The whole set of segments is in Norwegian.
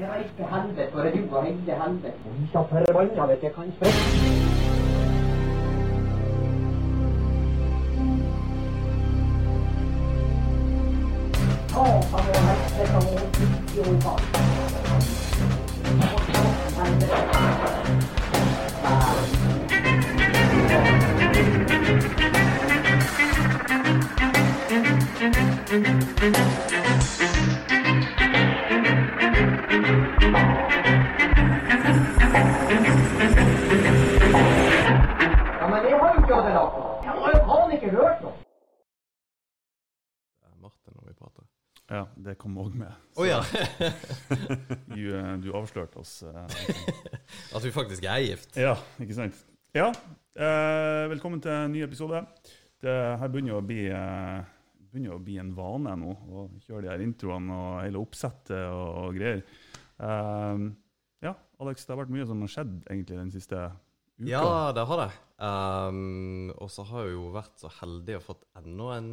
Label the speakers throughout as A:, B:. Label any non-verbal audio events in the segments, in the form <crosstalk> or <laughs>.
A: Jeg reis til helvete, for du og hele helvete. Vi så forbanna vet jeg kan sprette. Satan og helvete og idioter. Ja, faen er.
B: Martin når vi prater.
C: Ja, det kom òg med.
B: Å ja! <laughs>
C: Du, eh, du avslørte oss. eh,
B: At vi faktisk er gift.
C: Ja, ikke sant? Ja, eh, velkommen til en ny episode. Det her begynner å bli, eh, begynner å bli en vane nå, å kjøre de her introene og hele oppsettet og, og greier. Eh, ja, Alex, det har vært mye som har skjedd egentlig den siste uka.
B: Ja, det har det. Um, og så har jeg jo vært så heldig og fått enda en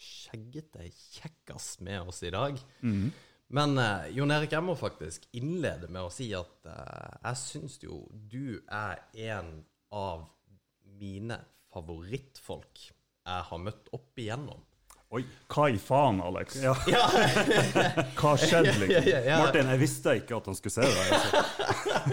B: skjeggete kjekkas med oss i dag.
C: Mhm.
B: Men uh, Jon Erik, jeg må faktisk innlede med å si at uh, jeg syns jo du er en av mine favorittfolk jeg har møtt opp igjennom.
C: Oi, hva i faen, Alex? <laughs>
D: Ja.
C: Hva skjedde, liksom?
B: Ja, ja.
D: Martin, jeg visste ikke at han skulle se deg. Altså.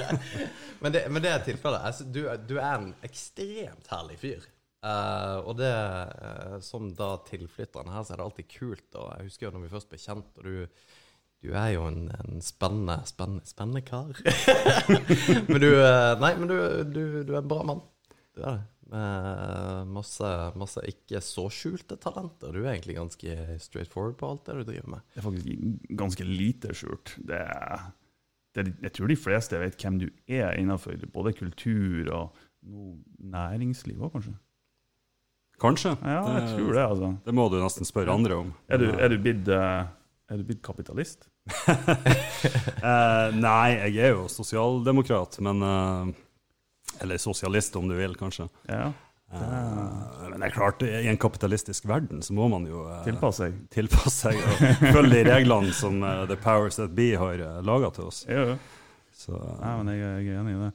D: <laughs>
B: Men, det, men det er tilfellet. Altså, du, du er en ekstremt herlig fyr. Uh, og det, uh, som da tilflytteren her, så er det alltid kult. Og jeg husker jo når vi først ble kjent, og du, du er jo en, en spennende, spennende, spennende kar. <laughs> men du uh, Nei, men du, du, du er en bra mann. Du er det. Med masse, masse ikke så skjulte talenter. Du er egentlig ganske straight forward på alt det du driver med.
C: Det er faktisk ganske lite skjult. Det er, det, jeg tror de fleste vet hvem du er innenfor både kultur og noe næringsliv òg, kanskje.
D: Kanskje.
C: Ja, jeg tror det, altså.
D: Det må du nesten spørre andre om.
C: Er du, er du, blitt, eh, er du blitt kapitalist? <laughs>
D: Eh, nei, jeg er jo sosialdemokrat, men eh, Eller sosialist, om du vil, kanskje.
C: Ja.
D: Uh, men det er klart, i en kapitalistisk verden så må man jo uh,
C: tilpasse seg.
D: tilpasse seg og følge de reglene som uh, The Powers That Be har uh, laga til oss.
C: Ja, ja.
D: Så
C: Nei, men jeg, jeg er enig i det.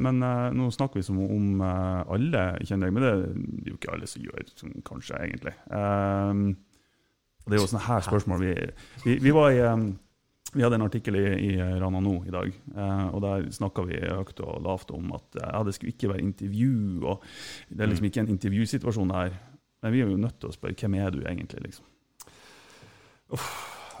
C: Men nå snakker vi som om alle kjenner deg, men det er jo ikke alle som gjør som kanskje, egentlig. Det er jo sånne her spørsmål vi, vi, vi var i eh, vi hadde en artikkel i, i Rana nå i dag, eh, og der snakka vi høyt og lavt om at eh, ja, det skulle ikke være intervju, og det er liksom ikke en intervjusituasjon her. Men vi er jo nødt til å spørre hvem er du egentlig, liksom.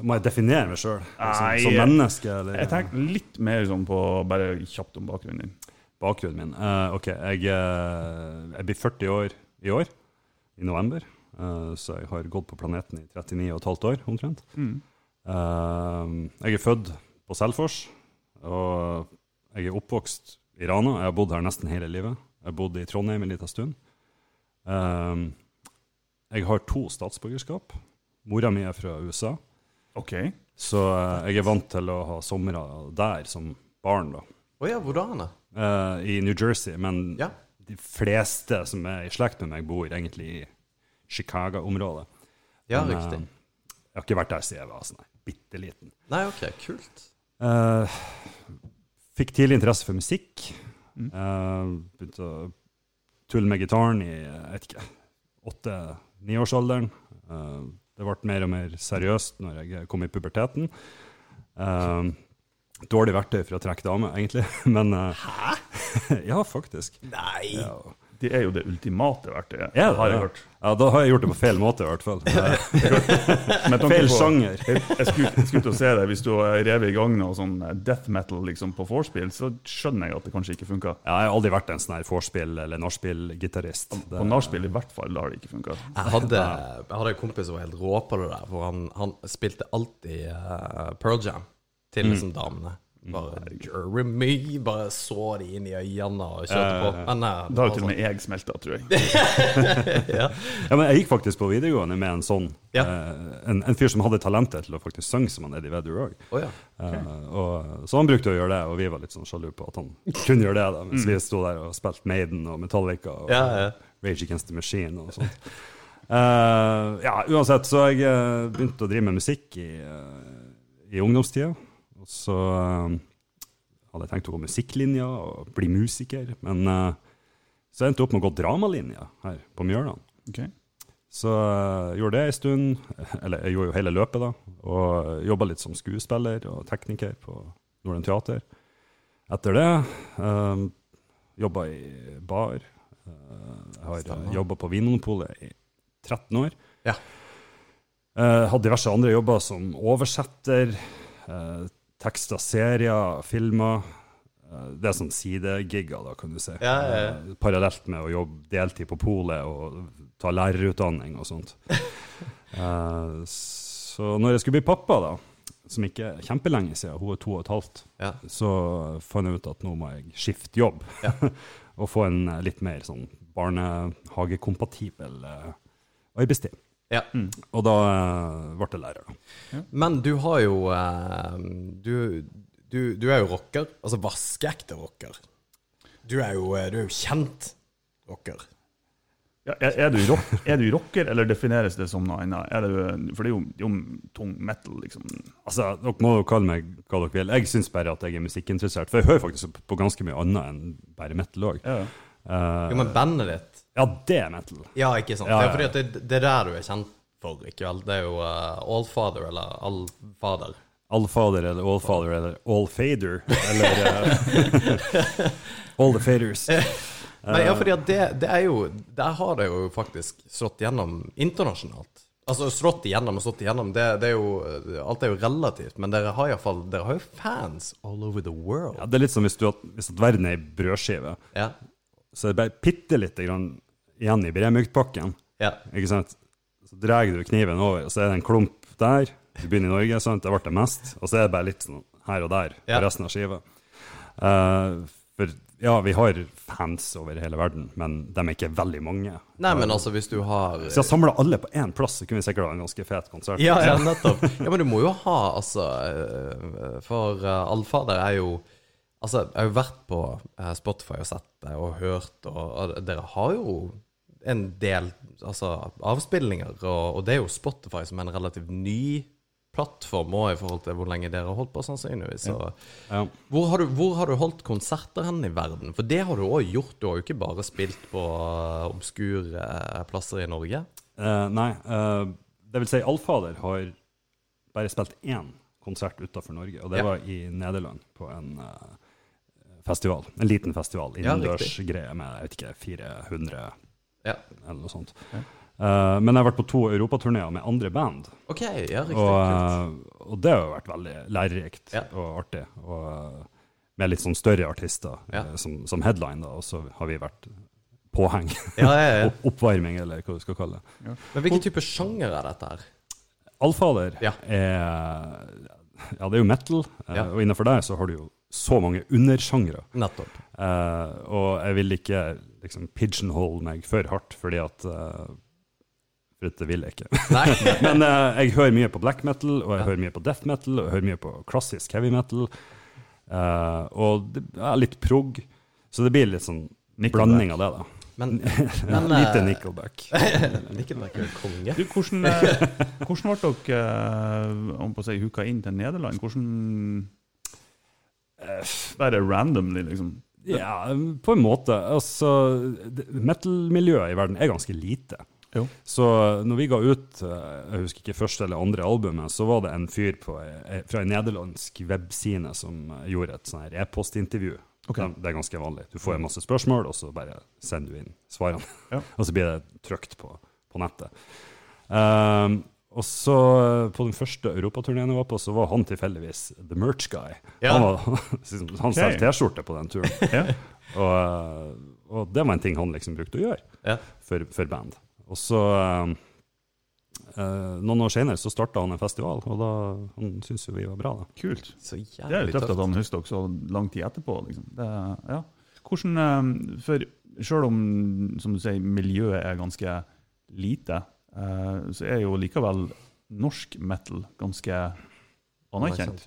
D: må jeg definere meg sjøl
C: liksom,
D: som, menneske? Eller?
C: Jeg tenker litt mer sånn på bare kjapt om bakgrunnen din.
D: Bakgrunnen min. Uh, ok, jeg, uh, jeg blir 40 år i år, i november. Uh, så jeg har gått på planeten i 39 og et halvt år, omtrent.
C: Mm.
D: Eh, jeg er født på Selfors, og jeg er oppvokst i Rana. Jeg har bodd her nesten hele livet. Jeg har bodd i Trondheim en liten stund. Eh, jeg har to statsborgerskap. Mora mi er fra USA,
C: OK.
D: så eh, jeg er vant til å ha somre der som barn. da.
B: Å ja, hvordan? da?
D: Eh, I New Jersey, men
B: Ja.
D: de fleste som er i slekt med meg, bor egentlig i Chicago-området.
B: Ja,
D: Men,
B: riktig.
D: eh, jeg har ikke vært der siden jeg var sånn bitte liten.
B: Nei, ok, kult.
D: Eh, fikk tidlig interesse for musikk.
C: Mm.
D: Eh, begynte å tulle med gitaren i jeg vet ikke, åtte-niårsalderen. Uh, det ble mer og mer seriøst når jeg kom i puberteten. Eh, dårlig verktøy for å trekke dame, egentlig. <laughs> Men Hæ? <laughs> ja, faktisk.
B: Nei!
D: Ja.
C: Det er jo det ultimate verktøyet,
D: Ja,
C: har jeg
D: ja.
C: hørt.
D: Ja, da har jeg gjort det på feil måte, i hvert fall. <laughs> Eh, Feil sjanger.
C: Jeg, jeg skulle, skulle til å se det, Hvis du har revet i gang noe sånn death metal liksom, på vorspiel, så skjønner jeg at det kanskje ikke funka.
D: Ja, jeg har aldri vært en sånn vorspiel- eller nachspiel-gitarist.
C: På nachspiel i hvert fall, da har det ikke funka.
B: Jeg hadde, jeg hadde en kompis som var helt rå på det der, for han, han spilte alltid uh, Pearl Jam til liksom damene. Bare Jeremy, bare så de inn i øynene og kjørte på. Men, eh,
C: Da har jo til og
B: var
C: med jeg smelta, tror jeg. <laughs>
B: ja.
D: Ja, men jeg gikk faktisk på videregående med en sånn
B: Ja.
D: eh, en, en fyr som hadde talentet til å faktisk synge som han Eddie Vedder òg.
B: Oh, ja.
D: så han brukte å gjøre det, og vi var litt sånn sjalu på at han kunne gjøre det, da, mens
C: Mm.
D: vi sto der og spilte Maiden og Metallica og. Rage Against the Machine og sånt. Uh, ja, uansett, så jeg uh, begynte å drive med musikk i, uh, i ungdomstida. Så eh, hadde jeg tenkt å gå musikklinja og bli musiker, men eh, så endte jeg opp med å gå dramalinja her på Mjøland.
C: Okay.
D: Så jeg gjorde det en stund, <laughs> eller jeg gjorde jo hele løpet da, og jobba litt som skuespiller og tekniker på Norden Teater. Etter det um, jobba i bar. Eh, jeg har jobba på Vinmonopolet i 13 år.
B: Ja.
D: Uh, hadde diverse andre jobber som oversetter, uh, teksta serier, filmer. Eh, det er sånn sidegigger, da, kan du si.
B: Ja, ja, ja.
D: Eh, parallelt med å jobbe deltid på polet og ta lærerutdanning og sånt. <laughs> Eh, så når jeg skulle bli pappa, da, som ikke er kjempelenge siden, hun er to og et halvt,
B: Ja.
D: så fant jeg ut at nå må jeg skifte jobb.
B: Ja. <laughs>
D: og få en litt mer sånn barnehagekompatibel eh, arbeidstid.
B: Ja.
D: Og da eh, ble jeg lærer, da.
B: Men du har jo eh, du, du, du er jo rocker. Altså vaskeekte rocker. Du er jo, eh, du er jo kjent rocker.
C: Ja, er, er, du rock, <laughs> er du rocker, eller defineres det som noe annet? Er det, for det er jo, det er jo tung metal, liksom.
D: Altså, Dere må jo kalle meg hva dere vil. Jeg syns bare at jeg er musikkinteressert. For jeg hører faktisk på ganske mye annet enn bare metal òg.
C: Ja.
B: Jo, men bandet ditt
D: ja, det er metal.
B: Ja, ikke sant?
D: Ja,
B: Det
D: ja.
B: er fordi at det, det er der du er kjent for, ikke vel? Det er jo uh, Allfather, eller Allfader.
D: Allfather eller Allfather eller Allfader eller uh, <laughs> All the Faders. <laughs>
B: Men ja, fordi at det, det er jo Der har det jo faktisk slått igjennom internasjonalt. Altså slått igjennom og slått igjennom, det, det er jo Alt er jo relativt, men dere har Dere har jo fans all over the world.
D: Ja, det er litt som hvis, du, hvis at verden er ei brødskive,
B: Ja.
D: så det er bare bitte lite grann igjen i bremyktpakken.
B: Ja.
D: Ikke sant? Så drar du kniven over, og så er det en klump der. Du begynner i Norge, sant? det ble det mest. Og så er det bare litt sånn her og der på
B: Ja.
D: resten av skiva. Uh, for ja, vi har fans over hele verden, men de er ikke veldig mange.
B: Nei, men altså, hvis du har
D: Hvis jeg samla alle på én plass, så kunne vi sikkert ha en ganske fet konsert.
B: Ja, ja, nettopp. Ja, men du må jo ha, altså eh, For uh, Allfader er jo Altså, jeg har jo vært på eh, Spotify og sett det og hørt, og, og dere har jo en del altså, avspillinger, og, og det er jo Spotify som er en relativt ny plattform òg, i forhold til hvor lenge dere har holdt på, sannsynligvis. Så,
D: Ja.
B: hvor, har du, hvor har du holdt konserter hen i verden? For det har du òg gjort. Du har jo ikke bare spilt på uh, obskure eh, plasser i Norge.
D: Uh, nei, Uh, det vil si Allfader har bare spilt én konsert utenfor Norge, og det
B: Ja.
D: var i Nederland, på en uh, festival. En liten festival, innendørsgreie med jeg vet ikke, 400
B: Ja.
D: eller noe sånt. Eh, men jeg har vært på to europaturneer med andre band,
B: OK, ja, riktig.
D: og, eh, og det har jo vært veldig lærerikt
B: Ja.
D: og artig. Og, uh, med litt sånn større artister
B: Ja.
D: som, som headline, da, og så har vi vært påheng.
B: Ja, ja, ja. <laughs>
D: Oppvarming, eller hva du skal kalle det.
B: Men hvilken type sjanger er dette her?
D: Allfader
B: Ja.
D: er Ja, det er jo metal,
B: Ja.
D: og innenfor deg så har du jo så mange undersjangre.
B: Nettopp.
D: Eh, og jeg vil ikke liksom pigeonhole meg for hardt, fordi at uh, For det vil jeg ikke. <laughs>
B: Nei. <laughs>
D: Men uh, jeg hører mye på black metal, og jeg
B: Ja.
D: hører mye på death metal, og jeg hører mye på klassisk heavy metal. Uh, og det er litt prog, så det blir litt sånn
C: Nickelback.
D: blanding av det, da.
B: Men, <laughs> men
D: Lite Nickelback.
B: Nickelback er konge.
C: Du, hvordan, hvordan ble dere om på å si, huka inn til Nederland? Hvordan Bare randomly, liksom?
D: Ja, på en måte. Altså, metal-miljøet i verden er ganske lite.
C: Jo.
D: Så når vi ga ut eh, jeg husker ikke første eller andre albumet, så var det en fyr på, eh, fra en nederlandsk webside som gjorde et sånn her e-postintervju.
C: Okay.
D: Det, er ganske vanlig. Du får en masse spørsmål, og så bare sender du inn svarene.
C: Ja. <laughs>
D: og så blir det trykt på, på nettet. Ehm, og så eh, På den første europaturneen jeg var på, så var han tilfeldigvis the merch guy.
B: Ja.
D: Han, var, <laughs> han
C: okay.
D: solgte T-skjorte på den turen.
C: Ja. <laughs>
D: Og, eh, og det var en ting han liksom brukte å gjøre
B: Ja.
D: for, for band. Og så eh, eh, Noen år senere så starta han en festival, og da han syntes jo vi var bra, da.
C: Kult.
B: Så
C: Det er jo tøft at han husker dere så lang tid etterpå. Liksom. Det, ja. Hvordan, eh, for selv om som du sier, miljøet er ganske lite, så er jo likevel norsk metal ganske anerkjent.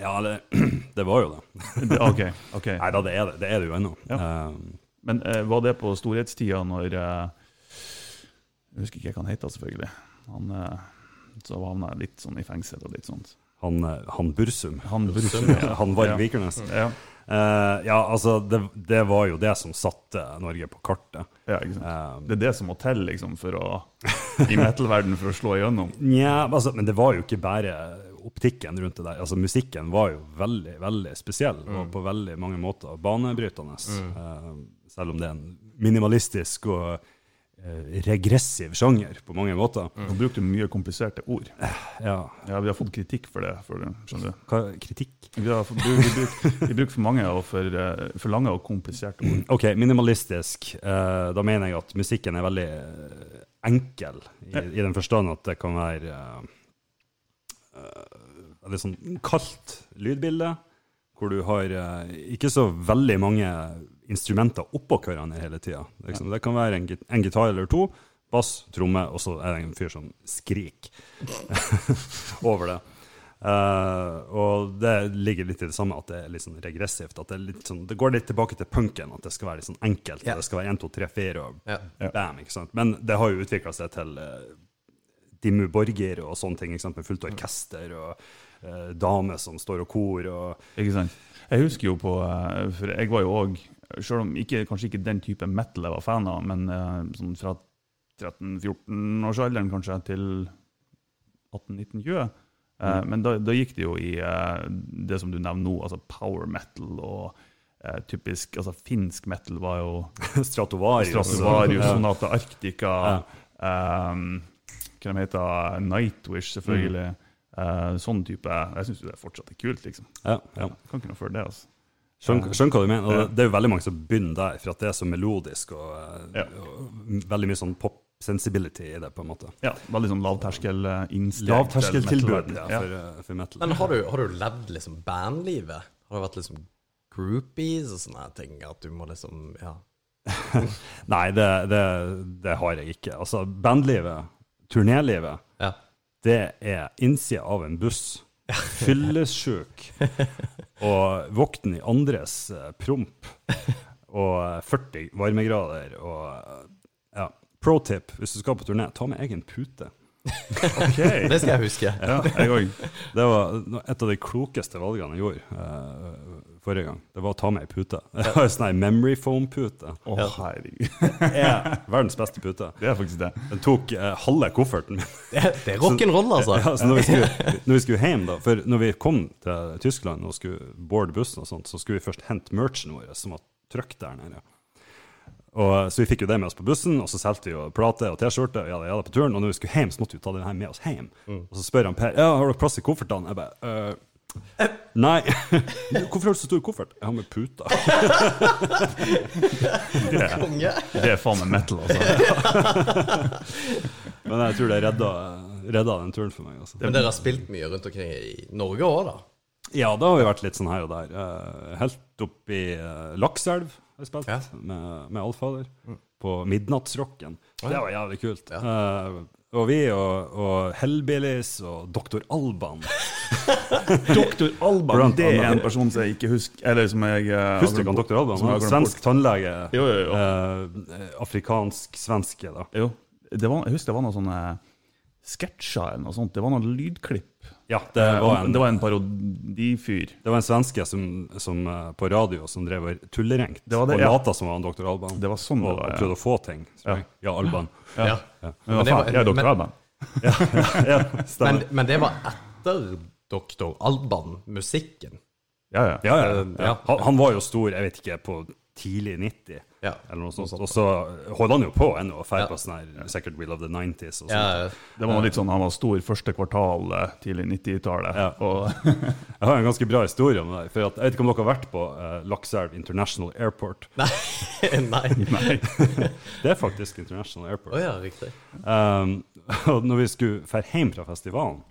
D: Ja, det, <clears throat> det var jo det. <laughs>
C: Det- OK. ok.
D: Nei da, det er det, det, er det jo ennå.
C: Ja.
D: Um,
C: Men uh, var det på storhetstida når uh, Jeg husker ikke hva han heter, selvfølgelig. Han, uh, så havna jeg litt sånn i fengsel og litt sånt.
D: han, eh, han Bursum.
C: Han Bursum, <laughs> ja.
D: Han Varg
C: Ja.
D: Vikernes.
C: Ja,
D: Eh, ja, altså, det, det var jo det som satte Norge på kartet.
C: ja, ikke sant.
D: Um,
C: Det er det som må til liksom, for å, i metal-verdenen for å slå igjennom. <laughs>
D: Nja, altså, men det var jo ikke bare optikken rundt det der. Altså, musikken var jo veldig, veldig spesiell, og på veldig mange måter banebrytende. Eh, selv om det er en minimalistisk og regressiv sjanger på mange måter.
C: Mm. bruker du mye kompliserte ord.
D: Ja,
C: Ja, Vi har fått kritikk for det. For det skjønner du?
D: hva, kritikk?
C: Vi, har fått, vi, bruker, vi bruker for mange og for, eh, for lange og kompliserte ord.
D: Ok, minimalistisk. Eh, da mener jeg at musikken er veldig eh, enkel, i, i den forstand at det kan være uh, litt sånn kaldt lydbilde, hvor du har uh, ikke så veldig mange instrumenter oppå hverandre hele tida. Liksom. Det kan være en, en gitar eller to, bass, tromme, og så er det en fyr som skriker <laughs> over det. Uh, og det ligger litt i det samme, at det er litt sånn regressivt. At det, er litt sånn, det går litt tilbake til punken, at det skal være litt sånn enkelt. Yeah. Det skal være 1, 2, 3, 4 og
B: yeah.
D: bam. ikke sant? Men det har jo utvikla seg til uh, Dimmu Borger og sånne ting, ikke sant? med fullt orkester og uh, damer som står og kor. og
C: Ikke sant? Jeg husker jo på eh, For jeg var jo òg, selv om ikke, kanskje ikke den type metal jeg var fan av, men uh, sånn fra 13-14-årsalderen kanskje til 18-19-20 eh, Men da, da gikk det jo i uh, det som du nevner nå, altså power metal og typisk altså Finsk metal var jo <laughs>
D: Stratovarius.
C: Stratovarius,
D: Ja.
C: Sonata Arctica um, Hva de heter Nightwish, selvfølgelig. Eh, sånn type Jeg syns det fortsatt er kult, liksom.
D: Ja, ja.
C: Kan ikke noe for det, altså.
D: Skjønner, skjønner hva du mener. Og det, er jo veldig mange som begynner der, for at det er så melodisk og, eh,
C: Ja.
D: og veldig mye sånn pop-sensibility i det, på en måte.
C: Ja, veldig sånn lavterskel-innsteg.
D: Lavterskeltilbud ja, for, eh, for metal.
B: Men har du, har du levd liksom bandlivet? Har det vært liksom groupies og sånne ting? At du må liksom Ja. <laughs>
D: Nei, det, det, det har jeg ikke. Altså, bandlivet, turnélivet,
B: ja.
D: det er innsida av en buss. Fyllesjuk. Og våkne i andres eh, promp. Og eh, 40 varmegrader. Og eh, ja. Pro tip hvis du skal på turné, ta med egen pute.
C: Okay. <laughs>
B: Det skal jeg huske.
C: Ja, jeg òg.
D: Det var et av de klokeste valgene jeg gjorde eh, forrige gang. Det var å ta med ei pute. <laughs> Jeg har sånn ei memory foam-pute.
C: Å, herregud.
D: Er <laughs> verdens beste pute.
C: Det er faktisk det.
D: Den tok eh, halve kofferten min. <laughs>
B: Det, det er rock'n'roll, altså.
D: Ja, så når vi, skulle, når vi skulle hjem, da For når vi kom til Tyskland og skulle boarde bussen, og sånt, så skulle vi først hente merchen vår, som var trykt der nede. Og, så vi fikk jo det med oss på bussen, og så solgte vi jo plate og T-skjorte. og jada, jada på turen, Og når vi skulle hjem, så måtte vi ta den her med oss hjem. Og så spør han Per ja, har dere plass i koffertene. Jeg bare «Øh, Nei. <laughs> Hvorfor har du så stor koffert? Jeg har med puta. <laughs>
C: Det det er faen meg metal, altså. <laughs>
D: Men jeg tror det redda, redda den turen for meg. Altså.
B: Men dere har spilt mye rundt omkring i Norge òg, da?
D: Ja, da har vi vært litt sånn her og der. Eh, helt opp i uh, Lakselv har jeg spilt
B: Ja.
D: med, med Alfader. På Midnattsrocken. Det var jævlig kult.
B: Ja.
D: Eh, og vi og, og Hellbillies og Dr. Alban. <laughs>
C: Dr. Alban,
D: Blant
C: det er en person som jeg ikke husker Eller som jeg eh,
D: Husker du ikke han Dr. Alban? Han Svensk tannlege.
C: Jo, jo, jo.
D: Eh, Afrikansk-svenske, da.
C: Jo. Det var, jeg husker det var noen sånne sketsjer eller noe sånt. Det var noen lydklipp.
D: Ja, det
C: Eh,
D: var en,
C: det var en parodifyr.
D: det var en svenske som, som, eh, på radio som drev og tullerengt
C: Det var
D: og
C: ja.
D: lata som var han Dr. Alban.
C: Det var sånn det
D: og,
C: ja.
D: og prøvde å få ting.
C: Ja.
D: ja, Alban.
B: Ja.
C: Men
B: Men det var-
C: faen, jeg er Dr. Alban. <laughs>
D: ja,
B: Men, men det var etter doktor Alban-musikken.
C: Ja, ja.
D: Ja, ja.
B: Eh, ja.
D: Han, han var jo stor, jeg vet ikke, på tidlig 90,
B: Ja.
D: eller noe sånt. Og så holder han jo på ennå og drar på sånn her Second Wheel of the 90s og sånt.
B: Ja,
C: Det var litt sånn, Han var stor første kvartal eh, tidlig 90-tallet.
D: Ja. <laughs> Jeg har en ganske bra historie om det. For at, jeg vet ikke om dere har vært på uh, Lakselv International Airport.
B: Nei. <laughs> Nei. <laughs>
C: Nei.
D: Det er faktisk International Airport.
B: Oh, ja, riktig.
D: Um, og når vi skulle dra hjem fra festivalen,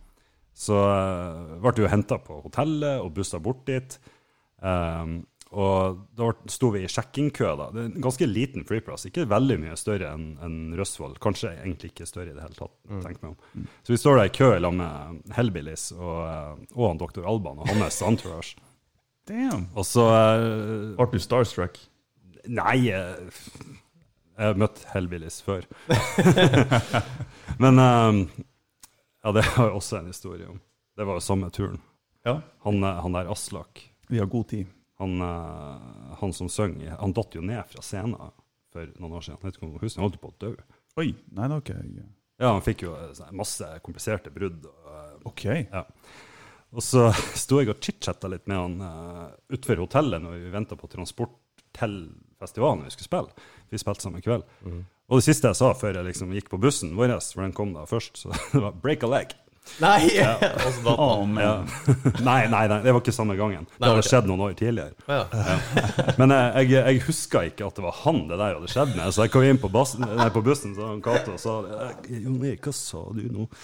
D: så uh, ble vi henta på hotellet og bussa bort dit. Um, og da sto vi i sjekkingkø. da. Det er en ganske liten flyplass, ikke veldig mye større enn en Røsvoll. Kanskje egentlig ikke større i det hele tatt. tenk meg om. Så vi står der i kø sammen med Hellbillies og, uh, og han Dr. Alban og hans <laughs> entourage.
C: Damn.
D: Og så uh,
C: Ble du starstruck?
D: Nei, eh, jeg har møtt Hellbillies før. <laughs> Men eh, ja, det har jeg også en historie om. Det var jo samme turen.
C: Ja,
D: Han, eh, han der Aslak,
C: vi har god tid.
D: Han, eh, han som synger, han datt jo ned fra scenen for noen år siden. Jeg vet ikke om du husker, han holdt på å dø.
C: Oi, nei, det har ikke jeg
D: Ja, han fikk jo eh, sånn masse kompliserte brudd. Og, eh,
C: OK.
D: ja. og så <laughs> sto jeg og chit-chatta litt med han uh, utenfor hotellet når vi venta på transport til festivalen vi skulle spille. Vi spilte samme kveld. Og det siste jeg sa før jeg liksom gikk på bussen vår, for den kom da først, så <laughs> det var 'break a leg'.
B: Nei! Og så datt han.
C: men
D: Ja. nei, nei, nei, det var ikke samme gangen. Det hadde skjedd noen år tidligere.
B: Ja.
D: Men eh, jeg, jeg huska ikke at det var han det der hadde skjedd med, så jeg kom inn på, bassen, nei, på bussen så han Cato og sa Jonny, Jon Erik, hva sa du nå? <laughs>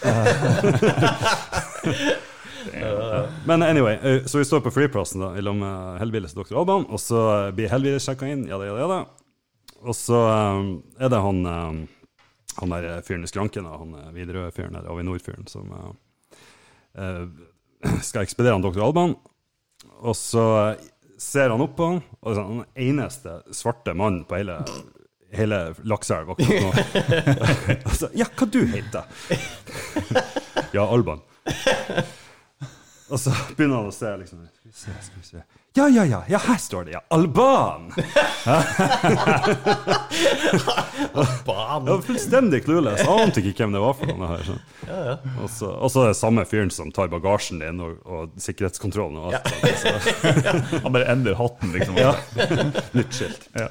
D: Ja. Men anyway, eh, så vi står på flyplassen da, lag med Hellbillies og Dr. Alban, og så eh, blir Hellbillies sjekka inn, ja da, ja da. Og så um, er det han eh, han der fyren i skranken, han eh, Widerøe-fyren, Avinor-fyren, som eh, eh, <clears throat> skal ekspedere han Dr. Alban. Og så eh, ser han opp på han, og så er den eneste svarte mannen på hele, hele Lakselv akkurat nå. <laughs> altså, ja, hva du heter Ja, Alban. Og så begynner han å se, liksom. Skal vi se, skal vi se. Ja, ja, ja, ja, her står det, ja. Alban! <laughs>
B: Alban.
D: Jeg var fullstendig clueless. Ante ikke hvem det var for noe her. Ja, så og så er det samme fyren som tar bagasjen din og, og sikkerhetskontrollen og alt. <laughs>
C: Han bare endrer hatten, liksom.
D: Ja. <laughs> Nytt skilt.
C: Ja.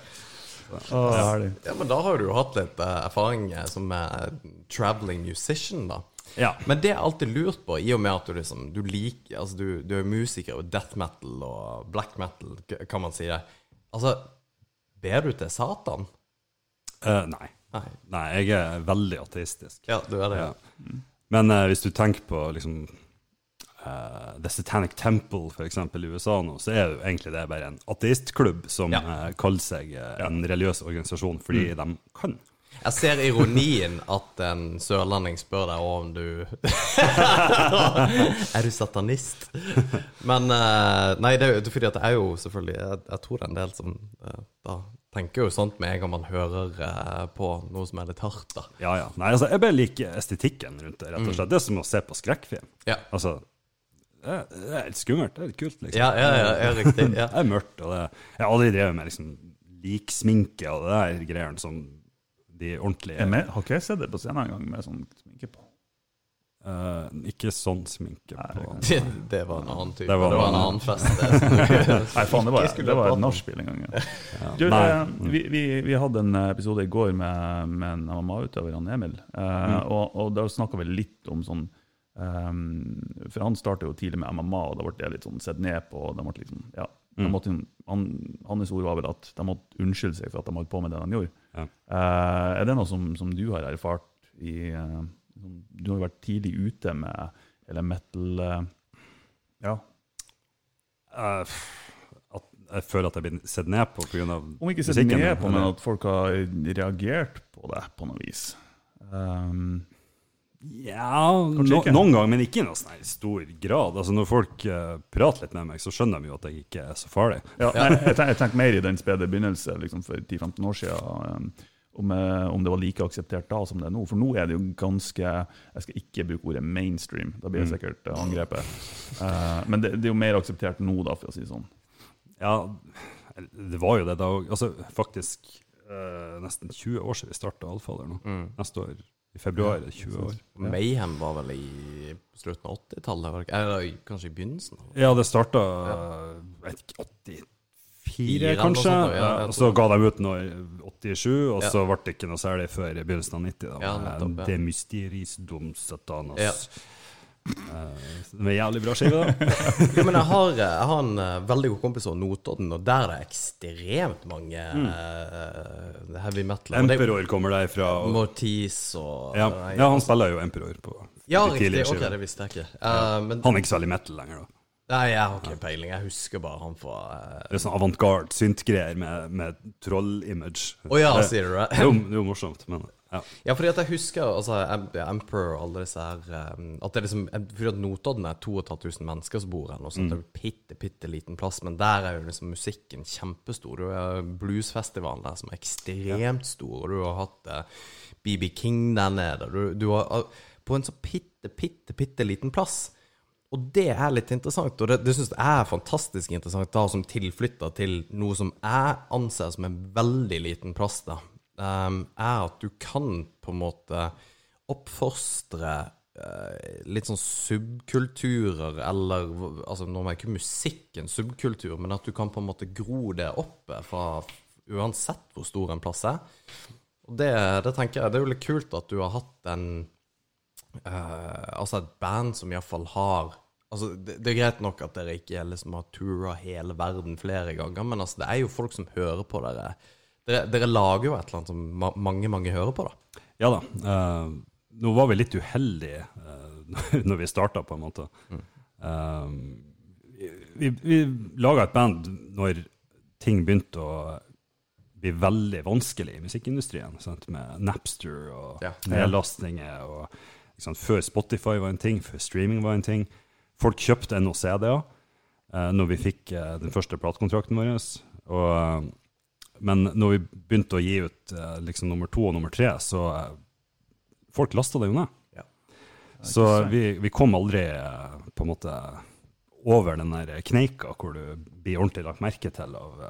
B: Ja, men da har du jo hatt litt eh, erfaring eh, som eh, traveling musician, da.
D: Ja.
B: Men det er alltid lurt på, i og med at du liksom Du liker Altså, du, du er musiker, og death metal og black metal, kan man si det. Altså, ber du til Satan?
D: Uh, nei.
B: Nei.
D: Nei, jeg er veldig ateistisk.
B: Ja, du er det.
D: Ja. Men uh, hvis du tenker på liksom uh, The Satanic Temple, eksempel, i USA nå, så er jo egentlig det bare en ateistklubb som
B: Ja.
D: kaller seg en religiøs organisasjon fordi de kan.
B: Jeg ser ironien at en sørlending spør deg om du <laughs> Er du satanist? Men eh, Nei, det er jo fordi at det er jo selvfølgelig Jeg, jeg tror det er en del som eh, da tenker jo sånt med en gang man hører eh, på noe som er litt hardt, da.
D: Ja, ja. Nei, altså, jeg bare liker estetikken rundt det, rett og slett. Det er som å se på skrekkfilm.
B: Ja,
D: Altså, det det er litt skummelt. Det er litt kult, liksom.
B: ja, ja, ja, ja riktig. Ja. <laughs>
D: Det er mørkt, og det Jeg har aldri drevet med liksom liksminke og det der greiene som de ordentlige
C: Jeg har ikke jeg sett det på scenen engang med sånn sminke på?
D: Uh, Ikke sånn sminke
C: Nei,
D: på
C: det <laughs>
B: Det, var en annen type.
D: Det
B: Det
D: var
B: var,
D: en
B: en
D: annen.
B: fest. <laughs>
C: Nei, faen, det var, det var et nachspiel en gang. Ja.
D: Ja.
C: Du, eh, vi, vi, vi hadde en episode i går med, med en MMA-utøver, han Emil. Eh, og, og da snakka vi litt om sånn um, For han starta jo tidlig med MMA, og da ble det litt sånn sett ned på. og De ble liksom, ja, de måtte, han, hans ord var vel at de måtte unnskylde seg for at de holdt på med det de gjorde.
D: Ja.
C: Uh, er det noe som, som du har erfart i uh, Du har jo vært tidlig ute med eller metal uh, Ja.
D: At jeg føler at jeg blir sett ned på pga.
C: Om ikke sett ned på, men at folk har reagert på det på noe vis. Um,
D: Ja, no, noen ganger, men ikke i noen sånn stor grad. Altså Når folk uh, prater litt med meg, så skjønner de jo at jeg ikke er så farlig.
C: ja, jeg, jeg, tenk, jeg tenkte mer i den spede begynnelse liksom for 10-15 år siden. Um, om, om det var like akseptert da som det er nå. For nå er det jo ganske Jeg skal ikke bruke ordet mainstream, da blir jeg sikkert uh, angrepet. Uh, men det, det er jo mer akseptert nå, da, for å si det sånn.
D: Ja, det var jo det da òg. Altså, faktisk nesten 20 år siden vi starta Alfader nå. Neste år, i februar, er det 20 år.
B: Mayhem var vel i slutten av 80-tallet? var det ikke? Eller kanskje i begynnelsen?
D: Ja, det starta vet ikke, 84,
B: Fire
D: kanskje.
B: sånt, ja,
D: og så ga de ut noe i 87, og
B: Ja.
D: så ble det ikke noe særlig før i begynnelsen av 90. Da,
B: Ja, nettopp, ja.
D: Det mysteris dum satanas.
B: Ja.
D: Eh, det er jævlig bra skive, da. <laughs>
B: ja, men jeg har, jeg har en eh, veldig god kompis over Notodden, og der er det ekstremt mange eh, heavy metal. Emperor er
D: kommer derfra. Og,
B: Mortis og
D: ja, ja, han spiller jo Emperor på
B: Ja,
D: tidligere
B: Ok,
D: Okay,
B: det visste jeg ikke. Eh, men
D: Han er ikke så veldig metal lenger, da.
B: Nei, jeg har ikke peiling. Jeg husker bare han fra uh...
D: Det er sånn avantgarde syntgreier med, med troll-image.
B: Å
D: ja,
B: sier du
D: det,
B: det
D: er jo morsomt, men ja.
B: Ja, fordi at jeg husker altså, Emperor og alle disse her eh, At det er liksom Fordi at Notodden er 2500 mennesker som bor her nå, så det er bitte, bitte liten plass, men der er jo liksom musikken kjempestor. Du har bluesfestivalen der som er ekstremt stor, og du har hatt uh, BB King der nede. Du, du har, på en så bitte, bitte, bitte liten plass og det er litt interessant, og det, det syns jeg er fantastisk interessant, da som tilflytter til noe som jeg anser som en veldig liten plass, da, um, er at du kan på en måte oppfostre uh, litt sånn subkulturer, eller altså Nå er ikke musikk en subkultur, men at du kan på en måte gro det oppe fra uansett hvor stor en plass er. Og det, det tenker jeg, det er jo litt kult at du har hatt en uh, Altså et band som iallfall har Altså, det, det, er greit nok at dere ikke liksom har tura hele verden flere ganger, men altså, det er jo folk som hører på dere. Dere, dere lager jo et eller annet som ma mange, mange hører på, da.
D: Ja da. Uh, nå var vi litt uheldige uh, <laughs> når vi starta, på en måte. Mm. Uh, vi vi laga et band når ting begynte å bli veldig vanskelig i musikkindustrien, sant? med Napster og ja. nedlastninger. og sant, Før Spotify var en ting, før streaming var en ting. Folk kjøpte ennå CD-er uh, når vi fikk uh, den første platekontrakten vår. Og, men når vi begynte å gi ut eh, liksom nummer to og nummer tre, så eh, Folk lasta det jo ned. Ja. Så vi, vi, kom aldri eh, på en måte over den der kneika hvor du blir ordentlig lagt merke til av,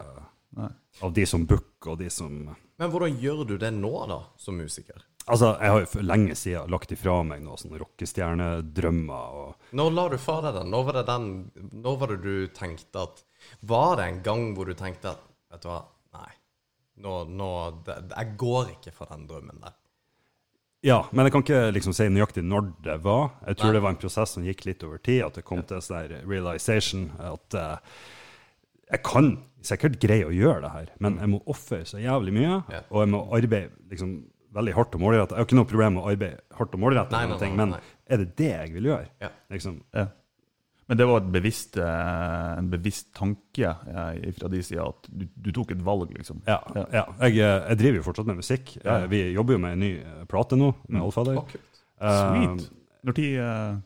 D: av de som booker og de som
B: Men hvordan gjør du det nå, da, som musiker?
D: Altså, Jeg har jo for lenge siden lagt ifra meg noen sånne rockestjernedrømmer. Og...
B: Når la du fra deg den? Når var det den Når var det du tenkte at Var det en gang hvor du tenkte at Vet du hva. Nå, nå det, Jeg går ikke for den drømmen der.
D: Ja, men jeg kan ikke liksom si nøyaktig når det var. Jeg tror nei. det var en prosess som gikk litt over tid. At det kom ja. til en sånn realization at uh, jeg kan sikkert greie å gjøre det her, men jeg må ofre så jævlig mye, ja. og jeg må arbeide liksom veldig hardt og målrette, Jeg har ikke noe problem med å arbeide hardt og målrettet, men er det det jeg vil gjøre? Ja. Liksom?
C: Ja. Men det var bevisst, eh, en bevisst tanke eh, fra de sida at du, du, tok et valg, liksom?
D: Ja. ja. ja. Jeg, eh, jeg, driver jo fortsatt med musikk. Vi jobber jo med en ny plate nå, med Oldfather. Allfather.
C: Oh, Sweet. Når tid
D: jeg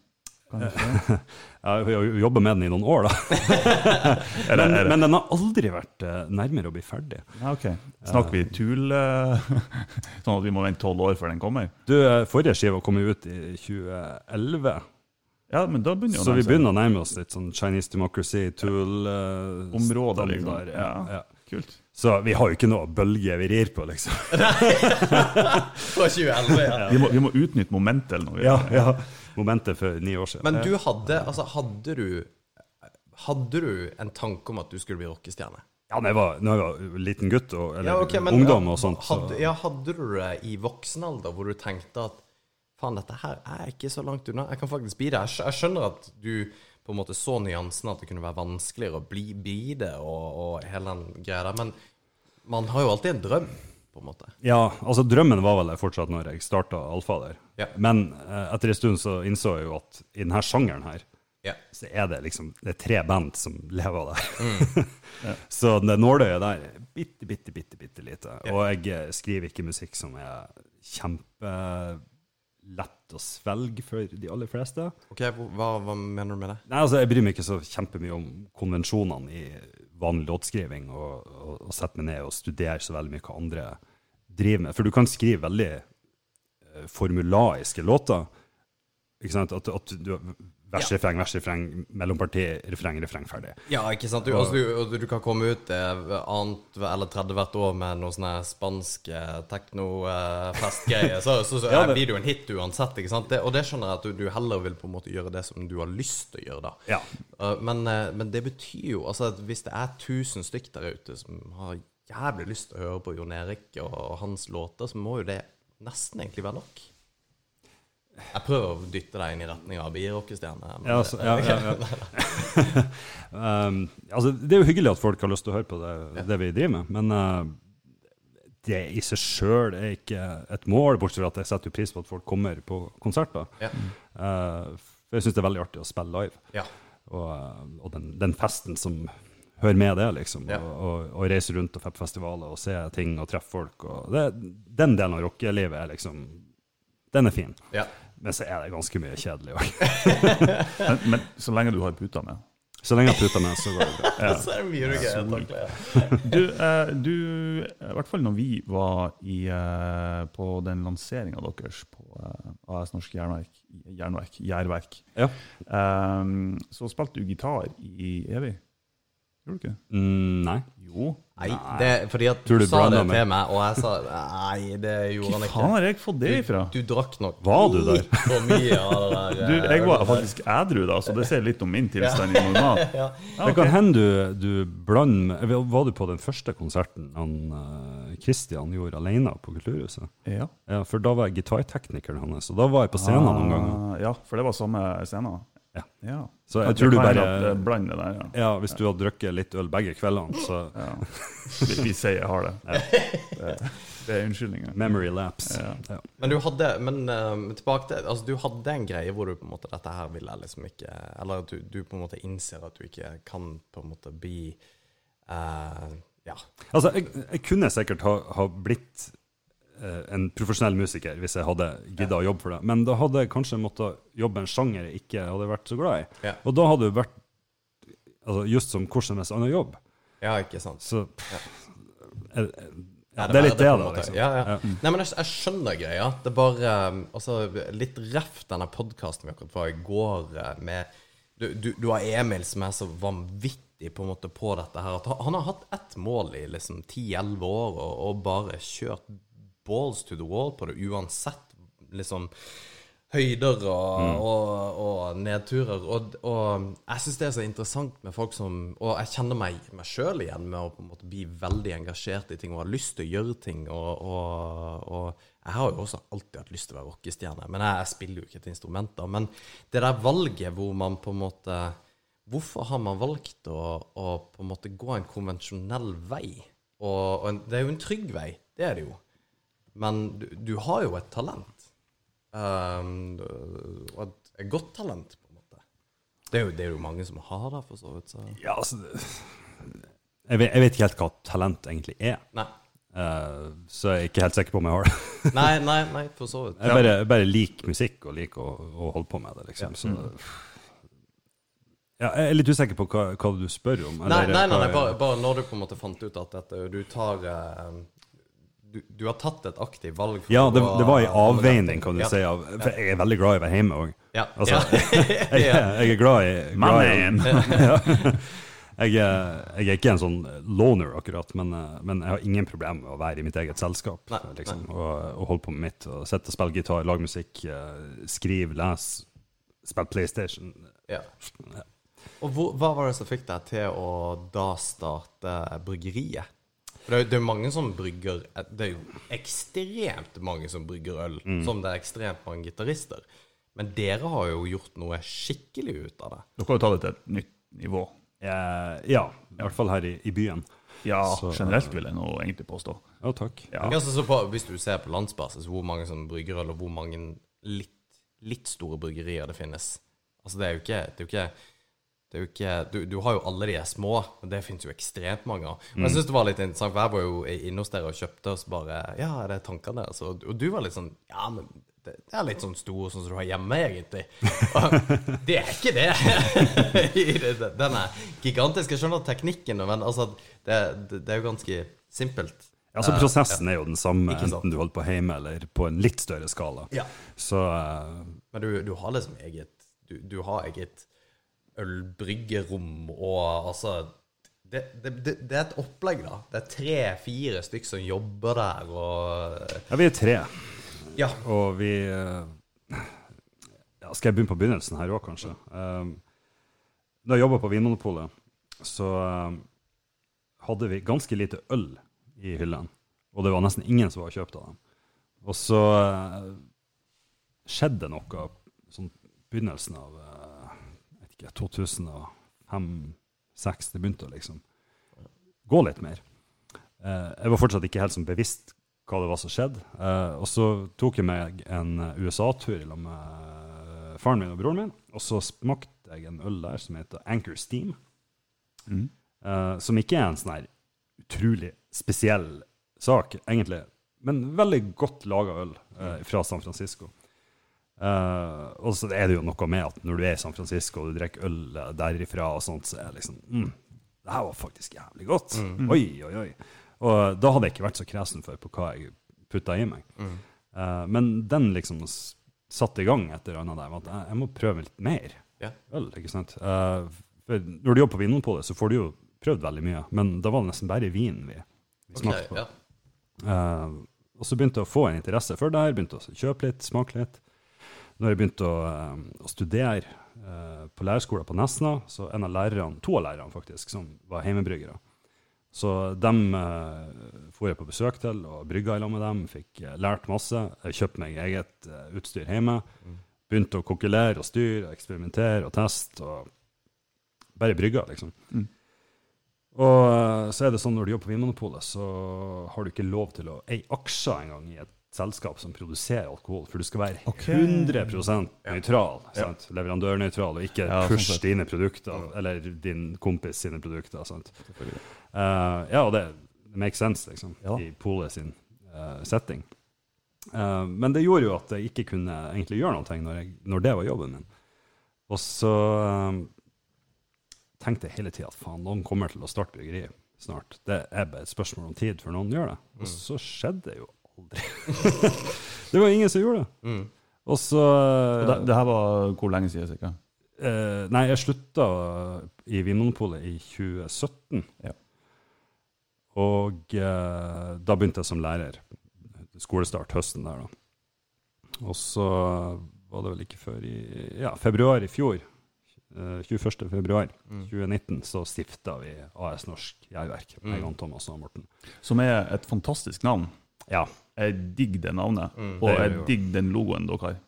D: <laughs> har jobba med den i noen år, da. <laughs> men, men, den har aldri vært nærmere å bli ferdig.
C: Ja, ok. Snakker vi tull, <laughs> sånn at vi må vente tolv år før den kommer?
D: Du, Forrige skive kom ut i 2011.
C: Ja, men da begynner
D: Så vi begynner å nærme oss litt sånn Chinese Democracy, Tool uh,
C: Områder, liksom. Ja, ja. Kult.
D: Så vi har jo ikke noe bølge vi rir på, liksom. <laughs>
B: Nei! Fra 2011, ja.
C: Vi må, vi må utnytte momentet.
D: eller Ja, ja momentet for ni år siden.
B: Men du hadde, altså, hadde du Hadde du en tanke om at du skulle bli rockestjerne?
D: Ja, men jeg var, når jeg var liten gutt, og, eller ja, okay, men, ungdom og sånt.
B: Så. Hadde, ja, hadde du det i voksen alder, hvor du tenkte at faen, dette her er ikke så langt unna, jeg kan faktisk bli det. Jeg, skjønner at du på en måte så nyansen at det kunne være vanskeligere å bli, bli det, og, og hele den greia der, men man har jo alltid en drøm på en måte.
D: Ja, altså drømmen var vel fortsatt når jeg starta Alfader. Ja. Men eh, etter en stund så innså jeg jo at i denne sjangeren her, ja. så er det liksom det er tre band som lever der. Mm. <laughs> ja. så det nåløyet der er bitte, bitte, bitte, bitte lite. Og jeg skriver ikke musikk som er kjempelett å svelge for de aller fleste.
B: Ok, hva, hva, mener du med det?
D: Nei, altså, Jeg bryr meg ikke så kjempemye om konvensjonene i vanlig låtskriving og, og, og sette meg ned og studere så veldig mye hva andre driver med. For du kan skrive veldig uh, formulaiske låter. Ikke sant? At, at du, vers, ja. refreng, vers, refreng, mellomparti, refreng, refreng, ferdig.
B: Ja, ikke sant. Du, altså, du, du kan komme ut eh, annet eller tredje hvert år med noe sånn spansk eh, teknofestgreie, <laughs> så, så, så ja, det... jo en hit uansett. ikke sant? Det, og det skjønner jeg at du, heller vil på en måte gjøre det som du har lyst til å gjøre, da.
D: Ja.
B: Uh, men, uh, men, det betyr jo altså at hvis det er 1000 stykk der ute som har jævlig lyst til å høre på Jon Erik og, og hans låter, så må jo det nesten egentlig være nok. Jeg prøver å dytte deg inn i retning av birockestjerne.
D: Ja, altså, ja, ja, <laughs> um, altså, det er jo hyggelig at folk har lyst til å høre på det, det vi driver med, men uh, det i seg sjøl er ikke et mål, bortsett fra at jeg setter pris på at folk kommer på konserter. Uh, for jeg syns det er veldig artig å spille live. Og, uh, og den, den, festen som hører med det, liksom. Og, og, og, reise rundt og feppe festivaler og se ting og treffe folk. Det, den delen av rockelivet er liksom Den er fin.
B: Ja.
D: Men så er det ganske mye kjedelig òg. <laughs>
C: men, men, så lenge du har puta med?
D: Så lenge jeg putter med, så går det bra.
C: Ja.
B: Så er det mye du greier å takle. <laughs>
C: Du, eh, du, i hvert fall når vi var i, eh, på den lanseringa deres på eh, AS Norsk Jernverk, jernverk Jærverk,
D: Ja.
C: eh, så spilte du gitar i evig. Gjorde du ikke?
D: Mm, nei.
C: Jo.
B: Nei, det, fordi at du
D: du
B: sa det til meg, og jeg sa nei, det gjorde han
C: Hvor
B: ikke.
C: faen har jeg fått det ifra?
B: Du, du drakk nok
D: Var du der? <laughs>
B: litt for mye av det der.
C: Du,
B: eh,
C: jeg var faktisk ædru da, så det sier litt om min tilstand i normal. <laughs>
B: Ja.
C: okay.
D: Det kan hende du, du blander med Var du på den første konserten han Kristian gjorde alene på Kulturhuset?
C: Ja.
D: Ja, for da var jeg gitarteknikeren hans, og da var jeg på scenen noen ganger.
C: Ah, Ja, for det var samme scene?
D: Ja.
C: ja.
D: Så
C: jeg,
D: jeg tror du bare-
C: at det der, ja.
D: Ja, hvis du har drukket litt øl begge kveldene, så
C: ja. Vi, vi sier jeg har det. Det, det er unnskyldninga.
D: memory lapse.
C: Ja.
D: Ja.
B: Men du hadde Men eh, tilbake til Altså, du hadde en greie hvor du på en måte Dette her ville liksom ikke Eller at du, du på en måte innser at du ikke kan på en måte bli uh, Ja.
D: Altså, jeg, jeg kunne sikkert ha, ha blitt eh, en profesjonell musiker hvis jeg hadde gidda å jobbe for det, men da hadde jeg kanskje måttet jobbe en sjanger jeg ikke hadde vært så glad i.
B: Ja.
D: Og da hadde det vært altså, just som hvordan som helst annen jobb.
B: Ja, ikke sant?
D: Så
B: Ja.
D: jeg, jeg,
B: Ja,
D: ja, det er litt det, da. Liksom.
B: Ja, ja.
D: Mm.
B: Nei, men jeg, jeg skjønner greia. Det er bare um, altså, litt ref denne podkasten vi akkurat var i går med du, du, du har Emil som er så vanvittig på en måte på dette her. At han, han har hatt ett mål i liksom 10-11 år og, og bare kjørt balls to the wall på det uansett liksom høyder og, og, og nedturer. Og, og jeg syns det er så interessant med folk som Og jeg kjenner meg, meg sjøl igjen med å på en måte bli veldig engasjert i ting og ha lyst til å gjøre ting. Og, jeg har jo også alltid hatt lyst til å være rockestjerne, men jeg, jeg spiller jo ikke et instrument. da Men det der valget hvor man på en måte Hvorfor har man valgt å, å på en måte gå en konvensjonell vei? Og, det er jo en trygg vei, det er det jo. Men du, du har jo et talent. Um, og et, et godt talent, på en måte. Det er jo, det er jo mange som har det, for så vidt. Så.
D: Ja, altså det- jeg vet, jeg vet ikke helt hva talent egentlig er,
B: Nei.
D: Uh, så jeg er ikke helt sikker på om jeg har det. <laughs>
B: nei, nei, nei, for så vidt.
D: Jeg bare, jeg bare liker musikk og liker å, å holde på med det, liksom. Så, ja, jeg er litt usikker på hva, hva du spør om. Eller
B: nei, nei,
D: nei,
B: nei bare, bare når du på en måte fant ut at dette Du tar eh, du, du har tatt et aktivt valg. for
D: Ja, det, det var en avveining, kan du
B: ja.
D: si. Av, for jeg er veldig glad i å være hjemme òg.
B: Ja.
D: Altså. <laughs> Jeg, jeg er glad i,
C: Mannen! <laughs>
D: jeg, er, jeg er ikke en sånn loner, akkurat, men, eh, men jeg har ingen problem med å være i mitt eget selskap.
B: Nei,
D: liksom, og, og holde på med mitt. Og Sitte og spille gitar, lage musikk, eh, skrive, lese, spille PlayStation.
B: Ja. Og hvor, hva var det som fikk deg til å da starte bryggeriet? For det er, det er mange som brygger Det er jo ekstremt mange som brygger øl, som det er ekstremt mange gitarister. Men dere har jo gjort noe skikkelig ut av det.
C: Dere har jo tatt det til et nytt nivå.
D: Eh, ja, i hvert fall her i, i byen.
C: Ja,
D: Så-
C: generelt vil jeg nå egentlig påstå.
D: Ja, takk.
C: Ja.
B: Ja, så, så på, hvis du ser på landsbasis hvor mange som brygger øl, og hvor mange litt, litt store bryggerier det finnes Altså, det er jo ikke, det er jo ikke det er jo ikke, du, du har jo alle de små, og det finnes jo ekstremt mange av. Men jeg synes det var litt interessant, for jeg var jo inne hos dere og kjøpte oss bare Ja, det er tankene deres? Og, og du var litt sånn Ja, men det, er litt sånn stor sånn som du har hjemme, egentlig. <laughs> Og det er ikke det. <laughs> Den er gigantisk. Jeg skjønner teknikken, men altså, det, det, er jo ganske simpelt.
D: Altså, prosessen er jo den samme, enten du holder på hjemme eller på en litt større skala.
B: Ja.
D: Så eh,
B: Men du, du har liksom eget Du, du har eget ølbryggerom og altså det, det, det, det er et opplegg, da. Det er tre-fire stykk som jobber der, og
D: Ja, vi er tre,
B: Ja.
D: og vi eh, ja, Skal jeg begynne på begynnelsen her òg, kanskje? Um, da jeg jobba på Vinmonopolet, så um, hadde vi ganske lite øl i hyllene. Og det var nesten ingen som var kjøpt av dem. Og så uh, skjedde det noe sånn begynnelsen av eh, jeg ikke, 2005-2006. Det begynte å liksom gå litt mer. Eh, jeg var fortsatt ikke helt sånn bevisst hva det var som skjedde. Eh, og så tok jeg meg en USA-tur sammen med eh, faren min og broren min, og så smakte jeg en øl der som heter Anchor Steam. Eh, som ikke er en sånn her utrolig spesiell sak, egentlig, men veldig godt laga øl eh, fra San Francisco. Eh, og så er det jo noe med at når du er i San Francisco og du drikker øl derifra, og sånt, så er det liksom mm, Det her var faktisk jævlig godt. Oi, oi, oi. Og da hadde jeg ikke vært så kresen for på hva jeg putta i meg. Eh, men den liksom satte i gang et eller annet der. At jeg, jeg må prøve litt mer
B: yeah.
D: øl. ikke sant? Uh, for når du jobber på Vinmonopolet, så får du jo prøvd veldig mye. Men da var det nesten bare vin vi, vi smakte på.
B: ja.
D: Og så begynte jeg å få en interesse for det her, begynte å kjøpe litt, smake litt. Når jeg begynte å, eh, å studere eh, på lærerskolen på Nesna, så en av lærerne, to av lærerne faktisk, som var hjemmebryggere. Så dem eh, for jeg på besøk til og brygga i lag med dem, fikk eh, lært masse. Jeg kjøpte meg eget eh, utstyr hjemme. Begynte å kokkelere og styre, og eksperimentere og teste. og Bare brygga, liksom.
C: Mm.
D: Og eh, så er det sånn når du jobber på Vinmonopolet, så har du ikke lov til å eie aksjer engang i et selskap som produserer alkohol, for du skal være
C: okay.
D: 100% Ja. Sant? Leverandørnøytral, og ikke
C: Ja, sånn
D: push
C: sånn
D: dine produkter, eller din kompis sine produkter. Sant? Eh, ja, og det, det makes sense, liksom,
C: Ja.
D: i Polet sin uh, setting. Uh, men det gjorde jo at jeg ikke kunne egentlig gjøre noe når, jeg, når det var jobben min. Og så tenkte jeg hele tida at faen, noen kommer til å starte bryggeri snart. Det er bare et spørsmål om tid før noen gjør det. Og så skjedde det jo aldri. <laughs> det var ingen som gjorde det.
B: Mm.
D: Og så
C: Og det, det her var hvor lenge siden? Cirka?
D: Eh, nei, jeg slutta i Vinmonopolet i 2017.
C: Ja.
D: Og eh, da begynte jeg som lærer. Skolestart høsten der, da. Og så var det vel ikke før i ja, februar i fjor, eh, 21. februar 2019, så stifta vi AS Norsk Jærverk med
B: Mm.
D: Jan Thomas og Morten.
C: Som er et fantastisk navn.
D: Ja.
C: Jeg digger det navnet,
B: Mm.
C: og
D: Det
C: jeg digger den logoen dere har.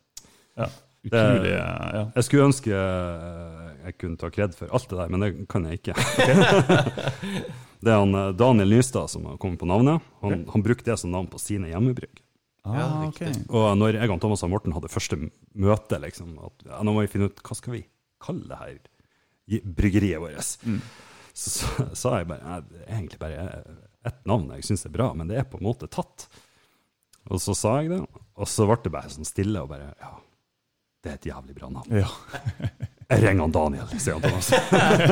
C: Ja, utrolig ja.
D: Jeg skulle ønske eh, jeg kunne ta kred for alt det der, men det kan jeg ikke. <laughs> det er han eh, Daniel Nystad som har kommet på navnet. Han, han brukte det som navn på sine hjemmebrygg.
C: Ah,
B: Ja,
C: ok.
D: Og når jeg og Thomas og Morten hadde første møte, liksom, at ja, nå må vi finne ut hva skal vi kalle det her bryggeriet vårt,
C: Mm.
D: så, sa jeg bare «Nei, det er egentlig bare ett navn jeg syns er bra, men det er på en måte tatt. Og så sa jeg det, og så ble det bare sånn stille og bare Ja, det er et jævlig bra navn.
C: Ja.
D: Jeg ringer han Daniel, sier han Thomas.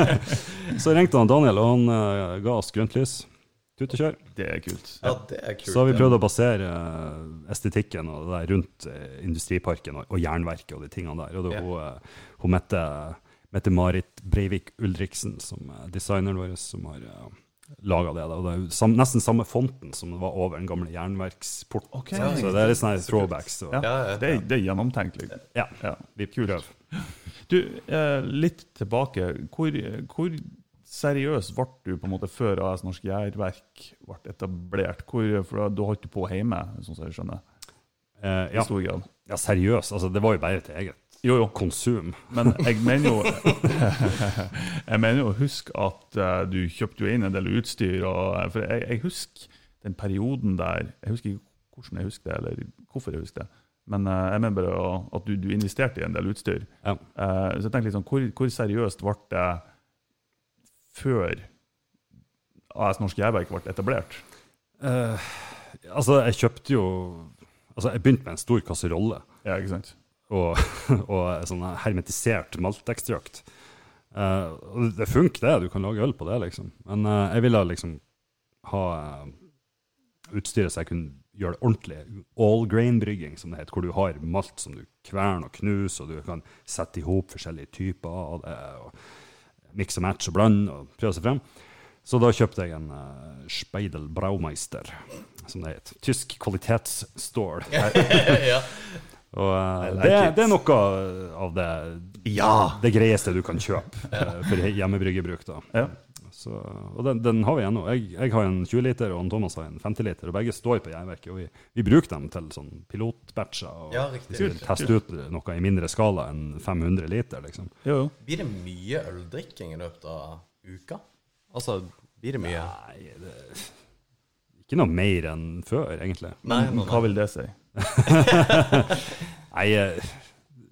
D: <laughs> så ringte han Daniel, og han uh, ga oss grønt lys. Tut og kjør.
C: Det er kult.
B: Ja, det er kult.
D: Så har vi
B: ja.
D: prøvd å basere uh, estetikken og det der rundt uh, Industriparken og, og Jernverket og de tingene der. Og det
B: Ja.
D: hun, hun Mette, Mette-Marit Breivik Ulriksen, som er designeren vår, som har uh, laga det. Da. Og det er sam, nesten samme fonten som det var over den gamle jernverksporten.
C: Okay.
D: Så det er litt sånne throwbacks. Så.
C: Ja,
B: Ja, ja,
C: Det, er, det er gjennomtenkt. Liksom.
D: ja,
C: Ja.
D: vi prøver.
C: Du, eh, litt tilbake. Hvor, hvor seriøs ble du på en måte før AS Norsk Gjærverk ble etablert? Hvor, for da, da holdt du på hjemme, sånn som jeg skjønner?
D: Eh,
C: I
D: ja.
C: stor grad.
D: ja, seriøs. Altså, det var jo bare til eget
C: Jo, jo.
D: konsum.
C: Men jeg mener jo <laughs> Jeg mener jo husk at eh, du kjøpte jo inn en del utstyr. Og, for jeg, jeg husker den perioden der Jeg husker ikke hvordan jeg husker det, eller hvorfor jeg husker det. Men eh, jeg mener bare at du, du investerte i en del utstyr.
D: Ja.
C: Eh, så jeg tenker liksom, hvor, hvor seriøst ble det før AS Norsk Jærverk ble etablert?
D: Eh, altså, jeg kjøpte jo Altså, jeg begynte med en stor kasserolle.
C: Ja, ikke sant?
D: Og, <laughs> og sånn hermetisert maltekstrakt. Uh, det funker, det. Du kan lage øl på det, liksom. Men uh, jeg ville liksom ha eh, utstyret så jeg kunne gjøre det ordentlig. All grain-brygging, som det heter, hvor du har malt som du kverner og knuser, og du kan sette i hop forskjellige typer av det. og Mikse og match og blande og prøve seg frem. Så da kjøpte jeg en uh, Speidel Braumeister, som det heter. Tysk kvalitetsstål. <laughs>
B: ja.
D: Og eh,
C: like
D: det, det er noe av det,
C: Ja!
D: det greieste du kan kjøpe <laughs> ja. for hjemmebryggebruk. da.
C: Ja.
D: Så, og den, den har vi ennå. Jeg, jeg har en 20 liter, og Thomas har en 50 liter. Og begge står på Jernverket. Og vi, vi bruker dem til sånn pilotbatcher. Og
B: Ja, riktig.
D: vi skal teste ut noe i mindre skala enn 500 liter. liksom.
C: Jo, jo.
B: Blir det mye øldrikking i løpet av uka? Altså, blir det mye?
D: Nei, det, ikke noe mer enn før, egentlig.
B: Nei,
C: hva vil det si? <laughs>
D: Nei, eh,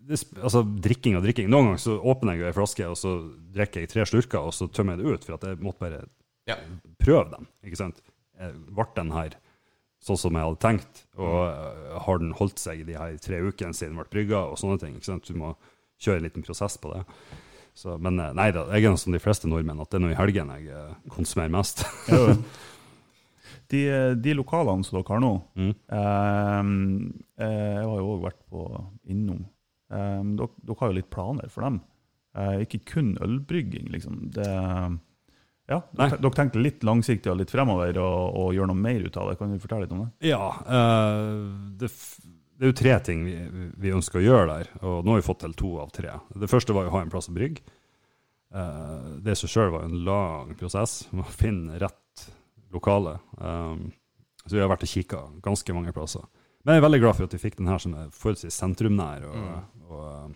D: det, altså drikking og drikking. Noen ganger så åpner jeg jo ei flaske, og så drikker jeg tre slurker, og så tømmer jeg det ut, for at jeg måtte bare
B: Ja.
D: prøve den. ikke sant? Eh, Ble den her sånn som jeg hadde tenkt. Og eh, har den holdt seg de her tre ukene siden den ble brygga, og sånne ting. ikke sant? Du må kjøre en liten prosess på det. Så, men nei da, jeg er som de fleste nordmenn, at det er nå i helgen jeg konsumerer mest. <laughs>
C: De, de lokalene som dere har nå
D: Mm.
C: eh, eh, Jeg har jo òg vært på innom. Eh, dere, dere har jo litt planer for dem. Eh, ikke kun ølbrygging, liksom. Det, ja, dere, dere tenkte litt langsiktig og litt fremover og, og gjøre noe mer ut av det. Kan du fortelle litt om det?
D: Ja, eh, det, det er jo tre ting vi, vi ønsker å gjøre der, og nå har vi fått til to av tre. Det første var å ha en plass å brygge. Eh, det i seg sjøl var en lang prosess, å finne rett lokale. Um, så vi har vært og kikka ganske mange plasser. Men jeg er veldig glad for at vi fikk den her som er forholdsvis sentrumnær og, og og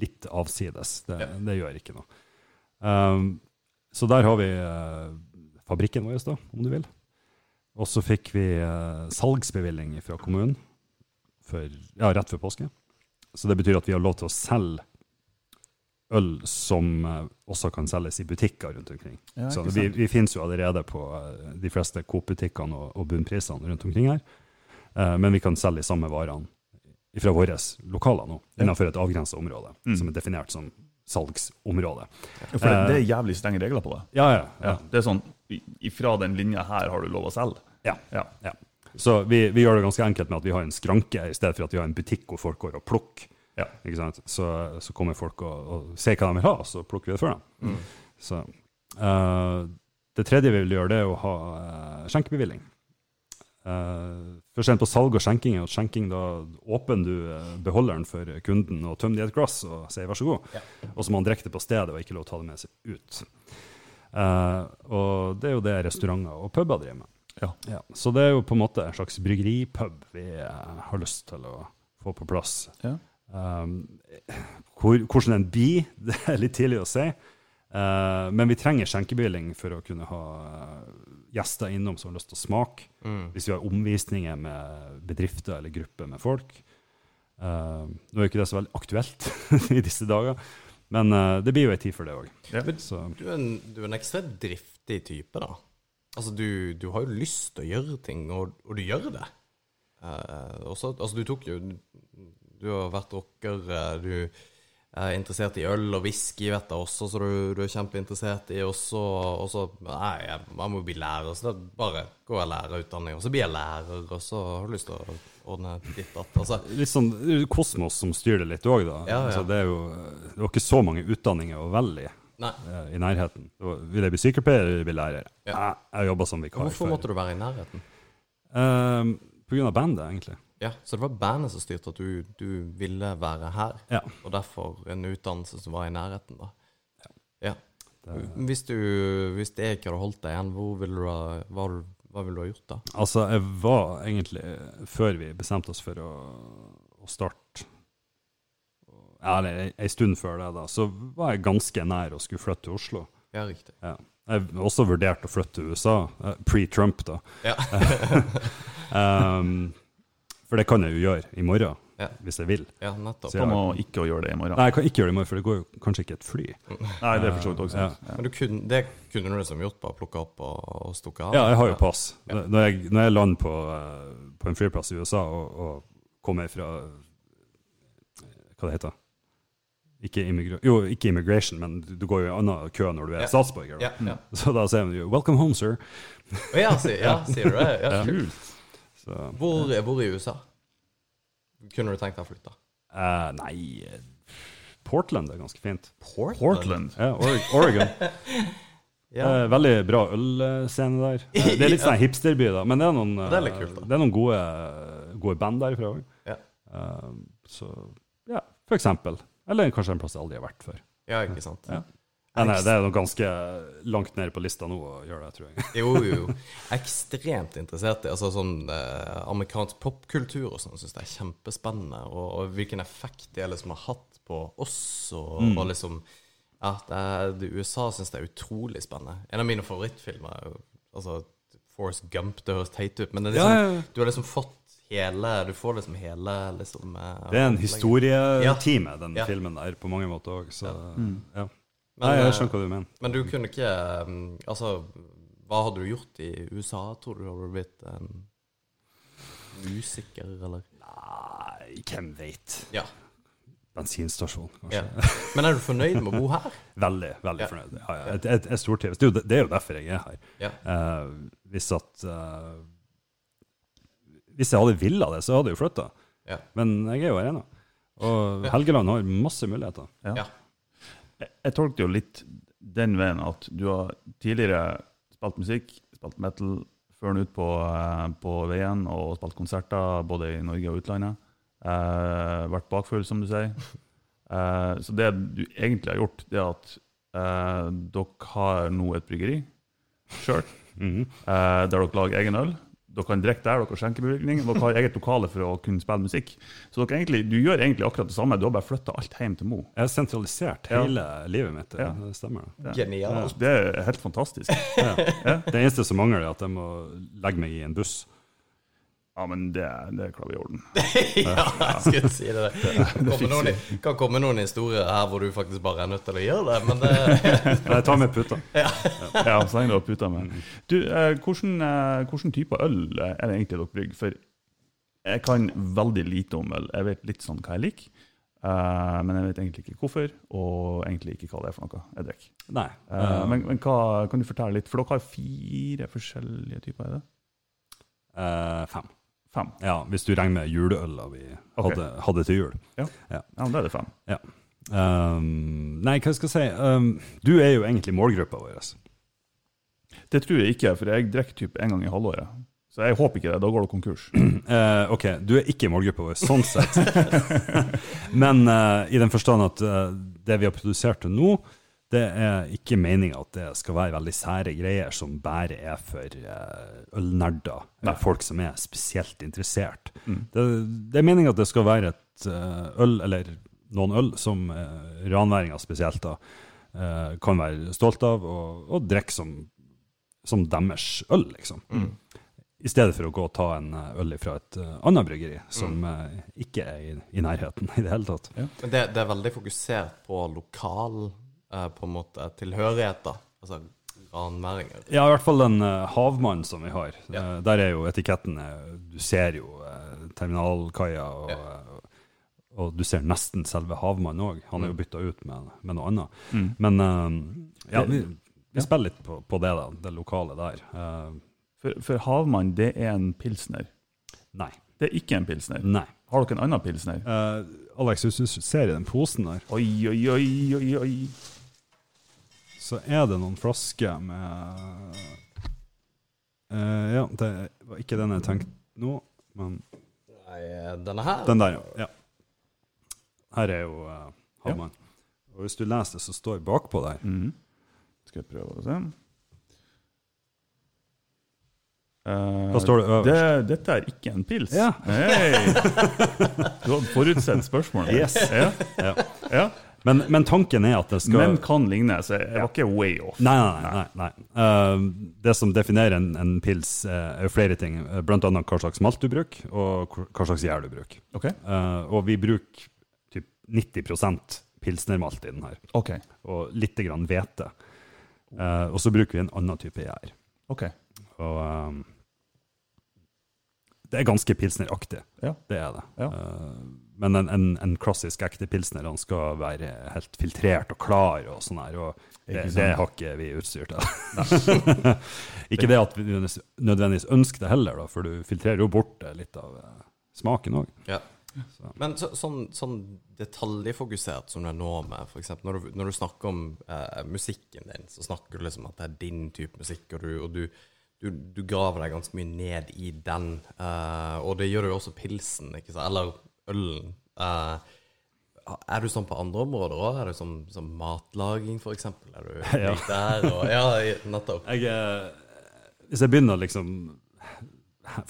D: litt avsides. Det, det gjør ikke noe. Um, så der har vi uh, fabrikken vår, da, om du vil. Og så fikk vi uh, salgsbevilling fra kommunen for, ja, rett før påske. Så det betyr at vi har lov til å selge øl som eh, også kan selges i butikker rundt omkring.
C: Ja,
D: så vi, vi finnes jo allerede på eh, de fleste Coop-butikkene og, og bunnprisene rundt omkring her. Eh, men vi kan selge de samme varene fra våre lokaler nå, innenfor et avgrenset område,
C: Mm.
D: som er definert som salgsområde.
C: For det, det er jævlig strenge regler på det.
D: Ja, ja.
C: Ja, det er sånn Ifra den linja her har du lov å selge.
D: ja.
C: Ja.
D: Ja. Så vi, vi gjør det ganske enkelt med at vi har en skranke i stedet for at vi har en butikk hvor folk går og plukker.
C: Ja.
D: Ikke sant? Så, så kommer folk og, og sier hva de vil ha, og så plukker vi det for dem. Så, uh, det tredje vi vil gjøre, det er å ha uh, skjenkebevilling. Uh, forskjellen på salg og skjenking er at skjenking da åpner du uh, beholderen for kunden og tømmer det i et glass og sier vær så god. Og så må han drikke det på stedet og ikke lov å ta det med seg ut. Uh, og det er jo det restauranter og puber driver med.
C: Ja.
D: Ja, så det er jo på en måte en slags bryggeripub vi har lyst til å få på plass.
C: Ja.
D: Um, hvor, hvordan den blir, <laughs> det er litt tidlig å si. Eh, men vi trenger skjenkebevilling for å kunne ha eh, gjester innom som har lyst til å smake. Hvis vi har omvisninger med bedrifter eller grupper med folk. Uh, nå er jo ikke det så veldig aktuelt <laughs> i disse dager, men uh, det blir jo ei tid for det òg.
C: Ja.
B: Du er, en, du er en ekstremt driftig type, da. Altså, du, du har jo lyst til å gjøre ting, og, og du gjør det. Uh, også, altså, du tok jo Du har vært rocker, eh, du er interessert i øl og whisky, vet jeg også, så du, du er kjempeinteressert i Og så Nei, jeg, jeg må bli lærer, så da bare går jeg lærerutdanning, og så blir jeg lærer, og så har du lyst til å ordne ditt datt. Altså,
D: litt sånn det er kosmos som styrer det litt òg, da.
B: Ja, ja.
D: Altså, det er jo det var ikke så mange utdanninger å velge i.
B: nei.
D: eh, I nærheten. Vil jeg bli sykepleier eller bli lærer?
B: Ja.
D: Jeg, jeg jobba som vikar.
B: Hvorfor måtte du være i nærheten?
D: Um, på grunn av bandet, egentlig.
B: Ja, Så det var bandet som styrte at du, du ville være her,
D: Ja.
B: og derfor en utdannelse som var i nærheten, da. Ja.
D: Det,
B: Hvis, du, hvis det ikke hadde holdt deg igjen, ville du ha, hva, hva ville du ha gjort da?
D: altså, jeg var egentlig, før vi bestemte oss for å, å starte eller ei- stund før det, da, så var jeg ganske nær å skulle flytte til Oslo.
B: Ja, riktig.
D: Ja. Jeg har også vurdert å flytte til USA, eh, pre-Trump, da.
B: Ja. <laughs>
D: Um, for det kan jeg jo gjøre i morgen,
B: Ja.
D: hvis jeg vil.
B: ja, nettopp.
D: Så jeg-
C: må ikke å gjøre det i morgen?
D: Nei, jeg kan ikke gjøre det i morgen, for det går jo kanskje ikke et fly. <laughs>
C: Nei, det er for så vidt også
D: Ja.
C: Ja.
B: Men du kunne, det kunne du liksom gjort, bare plukke opp og, og stukke av?
D: Ja, jeg har jo pass. Når jeg, når jeg lander på, eh, på en flyplass i USA og, og kommer fra Hva det heter ikke, jo, ikke immigration, men du, du går jo i annen kø når du er
B: yeah.
D: statsborger. Yeah,
B: Ja, ja.
D: Så da sier de jo 'welcome home, sir'.
B: Ja, sier, ja, <laughs> sier du det? Ja, kult.
D: Så,
B: Hvor, hvor i USA kunne du tenkt deg å flytte?
D: Uh, nei eh, Portland er ganske fint.
C: Portland.
D: Ja, Oregon. <laughs>
B: Ja.
D: Eh, veldig bra ølscene der. <laughs> Det er litt sånn hipsterby, da, men det er noen,
B: Det er kult,
D: det er noen gode, gode band derfra òg.
B: Ja.
D: så ja, for eksempel. Eller kanskje en plass jeg aldri har vært før.
B: ja, ikke sant?
D: Ja. Nei, nei, det er noe ganske langt nede på lista nå å gjøre det, tror jeg.
B: Jo, jo, jo. Ekstremt interessert i altså sånn eh, amerikansk popkultur og sånn. Syns det er kjempespennende. Og, og hvilken effekt det liksom har hatt på oss. Og,
D: Mm.
B: og liksom Ja, det er, det, USA syns det er utrolig spennende. En av mine favorittfilmer er jo altså Force Gump. Det høres teit ut, men det er liksom,
D: Ja, ja,
B: du har liksom fått hele Du får liksom hele liksom eh,
D: Det er en
B: opplegget.
D: ja. den filmen der, på mange måter òg. Så ja. Nei, jeg
B: eh,
D: skjønner hva du mener.
B: Men du kunne ikke um, Altså, hva hadde du gjort i USA, tror du? Hadde du blitt en musiker, eller?
D: Nei, hvem veit.
B: Ja.
D: Bensinstasjon, kanskje.
B: ja. Men er du fornøyd med å bo her? <laughs>
D: Veldig, veldig
B: Ja.
D: fornøyd. Ja, ja. Jeg, jeg, jeg stortrives. Det, det- er jo derfor jeg er her.
B: Ja.
D: Eh, hvis at uh, Hvis jeg hadde villa det, så hadde jeg jo flytta.
B: Ja.
D: Men jeg er jo her ennå. Og Helgeland har masse muligheter.
C: Ja. Jeg, tolket jo litt den veien at du har tidligere spilt musikk, spilt metal, før ut på, eh, på veien og spilt konserter både i Norge og utlandet. Eh, vært bakfull, som du sier. <laughs> Eh, så det du egentlig har gjort, det er at eh, dere har nå et bryggeri sjøl, <laughs>
D: Mhm.
C: eh, der dere lager egen øl. Dere kan drikke der, dere har skjenkebevilgning, dere har eget lokale for å kunne spille musikk. Så dere egentlig, du gjør egentlig akkurat det samme, du har bare flytta alt hjem til Mo.
D: Jeg har sentralisert
C: Ja.
D: hele livet mitt.
C: Ja.
D: Det stemmer. det.
B: Genialt.
C: Det er helt fantastisk. <laughs>
D: Ja. Det eneste som mangler, er at jeg må legge meg i en buss.
C: Ja, men det, det klarer vi i orden. <laughs>
B: ja, jeg skulle si det. <laughs> Det kan komme noen, kan komme noen historier her hvor du faktisk bare er nødt til å gjøre det, men det
D: Men jeg tar med puta.
C: Ja, <laughs> så henger det har puta med. Du, eh, hvordan, eh, hvordan type øl er det egentlig dere brygger? For jeg kan veldig lite om øl. Jeg vet litt sånn hva jeg liker, Uh, men jeg vet egentlig ikke hvorfor, og egentlig ikke hva det er for noe jeg drikker.
D: Nei.
C: Uh, men men hva, kan du fortelle litt? For dere har fire forskjellige typer, er det?
D: Uh, fem.
C: Fem?
D: Ja, hvis du regner med juleøla vi
C: okay.
D: hadde, hadde til jul.
C: Ja, da er det fem.
D: Um, nei, hva skal jeg si? Um, du er jo egentlig målgruppa vår.
C: Det tror jeg ikke, for jeg drikker typ en gang i halvåret. Så jeg håper ikke det. Da går det konkurs.
D: Uh, <clears throat> ok, du er ikke målgruppa vår, sånn sett. <laughs> <laughs> Men uh, i den forstand at uh, det vi har produsert til nå, det er ikke meninga at det skal være veldig sære greier som bare er for eh, ølnerder, eller folk som er spesielt interessert. Det, det er meninga at det skal være et eh, øl, eller noen øl, som uh, ranværinger spesielt da, eh, kan være stolt av, og, og drikke som, som deres øl, liksom. I stedet for å gå og ta en eh, øl fra et eh, annet bryggeri, som mm. ikke er i, i nærheten i det hele tatt.
B: Ja. det, det er veldig fokusert på lokal eh, på en måte tilhørighet, da. Altså ranværinger.
D: Ja, i hvert fall den uh, havmannen som vi har.
B: Ja.
D: Uh, der er jo etiketten eh, Du ser jo uh, terminalkaia, og,
B: Ja.
D: og du ser nesten selve havmannen òg. Han er jo bytta ut med, med noe annet.
C: Mm.
D: Men ja, vi, vi spiller litt på, på det, da. Det lokale der.
C: For, for havmann, det er en pilsner.
D: nei.
C: Det er ikke en pilsner.
D: Nei.
C: Har dere en annen pilsner?
D: Uh, Alex, hvis du ser i den posen der,
C: Oi, oi, oi, oi, oi.
D: Så er det noen flasker med Eh, Ja, det var ikke den jeg tenkte nå, men
B: Nei, denne her
D: den der, ja. ja. Her er jo uh, Ja. Og hvis du leser det som står bakpå der
C: Mhm. Skal jeg prøve å se. Eh,
D: Hva står det øverst?
C: det, dette er ikke en pils.
D: Ja.
C: Hey. Du hadde forutsett spørsmålet.
D: Yes.
C: Ja.
D: Ja. Men, men tanken er at det skal
C: Men kan ligne, så jeg var ikke way off.
D: Nei, nei, nei. nei. Eh, det som definerer en, en pils, uh, er flere ting. Uh, Blant annet hva slags malt du bruker, og hva- slags gjær du bruker. Okay. Og vi bruker typ 90% pilsnermalt i den her,
C: Okay.
D: og litt grann hvete. Og så bruker vi en annen type gjær.
C: ok.
D: Og det er ganske pilsneraktig.
C: Ja.
D: Det er det.
C: Ja.
D: Men en, en, en klassisk ekte pilsner han skal være helt filtrert og klar og sånn her. Og det, det har ikke vi utstyr til. <laughs> ikke det at vi nødvendigvis- ønsker det heller, da, for du filtrerer jo bort litt av eh, smaken òg.
B: Ja. Men så, sånn, sånn detaljfokusert som det er nå med, eksempel, når du, når du snakker om eh, musikken din, så snakker du liksom at det er din type musikk, og du, og du, du, du graver deg ganske mye ned i den. eh, og det gjør jo også pilsen, ikke sant? Eller ølen. Eh, er du sånn på andre områder òg? Er du sånn, som matlaging, eksempel? Er du <laughs>
D: Ja.
B: der? Og, ja, nettopp.
D: Jeg, eh, hvis jeg begynner liksom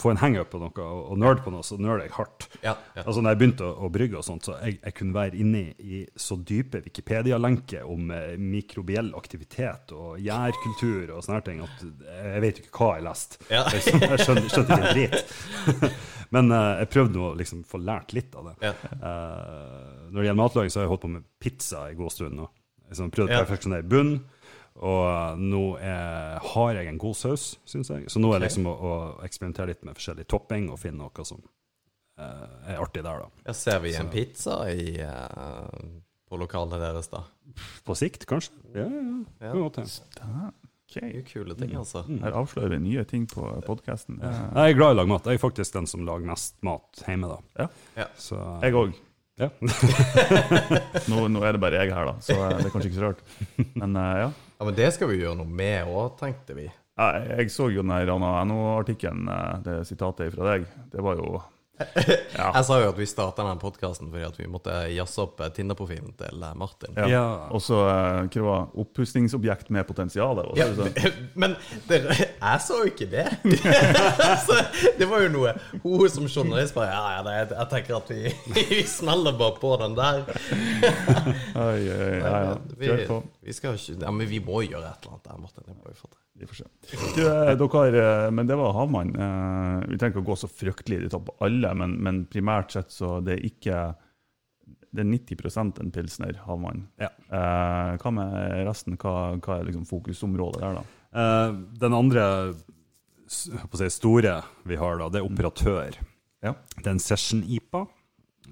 D: få en hangup på noe og, og nerd på noe, så nerder jeg hardt.
B: Ja, ja.
D: Altså når jeg begynte å, å brygge og sånt, så jeg, jeg kunne være inne i så dype Wikipedia-lenker om eh, mikrobiell aktivitet og gjærkultur og sånne ting at jeg vet ikke hva jeg leste.
B: Ja. <laughs>
D: Jeg, jeg skjønte, skjønte ikke en drit. <laughs> Men eh, jeg prøvde nå å liksom få lært litt av det. Eh, når det gjelder matlaging, så har jeg holdt på med pizza en god stund nå. Liksom prøvde å perfeksjonere bunn, Og eh, nå er, har jeg en god saus, syns jeg. Så nå er det liksom å, å eksperimentere litt med forskjellig topping og finne noe som uh, er artig der, da.
B: Ja, ser vi en pizza i, uh, på lokalet deres, da?
D: På sikt, kanskje? Ja, ja.
B: Ja.
C: ja.
B: Okay. Er kule ting, altså.
C: Her avslører vi nye ting på podkasten.
D: Jeg er glad i å lage mat. Jeg er faktisk den som lager mest mat hjemme, da.
C: Ja.
B: Ja.
D: Så
C: Jeg òg.
D: ja. <laughs>
C: Nå, nå er det bare jeg her, da, så det er kanskje ikke så rart. Men uh, ja.
B: Ja, Men det skal vi gjøre noe med òg, tenkte vi.
C: Jeg jeg så jo den her NO-artikkelen, eh, det sitatet fra deg. Det var jo Ja.
B: Jeg sa jo at vi starta den podkasten fordi at vi måtte jazze opp eh, Tinder-profilen til eh, Martin.
C: ja.
D: Ja.
C: Og så eh, hva var oppussingsobjekt med potensial.
B: Ja, <laughs> men det, jeg så jo ikke det. <laughs> så det var jo noe hun som journalist bare Ja, ja, jeg, jeg tenker at vi, <laughs> vi smeller bare på den der.
C: Oi, oi, oi, ja, ja.
B: Vi,
C: Kjør på.
B: vi skal ikke Ja, men vi må gjøre et eller annet der, Martin. Det må vi få til.
C: Vi får se. Du, eh, dere, eh, men det var havmann. Eh, Vi trenger ikke å gå så fryktelig i topp på alle, men, men primært sett så det er ikke Det er 90 en pilsner havmann.
D: Ja.
C: Eh, hva med resten? Hva, hva er liksom fokusområdet der, da?
D: Eh, den andre si, store vi har, da, det er operatør.
C: Ja.
D: Det er en session-IPA.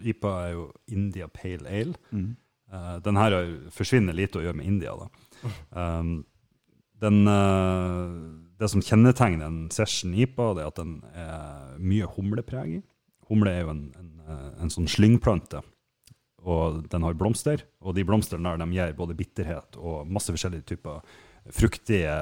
D: IPA er jo India Pale Ale.
C: Mm.
D: Eh, den her forsvinner lite å gjøre med India, da. Um, <laughs> den, eh, det som kjennetegner en session IPA, det er at den er mye humlepreg i. Humle er jo en, en, eh, en sånn slyngplante, og den har blomster. Og de blomstene der de gir både bitterhet og masse forskjellige typer fruktige,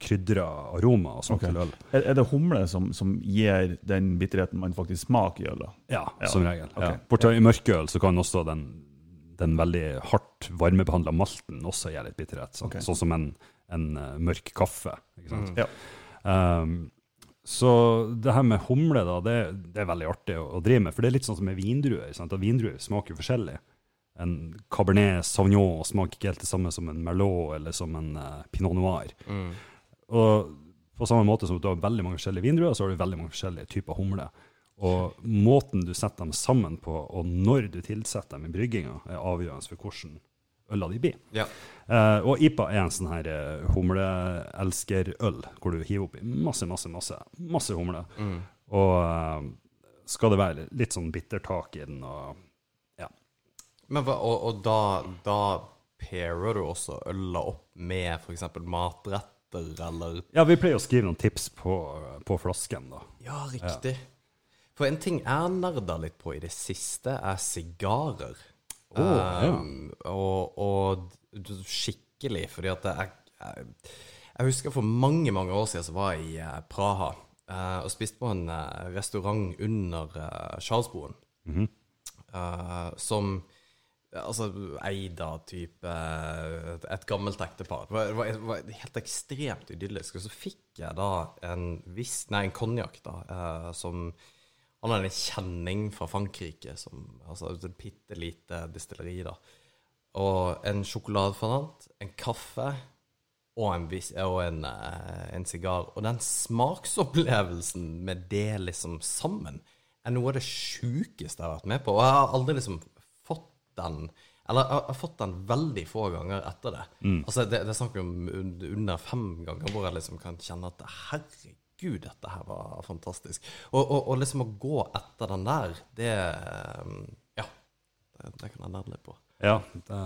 D: krydra aromaer og sånt
C: Ok.
D: til øl.
C: Er, det humle som, som gir den bitterheten man faktisk smaker i øl?
D: Ja,
C: Ja.
D: som regel.
C: Okay.
D: Ja. Bortsett i mørkeøl så kan også den, den veldig hardt varmebehandla malten også gi litt bitterhet. Sånn,
C: okay.
D: sånn som en, en eh, mørk kaffe. Ikke sant?
C: Ja.
D: Um, så det her med humle, da, det, det er veldig artig å, å drive med. For det er litt sånn som med vindruer. Sant? At vindruer smaker jo forskjellig. En cabernet sauvignon smaker ikke helt det samme som en merlot eller som en uh, pinot noir. Og på samme måte som du har veldig mange forskjellige vindruer, så har du veldig mange forskjellige typer humle. Og måten du setter dem sammen på, og når du tilsetter dem i brygginga, er avgjørende for hvordan øla de blir.
B: Ja.
D: Eh, og IPA er en sånn her uh, humleelskerøl, hvor du hiver oppi masse, masse, masse, masse humle. Og uh, skal det være litt sånn bittertak i den, og ja.
B: Men og, og da, da pairer du også øla opp med f.eks. matretter, eller
D: Ja, vi pleier å skrive noen tips på, på flasken, da.
B: Ja, riktig. For en ting jeg nerda litt på i det siste, er sigarer.
D: Ja.
B: Um, og, og skikkelig, fordi at jeg, jeg, jeg husker for mange, mange år siden så var jeg i eh, Praha uh, og spiste på en uh, restaurant under uh, Charlesboen. Eh, som altså, eid av type et, gammelt ektepar. Det var, det var, det var helt ekstremt idyllisk. Og så fikk jeg da en viss Nei, en konjakk, da, som Han hadde en kjenning fra Frankrike, som Altså et bitte lite distilleri, da. Og en sjokoladefondant, en kaffe og en, og en, eh, en sigar. Og den smaksopplevelsen med det liksom sammen er noe av det sjukeste jeg har vært med på. Og jeg har aldri liksom fått den Eller jeg har fått den veldig få ganger etter det. Altså Det, det er snakk om under fem ganger hvor jeg liksom kan kjenne at herregud, dette her var fantastisk. Og, og, og liksom å gå etter den der, det eh, Ja. Det, det kan jeg nerde litt på.
D: Ja, det,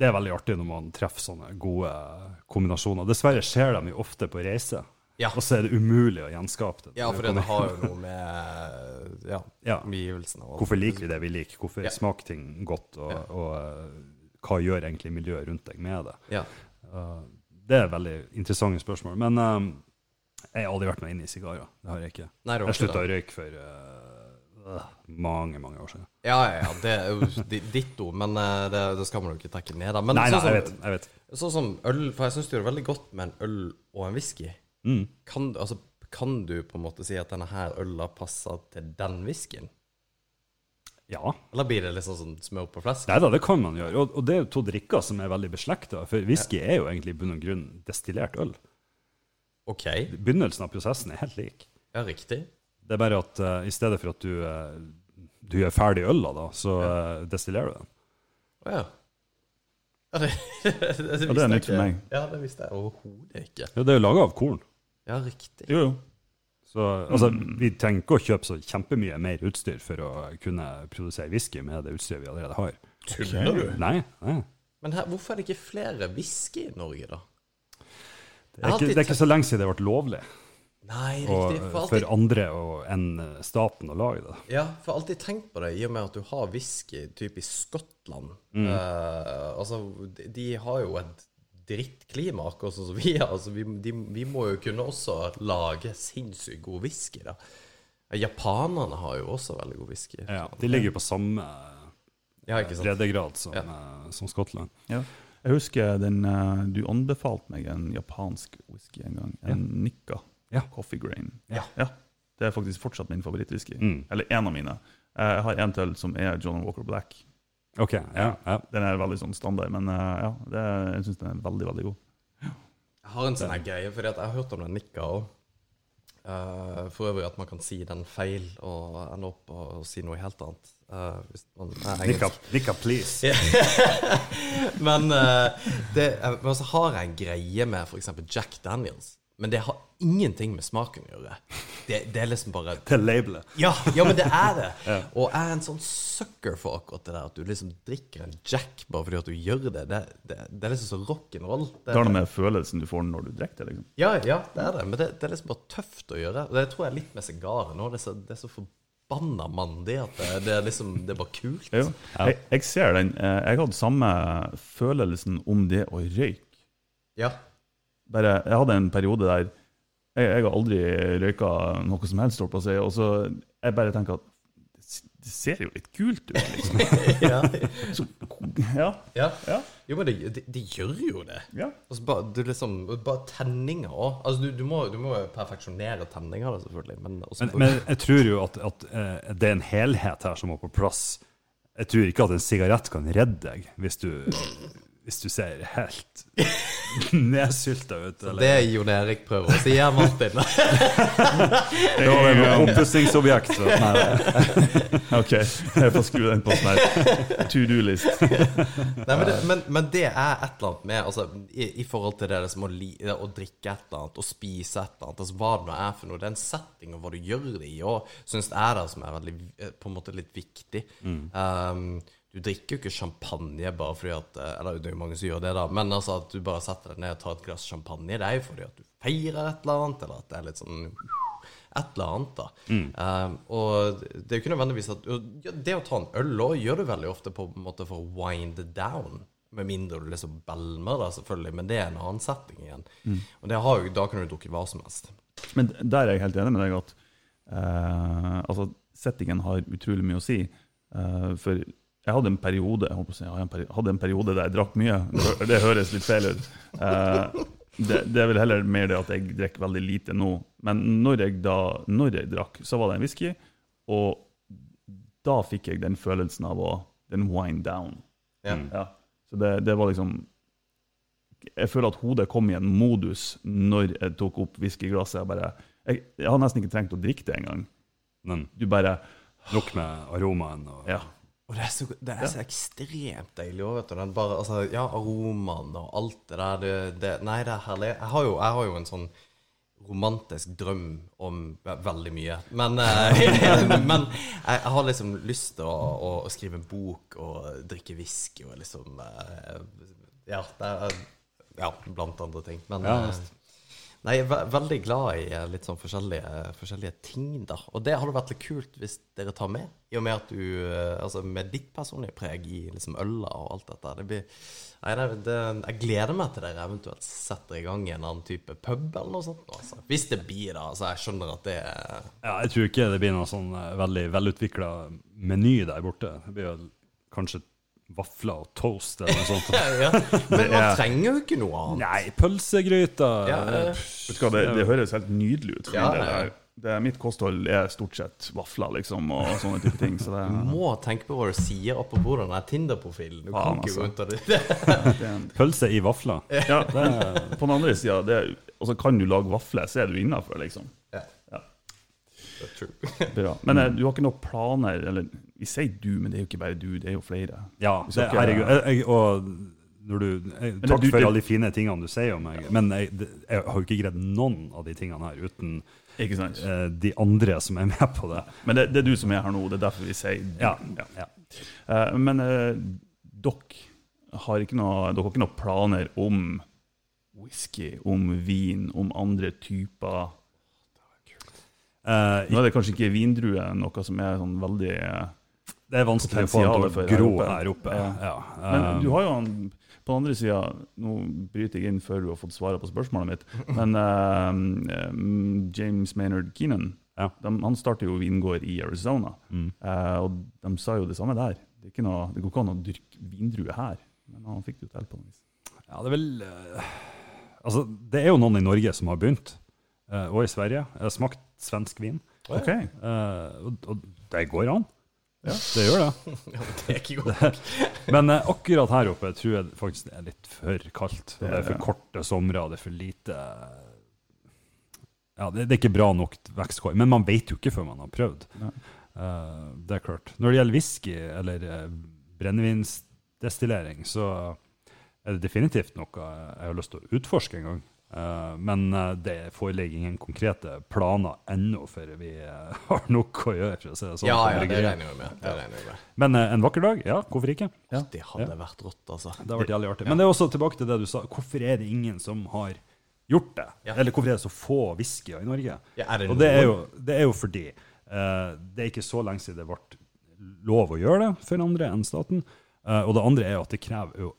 D: det er veldig artig når man treffer sånne gode kombinasjoner. Dessverre skjer de jo ofte på reise,
B: Ja.
D: og så er det umulig å gjenskape det.
B: Ja, for det har jo noe med ja,
D: Ja.
B: omgivelsene og
D: Hvorfor liker vi det vi liker? Hvorfor
B: Ja.
D: smaker ting godt? Og, og eh, hva gjør egentlig miljøet rundt deg med det?
B: Ja.
D: Uh, det er veldig interessante spørsmål. Men um, jeg har aldri vært meg inn i sigarer. Det har jeg ikke.
B: Nei, det var
D: Jeg
B: ikke
D: slutta å røyke for uh, mange, mange år siden.
B: Ja, ja, ja, det er jo di- ditto, men eh, det, det skal man jo ikke trekke ned. Da. Men
D: Nei, nei,
B: sånn,
D: jeg vet. Jeg vet.
B: sånn som øl For jeg syns det gjør veldig godt med en øl og en whisky.
D: Mm.
B: Kan, altså, kan du på en måte si at denne her øla passer til den whiskyen?
D: Ja.
B: Eller blir det liksom sånn smør på flesk?
D: Nei da, det kan man gjøre. Og, og det er jo to drikker som er veldig beslekta. For whisky er jo egentlig i bunn og grunn destillert øl.
B: OK.
D: Begynnelsen av prosessen er helt lik.
B: Ja, riktig.
D: Det er bare at uh, i stedet for at du, uh, du gjør ferdig øla, da, så uh, destillerer du den.
B: Å ja. Ja, det, det, <laughs> det,
C: Ja, det er nytt for meg.
B: Ja, det visste jeg overhodet ikke.
D: Ja, det er jo laga av korn.
B: Ja, riktig.
C: Jo, jo.
D: Så altså, vi trenger ikke å kjøpe så kjempemye mer utstyr for å kunne produsere whisky med det utstyret vi allerede har.
B: Tuller du?
D: Nei, nei.
B: Men her, hvorfor er det ikke flere whisky i Norge, da?
D: Det er, ikke, det er ikke så lenge siden det ble lovlig
B: Nei, riktig. For
D: for andre enn staten å lage det.
B: ja, for alltid tenkt på det, i og med at du har whisky typ i Skottland.
D: Mm.
B: Uh, altså, de, de har jo et drittklima, akkurat sånn som vi har. Altså, vi, de, vi må jo kunne også lage sinnssykt god whisky, da. Japanerne har jo også veldig god whisky.
D: Ja, de ligger jo på samme
B: Ja,
D: breddegrad som,
B: Ja.
D: eh, som Skottland.
C: Ja. Jeg husker den, eh, du anbefalte meg en japansk whisky en gang. En Nikka
D: Ja.
C: Coffee Grain.
D: Ja.
C: Det er faktisk fortsatt min favorittwhisky.
D: Mm.
C: Eller en av mine. Eh, Jeg har en til som er John Walker Black.
D: OK. Ja, ja.
C: Den er veldig sånn standard, men eh, ja, det, jeg syns den er veldig, veldig god.
B: Jeg har en sånn greie, for jeg har hørt om den nikka òg. for øvrig at man kan si den feil og ende opp og si noe helt annet. Uh, hvis man er
D: Nikka. Nikka, please. <laughs> <laughs> <laughs>
B: men, uh, det, eh, men så har jeg en greie med f.eks. Jack Daniels. Men det har ingenting med smaken å gjøre. Det, det er liksom bare
D: Til labelet.
B: Ja, ja men det er det. Og jeg er en sånn sucker for akkurat det der. At du liksom drikker en Jack bare fordi at du gjør det. Det, det, det er liksom så rock'n'roll. Det-
C: Det har noe med følelsen du får når du drikker det. liksom.
B: Ja, ja, det er det. Men det, det er liksom bare tøft å gjøre. Og det tror jeg er litt med sigaren nå. Det er så, det er så forbanna mandig at det, det er liksom Det er bare kult.
C: Jo. Jeg, jeg ser den. Eh, Jeg hadde samme følelsen om det å røyke.
B: Ja.
C: Bare, jeg hadde en periode der jeg, jeg har aldri røyka noe som helst, holdt på å si, og så jeg bare tenker at det det ser jo litt kult ut, liksom. <laughs>
B: ja.
C: Så, ja,
B: ja.
C: ja,
B: Jo, men det, det, det gjør jo det.
C: ja.
B: Altså bare, du liksom, bare tenninger òg. Altså, du, du, må, du må jo perfeksjonere tenninger, da, selvfølgelig. Men,
D: Men, men jeg tror jo at, at uh, det er en helhet her som må på plass. Jeg tror ikke at en sigarett kan redde deg hvis du, hvis du ser helt nedsylta ut. Eller,
B: det er Jon Erik prøver å si her, Martin. <laughs>
D: det var et oppussingsobjekt. så- <laughs>
C: OK, jeg får skru den på sånn to do-list.
B: Nei, men, det, men, men det er et eller annet med altså, i, i forhold til det liksom, å, li, å drikke et eller annet og spise et eller annet. Altså, hva det nå er for noe. Det er en setting og hva du gjør det i òg, syns jeg det som er veldig, eh, på en måte litt viktig. Um, du drikker jo ikke champagne bare fordi at eh, Eller det er jo mange som gjør det, da. Men altså at du bare setter deg ned og tar et glass champagne, det er jo fordi at du feirer et eller annet, eller at det er litt sånn et eller annet, da. Um, og det er jo ikke nødvendigvis at Det å ta en øl òg gjør du veldig ofte på en måte for å wind down. Med mindre du liksom belmer, da, selvfølgelig, men det er en annen setting igjen. Og det har jo, da kan du drukke hva som helst.
C: Men der er jeg helt enig med deg at uh, altså, settingen har utrolig mye å si. Uh, for jeg hadde en periode jeg håper, å si, jeg hadde en periode der jeg drakk mye. Det, høres litt feil ut. Eh, det, det er vel heller mer det at jeg drikker veldig lite nå. Men når jeg da når jeg drakk, så var det en whisky, og da fikk jeg den følelsen av å den wind down.
B: Ja.
C: Ja. Så det, det var liksom Jeg føler at hodet kom i en modus når jeg tok opp whiskyglasset. Jeg, bare, jeg, jeg har nesten ikke trengt å drikke det engang.
D: Men
C: Du bare
D: nok med aromaen. Og,
C: Ja.
B: Og det er så, det er så ekstremt deilig òg, vet du. Den bare, altså, ja, aromaen og alt det der. Det, det, nei, det er herlig. Jeg har, jo, jeg har jo en sånn romantisk drøm om ve veldig mye. Men, eh, <laughs> men jeg, jeg har liksom lyst til å, å, å skrive en bok og drikke whisky og liksom eh, Ja, det er, ja blant andre ting. Men
D: Ja,
B: eh, Nei, jeg er ve veldig glad i eh, litt sånn forskjellige, forskjellige ting, da. Og det hadde vært litt kult hvis dere tar med. I og med at du eh, Altså med ditt personlige preg i liksom øla og alt dette. Det blir Nei, det, det, jeg gleder meg til dere eventuelt setter i gang en annen type pub eller noe sånt. Altså. Hvis det blir det. Altså, jeg skjønner at det er
D: Ja, jeg tror ikke det blir noen sånn eh, veldig velutvikla meny der borte. Det blir jo kanskje vafler og toast eller noe sånt. <laughs>
B: ja. Men man
C: er-
B: trenger jo ikke noe annet.
D: Nei, pølsegryter
B: Ja, ja.
C: Vet du hva, det, det høres helt nydelig ut.
B: Ja,
C: Det er- det er, mitt kosthold er stort sett vafler liksom, og sånne type ting. Så det,
B: Du må tenke på hva du sier apropos den når Tinder-profilen. Du kan ikke
C: altså.
B: rundt av det. <laughs>
C: det
D: Pølse i vafler.
C: ja, på den andre sida altså, Kan du lage vafler, så er du innafor, liksom.
B: Ja. Det.
C: Bra. Men eh, du har ikke noen planer eller Vi sier du, men det er jo ikke bare du, det er jo flere.
D: Ja, det,
C: ikke-
D: herregud. Jeg, og du, jeg, Takk
C: du-
D: for alle de fine tingene du sier om meg, men jeg, jeg har jo ikke greid noen av de tingene her uten eh, de andre som er med på det.
C: Men det, det er du som er her nå, det er derfor vi sier
D: Ja, ja.
C: Eh, men uh, dere har ikke noe, noen planer om whisky, om vin, om andre typer
D: uh,
C: Nå er det kanskje ikke vindrue noe som er sånn veldig
D: det er vanskelig å få han til å gro her oppe.
C: Ja.
D: Ja.
C: Men
D: eh,
C: du har jo han på den andre sida Nå bryter jeg inn før du har fått svaret på spørsmålet mitt. <laughs> Men eh, James Maynard Keenan
D: Ja.
C: de, han starter jo vingård i Arizona.
D: Mm.
C: uh, og de sa jo det samme der. Det, noe, det går ikke an å dyrke vindrue her. Men han fikk det jo til på noe vis.
D: Ja, det er vel uh, Altså, det er jo noen i Norge som har begynt, eh, og i Sverige. Jeg har smakt svensk vin,
C: Ok,
D: eh, og, og det går an. Det gjør det. <laughs>
B: Ja, det er ikke godt. nok. <laughs>
D: Men eh, akkurat her oppe tror jeg faktisk det er litt for kaldt. Det er for korte somre, og det er for lite Ja, det, det er ikke bra nok vekstkår. Men man vet jo ikke før man har prøvd. Eh, det er klart. Når det gjelder whisky eller uh, brennevinsdestillering, så er det definitivt noe jeg har lyst til å utforske en gang. Eh, men eh, det foreligger ingen konkrete planer ennå, for vi eh, <laughs> har nok å gjøre. for å si det sånn.
B: Ja, ja, det regner vi med. Det regner med.
D: Men en vakker dag, ja, hvorfor ikke?
C: Ja.
B: Det hadde vært rått, altså.
D: Det hadde vært jævlig artig. Men det er også tilbake til det du sa. Hvorfor er det ingen som har gjort det?
B: Ja.
D: Eller hvorfor er det så få whiskyer i Norge?
B: Ja, er det
D: Og det er, jo, det er jo fordi uh, det er ikke så lenge siden det ble lov å gjøre det for andre enn staten. Uh, og det andre er jo at det krever jo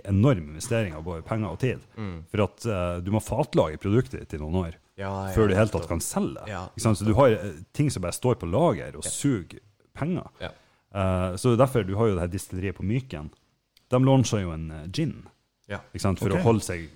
D: en enorm investering av både penger og tid.
B: Mm.
D: For at uh, du må fatlage produktet ditt i noen år
B: Ja, ja,
D: før du i hele tatt kan selge det.
B: Ja.
D: Ikke sant? Så du har eh, ting som bare står på lager og suger penger.
B: Ja.
D: Eh, så derfor du har jo det her distilleriet på Myken. De lansa jo en gin
B: Ja.
D: ikke sant? for
C: okay.
D: å holde seg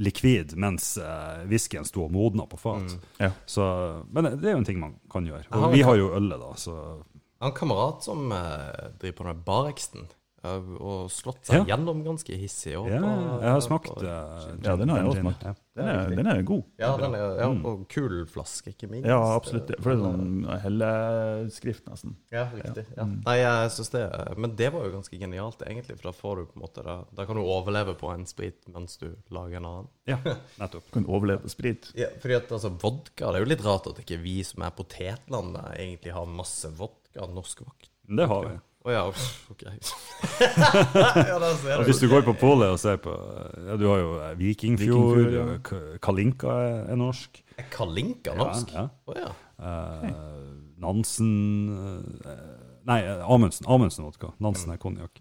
D: likvid mens uh, whiskyen sto og modna på fat.
B: Mm.
C: Ja.
D: Så, men det er jo en ting man kan gjøre. Og vi har jo ølet, da, så
B: Jeg har en kamerat som uh, driver på med bareksten. Eh, og slått seg
D: Ja.
B: gjennom ganske hissig.
D: ja, jeg har smakt eh,
C: Ja, den har jeg også smakt.
D: Ja.
C: Den er, den er god.
B: Ja, den er, ja,
D: Mm.
B: og kul flaske, ikke minst.
C: Ja, absolutt. For det er sånn helleskrift, nesten.
B: Ja, riktig. Ja.
C: Mm.
B: Nei, jeg synes det Men det var jo ganske genialt, egentlig. For da får du på en måte Da, da kan du overleve på en sprit mens du lager en annen.
D: ja, <laughs> nettopp.
C: Du kan overleve på sprit.
B: Ja, fordi at altså, vodka Det er jo litt rart at ikke vi som er potetlandet, egentlig har masse vodka. Norsk vodka.
D: Det har vi.
B: Å ja, ok. <laughs> ja,
D: Og hvis du går på polet og ser på ja, Du har jo eh, Vikingfjord,
C: Vikingfjord, ja.
D: Kalinka er, norsk.
B: Er Kalinka norsk?
D: Ja,
B: Å ja.
D: ja. uh, Nansen uh, Nei, eh, Amundsen. Amundsen vodka. Nansen er konjakk.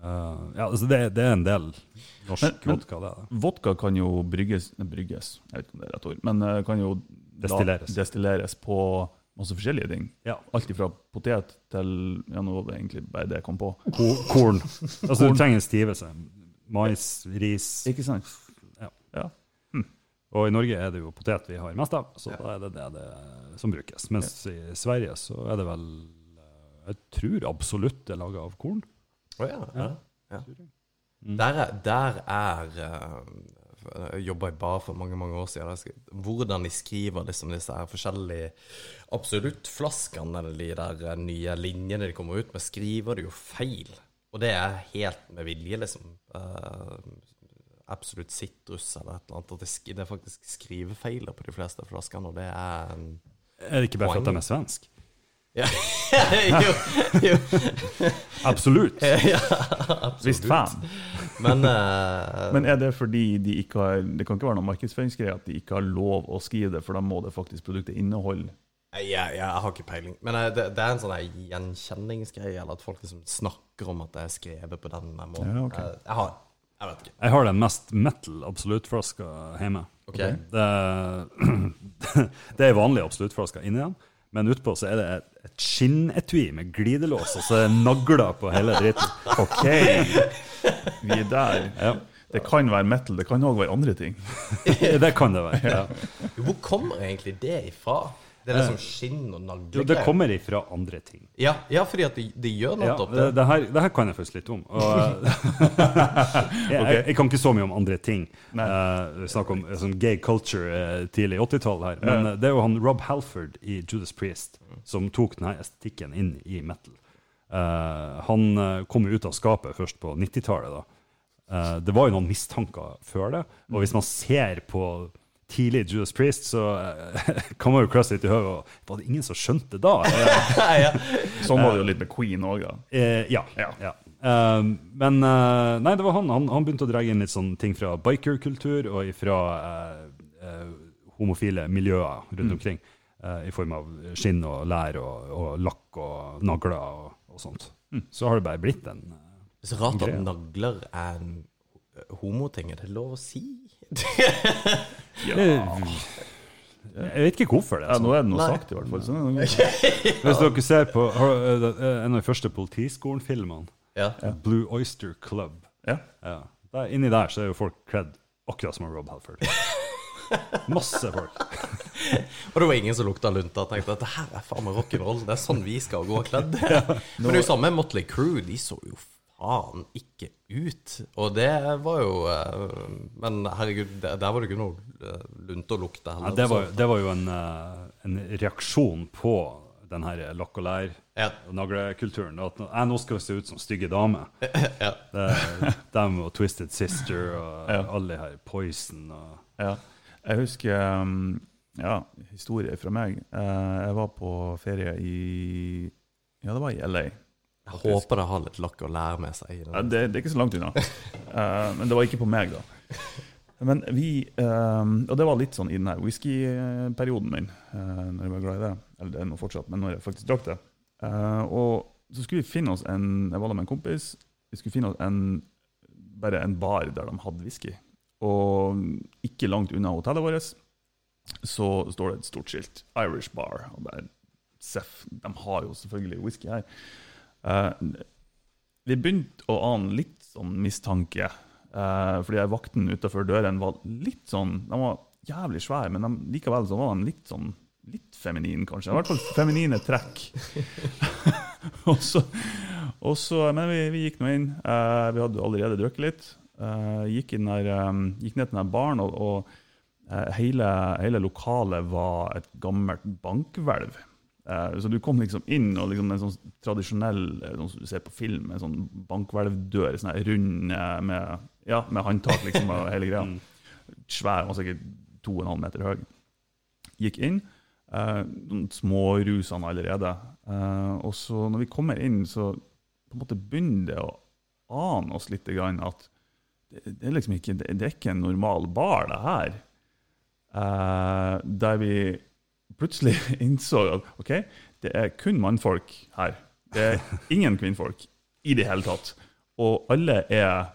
D: Uh, ja, altså det, det er en del norsk
C: Men-
D: vodka, det er det.
C: Vodka kan jo brygges Brygges, jeg vet ikke om det er rett ord, men eh, kan jo da
D: Destilleres.
C: destilleres på masse forskjellige ting.
D: Ja.
C: Alt fra potet til Ja, nå var det egentlig bare det jeg kom på.
D: Ko- Korn. Altså, du trenger en stivelse. Mais, ris.
C: Ikke sant? Ja.
D: Og i Norge er det jo potet vi har mest av, så da er det det, det som brukes. Mens i Sverige så er det vel eh, Jeg tror absolutt det er laga av korn.
B: Å ja. ja. ja.
D: Mm.
B: Der er, der er eh, Jeg jobba i bar for mange mange år siden. Hvordan de skriver liksom disse her forskjellige absoluttflaskene, eller de der eh, nye linjene de kommer ut med, skriver de jo feil. Og det er helt med vilje, liksom. Eh, absolutt sitrus eller et eller annet. Det, er faktisk skrivefeiler på de fleste flaskene, og det er en
D: Er det ikke bare for at de er svensk?
B: Ja. <laughs> jo, jo.
D: Absolutt! <laughs>
B: ja,
C: Visst faen.
B: Men, uh,
C: Men er det fordi de ikke har Det kan ikke være noe markedsføringsgreie at de ikke har lov å skrive det, for da må det faktisk produktet inneholde
B: Nei, Jeg, jeg har ikke peiling. Men eh, det, det er en sånn gjenkjenningsgreie, eller at folk liksom snakker om at det er skrevet på den måten.
C: Ja, okay.
B: jeg, jeg har Jeg vet ikke.
D: Jeg har den mest metal absoluttflaska hjemme.
B: Okay.
D: Det, <clears throat> det er ei vanlig absoluttflaske inni den, men utpå så er det et, et skinnetui med glidelås, og så er det nagler på hele dritten.
C: OK! Vi er der.
D: Ja.
C: Det kan være metal, det kan òg være andre ting. <laughs>
D: Det kan det være. Ja.
B: Hvor kommer egentlig det ifra? Det er det som skinner og
D: Jo,
B: naglegreier?
D: det kommer ifra andre ting.
B: Ja, ja, fordi at de, de gjør
D: Ja,
B: opp
D: det,
B: det.
D: her, det her kan jeg faktisk litt om. Og, <laughs> jeg, jeg, jeg kan ikke så mye om andre ting. Uh, Snakk om sånn gay culture uh, tidlig 80-tall her. Men uh, det er jo han Rob Halford i Judas Priest som tok denne estetikken inn i metal. Uh, han eh, kom jo ut av skapet først på 90-tallet, da. Eh, det var jo noen mistanker før det. Og hvis man ser på tidlig Judas Priest, så eh, kan man jo kløsse litt i høre og Var det ingen som skjønte det da? <laughs> Eh,
C: Sånn var det jo litt med Queen òg, da.
D: eh, ja.
C: Ja.
D: ja. Eh, men eh, nei, det var han. han. Han begynte å dra inn litt sånne ting fra bikerkultur og fra homofile miljøer rundt omkring. eh, I form av skinn og lær og, og lakk og nagler og, og sånt. Så har det bare blitt en
B: er så rart at nagler er en homoting. Er det lov å si?
D: Jeg vet ikke hvorfor det
C: Ja,
D: er
C: nå
D: sånn.
C: er det noe
B: Nei.
C: sagt, i hvert fall. Sånn. <laughs>
D: Hvis dere ser på eh, en av de første politiskolen-filmene,
B: Ja.
D: Blue Oyster Club
C: ja.
D: ja. der, Inni der så er jo folk kledd akkurat som Rob Halford. <laughs> Masse folk.
B: Og det var ingen som lukta lunta og tenkte at det her er faen meg rock'n'roll. Det er sånn vi skal gå kledd. <laughs> Men det er jo samme Motley Crew. De så jo faen ikke ut. Og det var jo eh, Men herregud, der der var det ikke noe lunt å lukte
D: Ja,
B: heller.
D: det, var, det var jo en, eh, en reaksjon på den her lokk og lær
B: Ja.
D: naglekulturen. At eh, nå skal vi se ut som stygge damer. <laughs>
B: ja.
D: Dem og Twisted Sister og
C: Ja.
D: alle de her Poison og
C: Ja. Jeg husker um, Ja, historie fra meg. Eh, jeg var på ferie i Ja, det var i LA.
B: Jeg håper det har litt lakk å lære med seg.
C: Ja, det, det er ikke så langt unna. uh, <laughs> men det var ikke på meg, da. Men vi eh, Og det var litt sånn i den her whiskyperioden min, uh, når jeg var glad i det. Eller det er nå fortsatt, men når jeg faktisk drakk det. Uh, og så skulle vi finne oss en Jeg var da med en kompis. Vi skulle finne oss en bare en bar der de hadde whisky. Og ikke langt unna hotellet vårt så står det et stort skilt. Irish Bar. Og der, Seff, de har jo selvfølgelig whisky her. Eh, vi begynte å ane litt sånn mistanke. eh, fordi vakten utafor døren var litt sånn De var jævlig svære, men de, likevel så var de litt sånn litt feminin, kanskje. I hvert fall feminine trekk. <laughs> og så, og så, men vi, vi gikk nå inn. Eh, vi hadde allerede drukket litt. Eh, gikk, der, um, gikk ned til den baren, og, og eh, hele, hele lokalet var et gammelt bankhvelv. Eh, Så du kom liksom inn og liksom en sånn tradisjonell sånn som du ser på film, en sånn bankhvelvdør, sånn rund eh, med, ja, med håndtak liksom, og hele greia. Svær, var sikkert to og en halv meter høy. Gikk inn, noen smårusene allerede. Eh, og så når vi kommer inn, så på en måte begynner det å ane oss litt grann at det, det er liksom ikke, det, det er ikke en normal bar, det her. Eh, der vi plutselig <laughs> innså at ok, det er kun mannfolk her. Det er ingen kvinnfolk i det hele tatt. Og alle er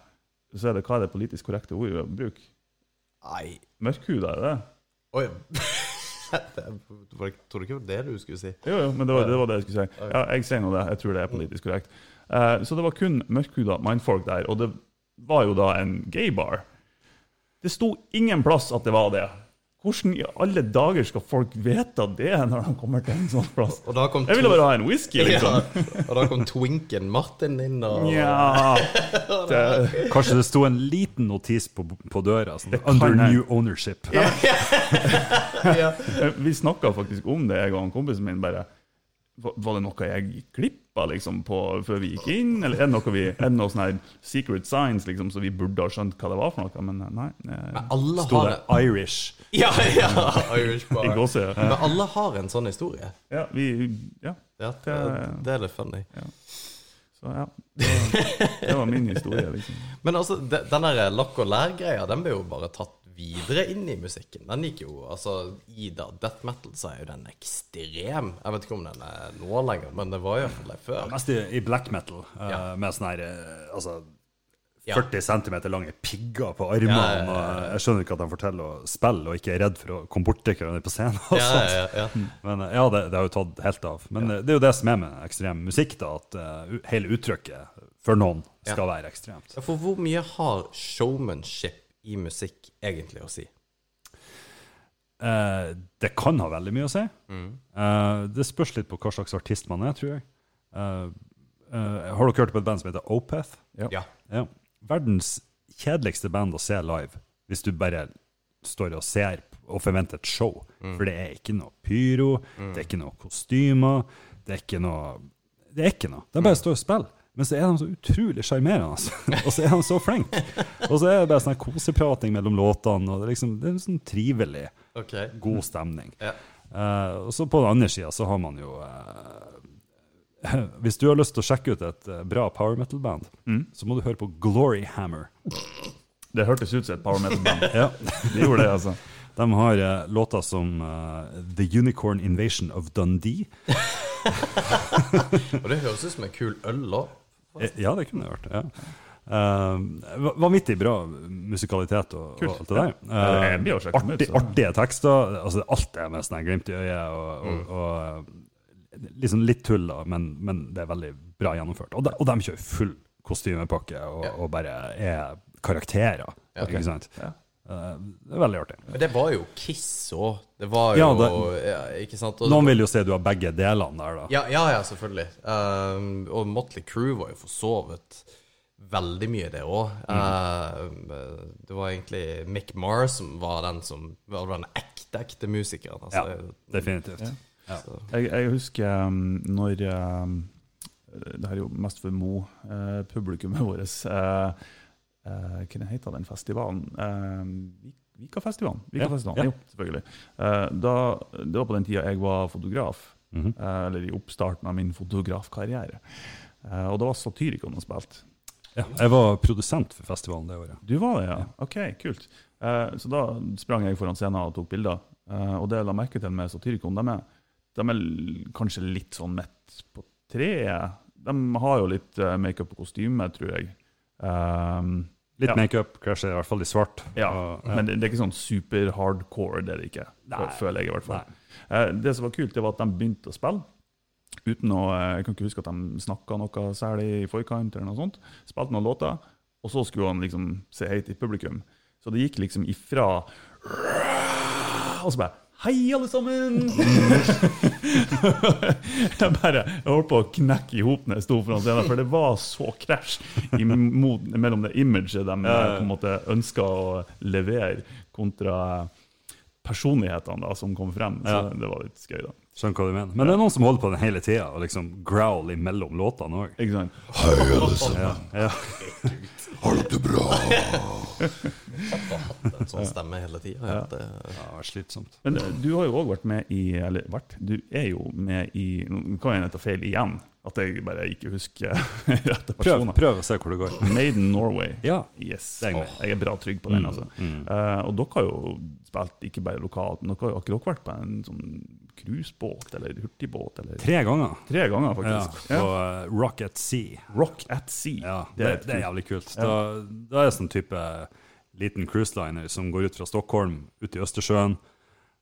C: så er det, Hva er det politisk korrekte ordet å bruke?
B: Nei
C: Mørkhuda, er det det? <laughs>
B: Det var- Tror du ikke det var det du skulle si?
C: Jo, jo, men det var det, var det jeg skulle si. Ja, jeg sier nå det. Jeg tror det er politisk korrekt. Uh, så det var kun mørkhuda mannfolk der, og det var jo da en gaybar. Det sto ingen plass at det var det. Hvordan i alle dager skal folk vite det når de kommer til en sånn plass?
B: Og da kom
C: Jeg ville bare ha en whisky, liksom.
B: ja, Og da kom Twinken Martin inn og
C: Ja, <laughs> det,
D: Kanskje det sto en liten notis på, på døra. Sånn, Under
C: jeg.
D: new ownership.
B: ja. <laughs>
C: Vi snakka faktisk om det, jeg og kompisen min. bare Var det noe jeg gikk glipp av liksom, før vi gikk inn? Eller er det noe, vi, er det noe sånn her secret signs liksom, så vi burde ha skjønt hva det var for noe? Men eh, nei. eh,
B: Men
D: Sto det Irish. <laughs>
B: Ja, ja! Irish bar.
C: ja.
B: Men alle har en sånn historie.
C: Ja, vi, ja,
B: Ja, det, det er litt funny.
C: så ja. Det var, det var min historie, liksom. <laughs>
B: Men altså, de- den der lakk og lær-greia, den ble jo bare tatt videre inn i musikken. Den gikk jo, altså, I da death metal så er jo den ekstrem. Jeg vet ikke om den er nå lenger, men det var iallfall det før.
D: Mest i, i black metal, eh,
B: Ja.
D: med sånne her, eh, altså,
B: Ja.
D: 40 cm lange pigger på armene.
B: Ja, ja, ja, ja.
D: Jeg skjønner ikke at de forteller å spille og ikke er redd for å komme borti hverandre på scenen. og
B: Ja,
D: sånt.
B: ja, ja.
D: Men eh, ja, det, det har jo tatt helt av. Men det er jo det som er med ekstrem musikk, da, at uh, hele uttrykket for noen skal være ekstremt.
B: For hvor mye har showmanship i musikk egentlig å si?
D: Uh, det kan ha veldig mye å si.
B: Mm.
D: Uh, det spørs litt på hva slags artist man er, tror jeg. Uh, eh, har dere hørt på et band som heter Opeth?
B: Ja.
D: Ja. Verdens kjedeligste band å se live, hvis du bare står og ser og forventer et show. For det er ikke noe pyro, det er ikke noe kostymer, det er ikke noe Det er ikke noe. De bare står og spiller. Men så er de så utrolig sjarmerende, <laughs> og så er de så flinke. Og så er det bare sånn koseprating mellom låtene, og det er liksom det er sånn trivelig,
B: okay.
D: god stemning.
B: Ja.
D: Uh, og så på den andre sida så har man jo uh, <laughs> Hvis du har lyst til å sjekke ut et uh, bra power metal-band, så må du høre på Glory Hammer.
C: Det hørtes ut som et power metal-band. <laughs>
D: Ja.
C: De gjorde det, altså.
D: De har låter som uh, The Unicorn Invasion of Dundee.
B: Og det høres ut som en kul øl òg.
D: Eh, Ja, det kunne det vært. ja. Va- vanvittig bra musikalitet og, og alt det der.
C: Uh, det
D: artig, artige tekster. Altså, alt er med sånn glimt i øyet og,
C: Mm.
D: og, og eh, liksom litt tull, da, men, men det er veldig bra gjennomført. Og de, og de kjører full kostymepakke og, og bare er karakterer.
B: Ja.
D: Ikke sant?
C: Ja.
D: Eh, det er veldig artig.
B: Men det var jo Kiss òg. Det var jo
D: Ja,
B: ja, Ikke sant? Og-
D: Noen vil jo se du har begge delene der, da.
B: Ja, ja, ja selvfølgelig. Um, og Motley Crew var jo forsovet veldig mye det òg. det var egentlig Mick Marr som var den som var den ekte, ekte musikeren. Altså,
D: Ja, definitivt. Ja.
C: Jeg, jeg husker um, når um, Det her er jo mest for Mo-publikummet vårt. Uh, uh, hva heter den festivalen? Uh, Vikafestivalen? Vikafestivalen,
D: Ja, ja.
C: Jo, selvfølgelig. Uh, da, det var på den tida jeg var fotograf.
D: Mhm.
C: uh, eller i oppstarten av min fotografkarriere. Uh, og det var Satyricon som spilte.
D: Ja. Jeg var produsent for festivalen det året.
C: Du var det, ja? OK, kult. Eh, så da sprang jeg foran scenen og tok bilder. Eh, og det jeg la merke til med Satyricon, de er, de er kanskje litt sånn midt på treet. De har jo litt makeup og kostyme, tror jeg. Um,
D: Litt
C: Ja.
D: makeup, kanskje i hvert fall i svart.
C: ja,
D: Og-
C: men det, det er ikke sånn super hardcore, det er det ikke.
D: Nei.
C: Føler jeg i hvert fall. Eh, det som var kult, det var at de begynte å spille. Uten å, eh, Jeg kan ikke huske at de snakka noe særlig i forkant. eller noe sånt. Spilte noen låter, og så skulle han liksom se hei til publikum. Så det gikk liksom ifra Og så bare Hei, alle sammen! <laughs> <laughs> jeg bare jeg holdt på å knekke i hop når jeg sto foran scenen, for det var så krasj mellom det imaget de
D: ja.
C: på en måte ønska å levere, kontra personlighetene da, som kom frem. Så
D: Ja.
C: det var litt skøy, da.
D: Skjønner hva du mener. Men det er noen som holder på den hele tida og liksom growl imellom låtene òg.
C: Ikke sant?
D: Ja, ja. <laughs>
B: En <laughs> sånn stemme hele tida. Ja. Det,
D: det slitsomt.
C: Men eh, du har jo òg vært med i Eller vært? Du er jo med i Nå kan jeg ta feil igjen, at jeg bare ikke husker <laughs> rette personer.
D: prøv å se hvor det går.
C: Made in Norway.
D: Ja.
C: Yes.
D: Jeg
C: er bra trygg på den.
D: Mm,
C: altså.
D: mm.
C: Uh, og dere har jo spilt ikke bare lokalt, men dere har jo ikke dere vært på en sånn cruisebåt eller hurtigbåt? Eller?
D: Tre ganger.
C: Tre ganger,
D: Ja,
C: faktisk.
D: på uh, Rock at Sea.
C: Rock at Sea.
D: Ja,
C: Det er
D: det er jævlig kult. Da, da er det sånn type liten cruiseliner som går ut fra Stockholm, ut i Østersjøen.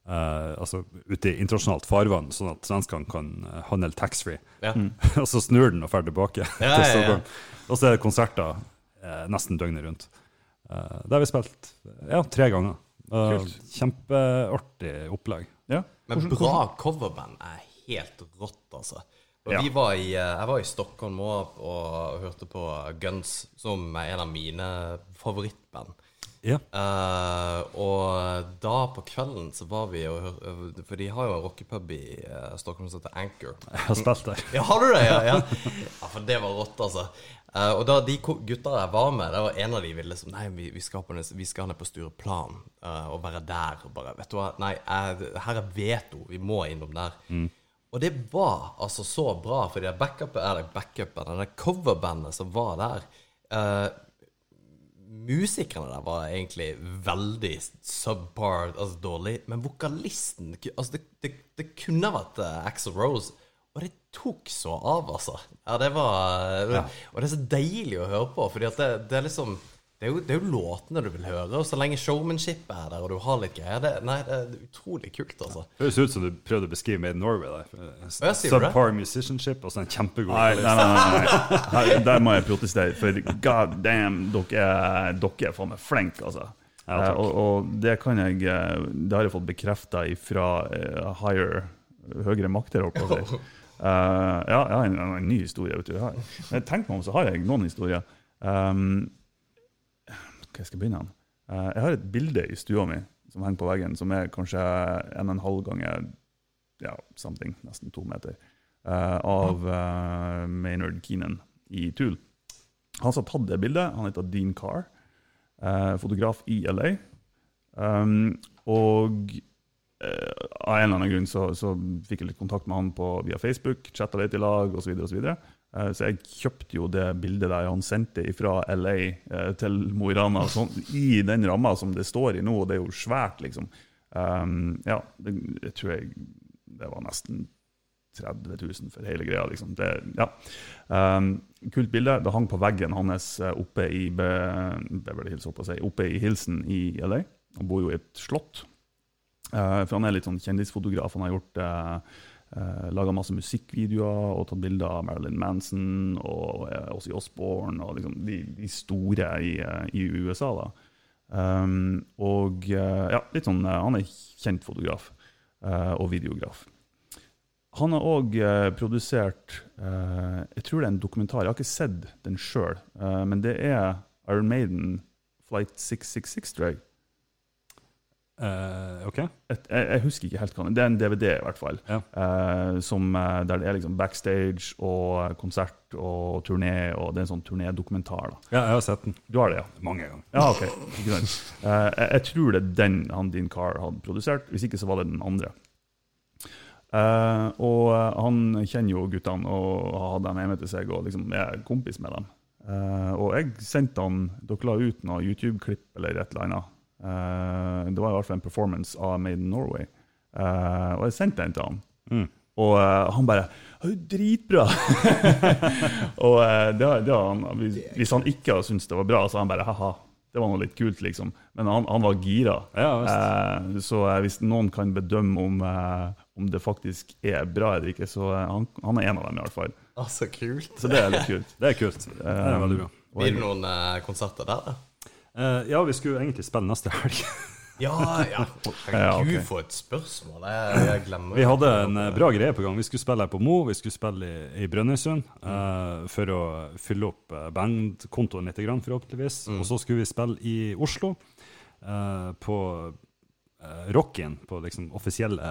D: Eh, altså ute i internasjonalt farvann, sånn at svenskene kan uh, handle taxfree.
B: ja. <laughs>
D: og så snur den og drar tilbake <laughs>
B: Ja,
D: til
B: ja, ja.
D: Og så er det konserter uh, nesten døgnet rundt. Uh, det har vi spilt ja, tre ganger. Uh, Kjempeartig opplegg.
C: Ja.
B: Men bra coverband er helt rått, altså. Og
C: Ja.
B: vi var i, jeg var i Stockholm òg og hørte på Guns, som er en av mine favorittband.
D: Ja.
B: Eh, og da på kvelden så var vi og hørte For de har jo en rockepub i eh, Stockholm som heter Anchor.
D: Jeg har spilt der. <laughs>
B: Ja, har du det? Ja, ja. ja for det var rått, altså. Eh, og da de gutta jeg var med, det var en av de ville liksom Nei, vi, vi, skal, på, vi skal ned på Stureplan eh, og være der. Og bare, vet du hva, nei, jeg, her er veto. Vi må innom der. Og det var altså så bra, for det backupen, eller backupen, det coverbandet som var der eh, Musikerne der var egentlig veldig subpar, altså dårlig. Men vokalisten altså det, det, det kunne vært uh, Axel Rose. Og det tok så av, altså. Ja, det var Og det er så deilig å høre på, fordi at det, det er liksom det er, jo, det er jo låtene du vil høre, og så lenge showmanship er der, og du har litt greier det, Nei, det er utrolig kult, altså.
D: Høres ut som du prøvde å beskrive Made in Norway der.
B: Det?
D: Subpar musicianship og så en kjempegod
C: Nei, nei, nei, nei, nei. Her, der må jeg protestere, for god damn, dere er, dere er faen meg flinke, altså.
D: Ja.
C: Eh, og, og det kan jeg eh, Det har jeg fått bekrefta fra uh, higher høyere makter, holdt på å si. Eh, ja, jeg har en, en ny historie. Vet du. Jeg har, men tenk meg om, så har jeg noen historier. Um, hva skal jeg begynne? Eh, jeg har et bilde i stua mi som henger på veggen, som er kanskje en og en halv ganger ja, something, nesten to meter, uh, av uh, Maynard Keenan. i Tool. Han som har tatt det bildet, han heter Dean Carr, fotograf i LA. Um, og av en eller annen grunn så, så fikk jeg litt kontakt med han på, via Facebook, chatta litt i lag osv. Så, videre, og så, så jeg kjøpte jo det bildet der han sendte fra LA eh, til Mo i Rana, sånn, i den ramma som det står i nå, og det er jo svært, liksom. Um, ja, det, jeg tror jeg det var nesten 30 000 for hele greia. Liksom. Det, ja. um, kult bilde. Det hang på veggen hans eh, oppe i Be Beverly Hills, si, oppe i Hilsen i LA. Han bor jo i et slott. Uh, for han er litt sånn kjendisfotograf. Han har gjort uh, uh, laga masse musikkvideoer og tatt bilder av Marilyn Manson og uh, Ossie Osborne og liksom de, de store i, i, USA. Um, og ja, litt sånn, han er kjent fotograf og videograf. Han har òg eh, produsert eh, Jeg tror det er en dokumentar. Jeg har ikke sett den sjøl, eh, men det er Iron Maiden Flight 666, tror jeg.
D: Uh, ok.
C: Et, jeg, jeg, husker ikke helt hva det er. en DVD, i hvert fall.
D: Ja.
C: Uh, som, uh, der det er liksom backstage og konsert og turné. og Det er en sånn turnédokumentar.
D: Ja, jeg har sett den.
C: Du har det, ja?
D: Mange ganger.
C: Ja, ok. uh. Jeg, jeg, tror det er den han Dean Carr hadde produsert. Hvis ikke så var det den andre. Og han kjenner jo guttene og har dem hjemme til seg og liksom er kompis med dem. Og jeg sendte han Dere la ut noe YouTube-klipp eller et eller annet. Uh, det var i hvert fall en performance av Made in Norway. og jeg sendte den til han. Mm. Og han bare 'Dritbra!' <laughs> og det, det han, hvis, hvis, han ikke hadde syntes det var bra, så han bare 'ha-ha'. Det var noe litt kult, liksom. Men han, han var gira.
D: Ja,
C: så hvis noen kan bedømme om om det faktisk er bra eller ikke. Så eh, han, han er en av dem, i hvert fall.
B: Ah, så kult.
C: Så det er litt kult.
D: det er kult. Det er veldig bra.
B: Blir det noen uh, konserter der, da?
D: Uh, ja, vi skulle egentlig spille neste helg. <laughs>
B: ja, ja. <laughs> Gud, for et spørsmål. Jeg, jeg glemmer
D: Vi hadde en uh, bra greie på gang. Vi skulle spille her på Mo, vi skulle spille i, i Brønnøysund. Uh, for å fylle opp bandkontoen litt, forhåpentligvis. Mm. Og så skulle vi spille i Oslo, på Rocken, på liksom offisielle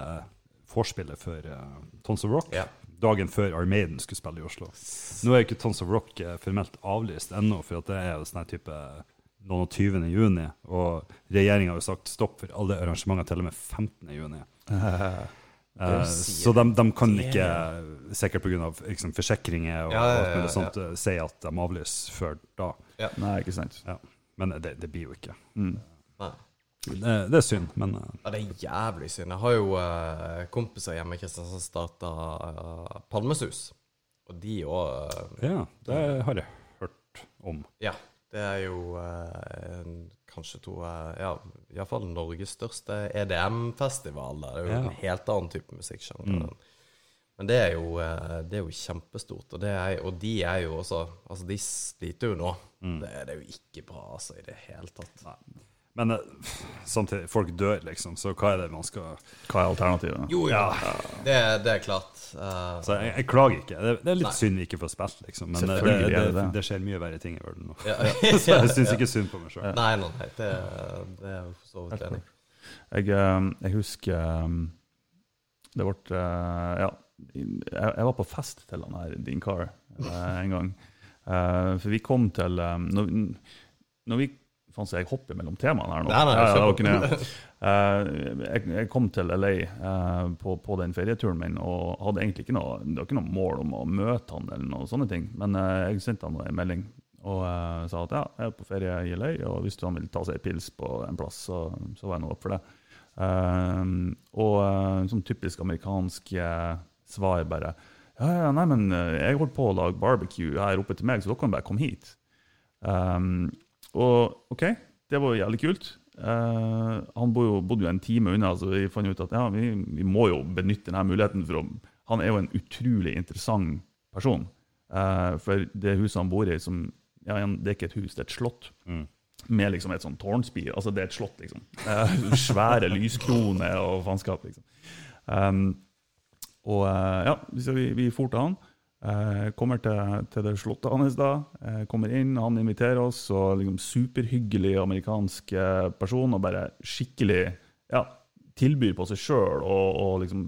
D: vorspielet for uh, Tons of Rock.
B: Yeah.
D: Dagen før Armaden skulle spille i Oslo. Nå er ikke Tons of Rock uh, formelt avlyst ennå, for det er jo sånn type noen og 20. juni. Og regjeringa har jo sagt stopp for alle arrangementer til og med 15. juni. <laughs> Uh, så de, de, kan ikke, sikkert pga. Liksom, forsikringer og, ja, ja, ja, sånt, si at de avlyser før da.
C: Nei, ikke sant.
D: Men det, det, blir jo ikke.
C: Mm.
D: Nei. Det, det, er synd, men uh.
B: Ja, det er jævlig synd. Jeg har jo uh, kompiser hjemme i Kristiansand som starta uh, Palmesus. Og de òg
D: Ja, det har jeg hørt om.
B: Ja. Det er jo kanskje to Ja, iallfall Norges største EDM-festival. Det er jo ja. en helt annen type musikksjanger. Mm. Men det er, jo, det er jo kjempestort. Og, er, og, de er jo også Altså, de sliter jo nå. Mm. Det, det, er jo ikke bra altså, i det hele tatt.
D: Nei. Men uh, samtidig, folk dør, liksom, så hva er det man skal
C: Hva er alternativet?
B: Jo, ja, det, det, er klart.
D: Uh, så jeg, jeg, klager ikke. Det, det er litt nei. synd vi ikke får spilt, liksom. Men det, det, skjer mye verre ting i verden nå. Ja, ja, <laughs> så jeg syns ikke synd på meg sjøl.
B: Nei, nei, nei, det, er jo for så vidt enig
C: jeg, eh, jeg, husker det ble Ja, jeg, var på fest til han her, din kar, en gang. For vi kom til når, når vi Faen, så jeg hopper mellom temaene her nå.
B: Nei, nei,
C: jeg, uh, <laughs> jeg, jeg, kom til LA uh, eh, på, på, den ferieturen min og hadde egentlig ikke noe, det var ikke noe mål om å møte han, eller noen sånne ting. Men uh, jeg sendte han en melding og sa at ja, jeg er på ferie i LA, og hvis han vil ta seg en pils på en plass, så, så var jeg nå opp for det. og sånn typisk amerikansk svar bare ja, ja, nei, men jeg holdt på å lage barbecue her oppe til meg, så dere kan bare komme hit. Um, og OK, det var jo jævlig kult. Uh, han bodde jo, en time unna, så vi fant ut at ja, vi, vi, må jo benytte denne muligheten. for å, Han er jo en utrolig interessant person. Uh, for det huset han bor i, som, ja, det er ikke et hus, det er et slott.
D: Mm.
C: Med liksom et sånn tårnspir. Altså, det er et slott, liksom. Uh, svære lyskroner og faenskap, liksom. Um, og ja, så vi, vi for til han. Eh, kommer til, til, det slottet hans da. Eh, kommer inn, han inviterer oss. og liksom Superhyggelig amerikansk eh, person og bare skikkelig ja, tilbyr på seg sjøl og, og, liksom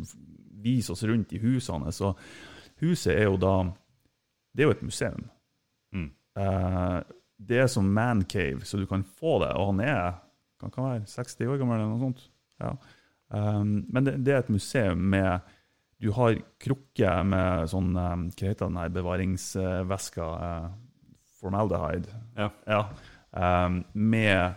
C: viser oss rundt i huset hans. Og huset er jo da Det er jo et museum.
D: Mm.
C: Eh, det er som man cave, så du kan få det. Og han er kan, kan være 60 år gammel eller noe sånt. Ja. Um, men det, det er et museum med Du har krukker med sånn um, Hva heter den her bevaringsvæska? Uh, formaldehyde.
D: Ja.
C: Um, med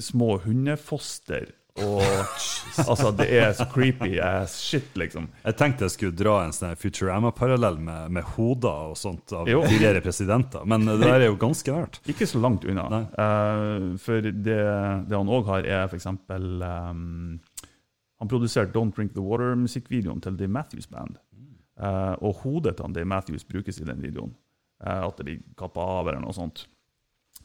C: små hundefoster. Og <laughs> altså, det er så creepy as shit, liksom.
D: Jeg tenkte jeg skulle dra en sånn Futurama-parallell med, med hoder og sånt av tidligere presidenter, men det der er jo ganske nært. <laughs>
C: Ikke så langt unna. Eh, for det, det han òg har, er f.eks. Um, han produserte Don't Drink The Water-musikkvideoen til Dave Matthews Band. Uh, og hodet til Dave Matthews brukes i den videoen. Uh, at det blir kappa av eller noe sånt.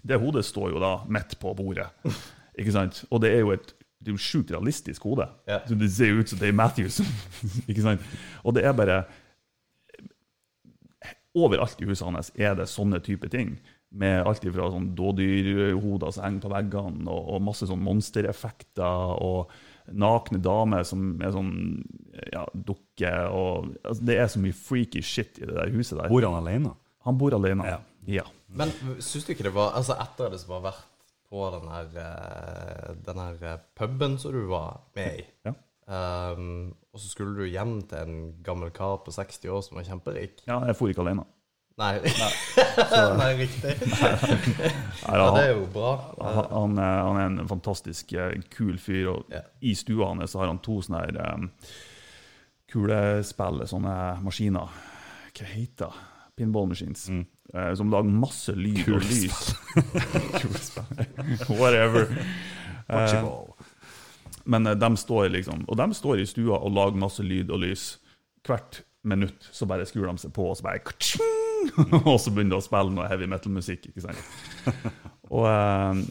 C: Det hodet står jo da midt på bordet. <laughs> Ikke sant? Og det er jo et det er jo sjukt realistisk hode.
B: Yeah.
C: Så det ser jo ut som Dave Matthews. <laughs> ikke sant? Og det er bare Overalt i huset hans er det sånne type ting. Med alt fra sånn dådyrhoder som henger på veggene, og, og masse sånn monstereffekter, og nakne damer som er sånn ja, dukker og altså, Det er så mye freaky shit i det der huset der.
D: Bor han alene?
C: Han bor alene.
D: Ja.
C: ja.
B: Men syns du ikke det var Altså, etter det som har vært på den her, eh, den her eh, puben som du var med i,
C: Ja.
B: um, og så skulle du hjem til en gammel kar på 60 år som var kjemperik
C: ja, jeg for ikke alene.
B: Nei, <laughs> Nei riktig.
C: Nei, <laughs>
B: Ja, det er jo bra.
C: Han, han, er, han er en fantastisk eh, kul fyr, og
B: Ja.
C: i stua hans så har han to sånne her um, kulespill, sånne maskiner. Hva heter det? Pinball machines.
D: Mm.
C: eh, som lager masse lyd og lys. Kulespill. <laughs> Whatever. Eh, men eh, de står liksom Og de står i stua og lager masse lyd og lys. Hvert minutt så bare skrur de seg på, og så bare ka-ching! <laughs> Og så begynner du å spille noe heavy metal-musikk. ikke sant? <laughs> Og eh,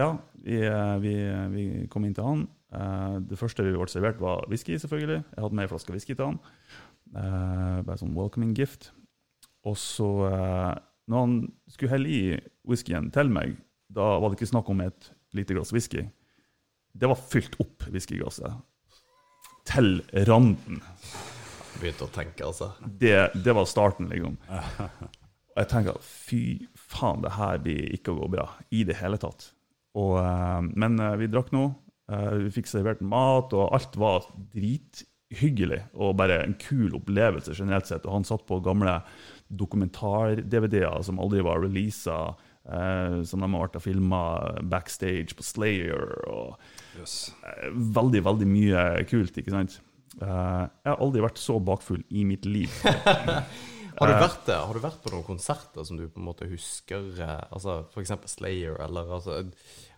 C: ja, vi, eh, vi, vi kom inn til han. Eh, det første vi ble servert, var whisky, selvfølgelig. Jeg hadde med ei flaske whisky til han. Bare sånn welcoming gift. Og så, når han skulle helle i whiskyen til meg, da var det ikke snakk om et lite glass whisky. Det var fylt opp whiskyglasset. Til randen.
B: Begynte å tenke, altså.
C: Det, det var starten, liksom. Og jeg tenker fy faen, det her blir ikke å gå bra i det hele tatt. Og, eh, men eh, vi drakk nå. eh, vi fikk servert mat, og alt var drithyggelig. Og bare en kul opplevelse generelt sett. Og han satt på gamle dokumentar-DVD-er som aldri var releasa. Eh, som de har vært og filma backstage på Slayer. og
D: yes.
C: eh, veldig, veldig mye kult, ikke sant? Eh, jeg har aldri vært så bakfull i mitt liv. <laughs>
B: Har du, vært, det? har du vært på noen konserter som du på en måte husker? eh, Altså F.eks. Slayer, eller altså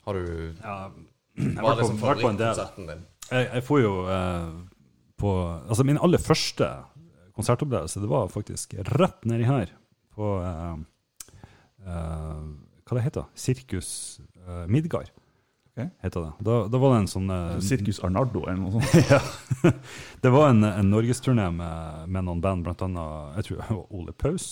B: Har du
D: Ja, jeg har vært på,
B: liksom
D: vært på en del.
B: din?
D: Jeg, jeg får jo eh, på Altså, min aller første konsertopplevelse, det var faktisk rett nedi her, på eh, eh, Hva det heter Sirkus uh, Midgard,
C: Ok.
D: heter det. Da, da var det en sånn eh,
C: Circus Arnardo eller noe sånt. <laughs>
D: ja. <laughs> Det var en, en norgesturné med, med noen band, blant annet jeg tror <laughs> det var Ole Paus,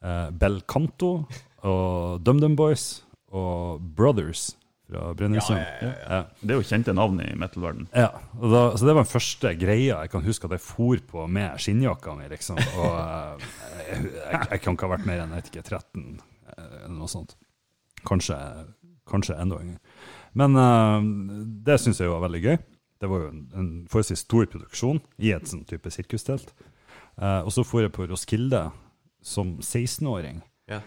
D: eh, Bel Canto og DumDum Boys og Brothers fra Brønnøysund.
B: Ja, ja.
C: Det er jo kjente navn i metal-verden.
D: Ja, da, så det var den første greia jeg kan huske at jeg for på med skinnjakka mi, liksom. Og eh, jeg, jeg, jeg kan ikke ha vært mer enn jeg vet ikke, 13, eh, eller noe sånt. Kanskje, kanskje enda yngre. Men uh, det syns jeg var veldig gøy. Det var jo en, en forholdsvis stor produksjon i et sånn type sirkustelt. Uh, og så for jeg på Roskilde som 16-åring.
B: Ja.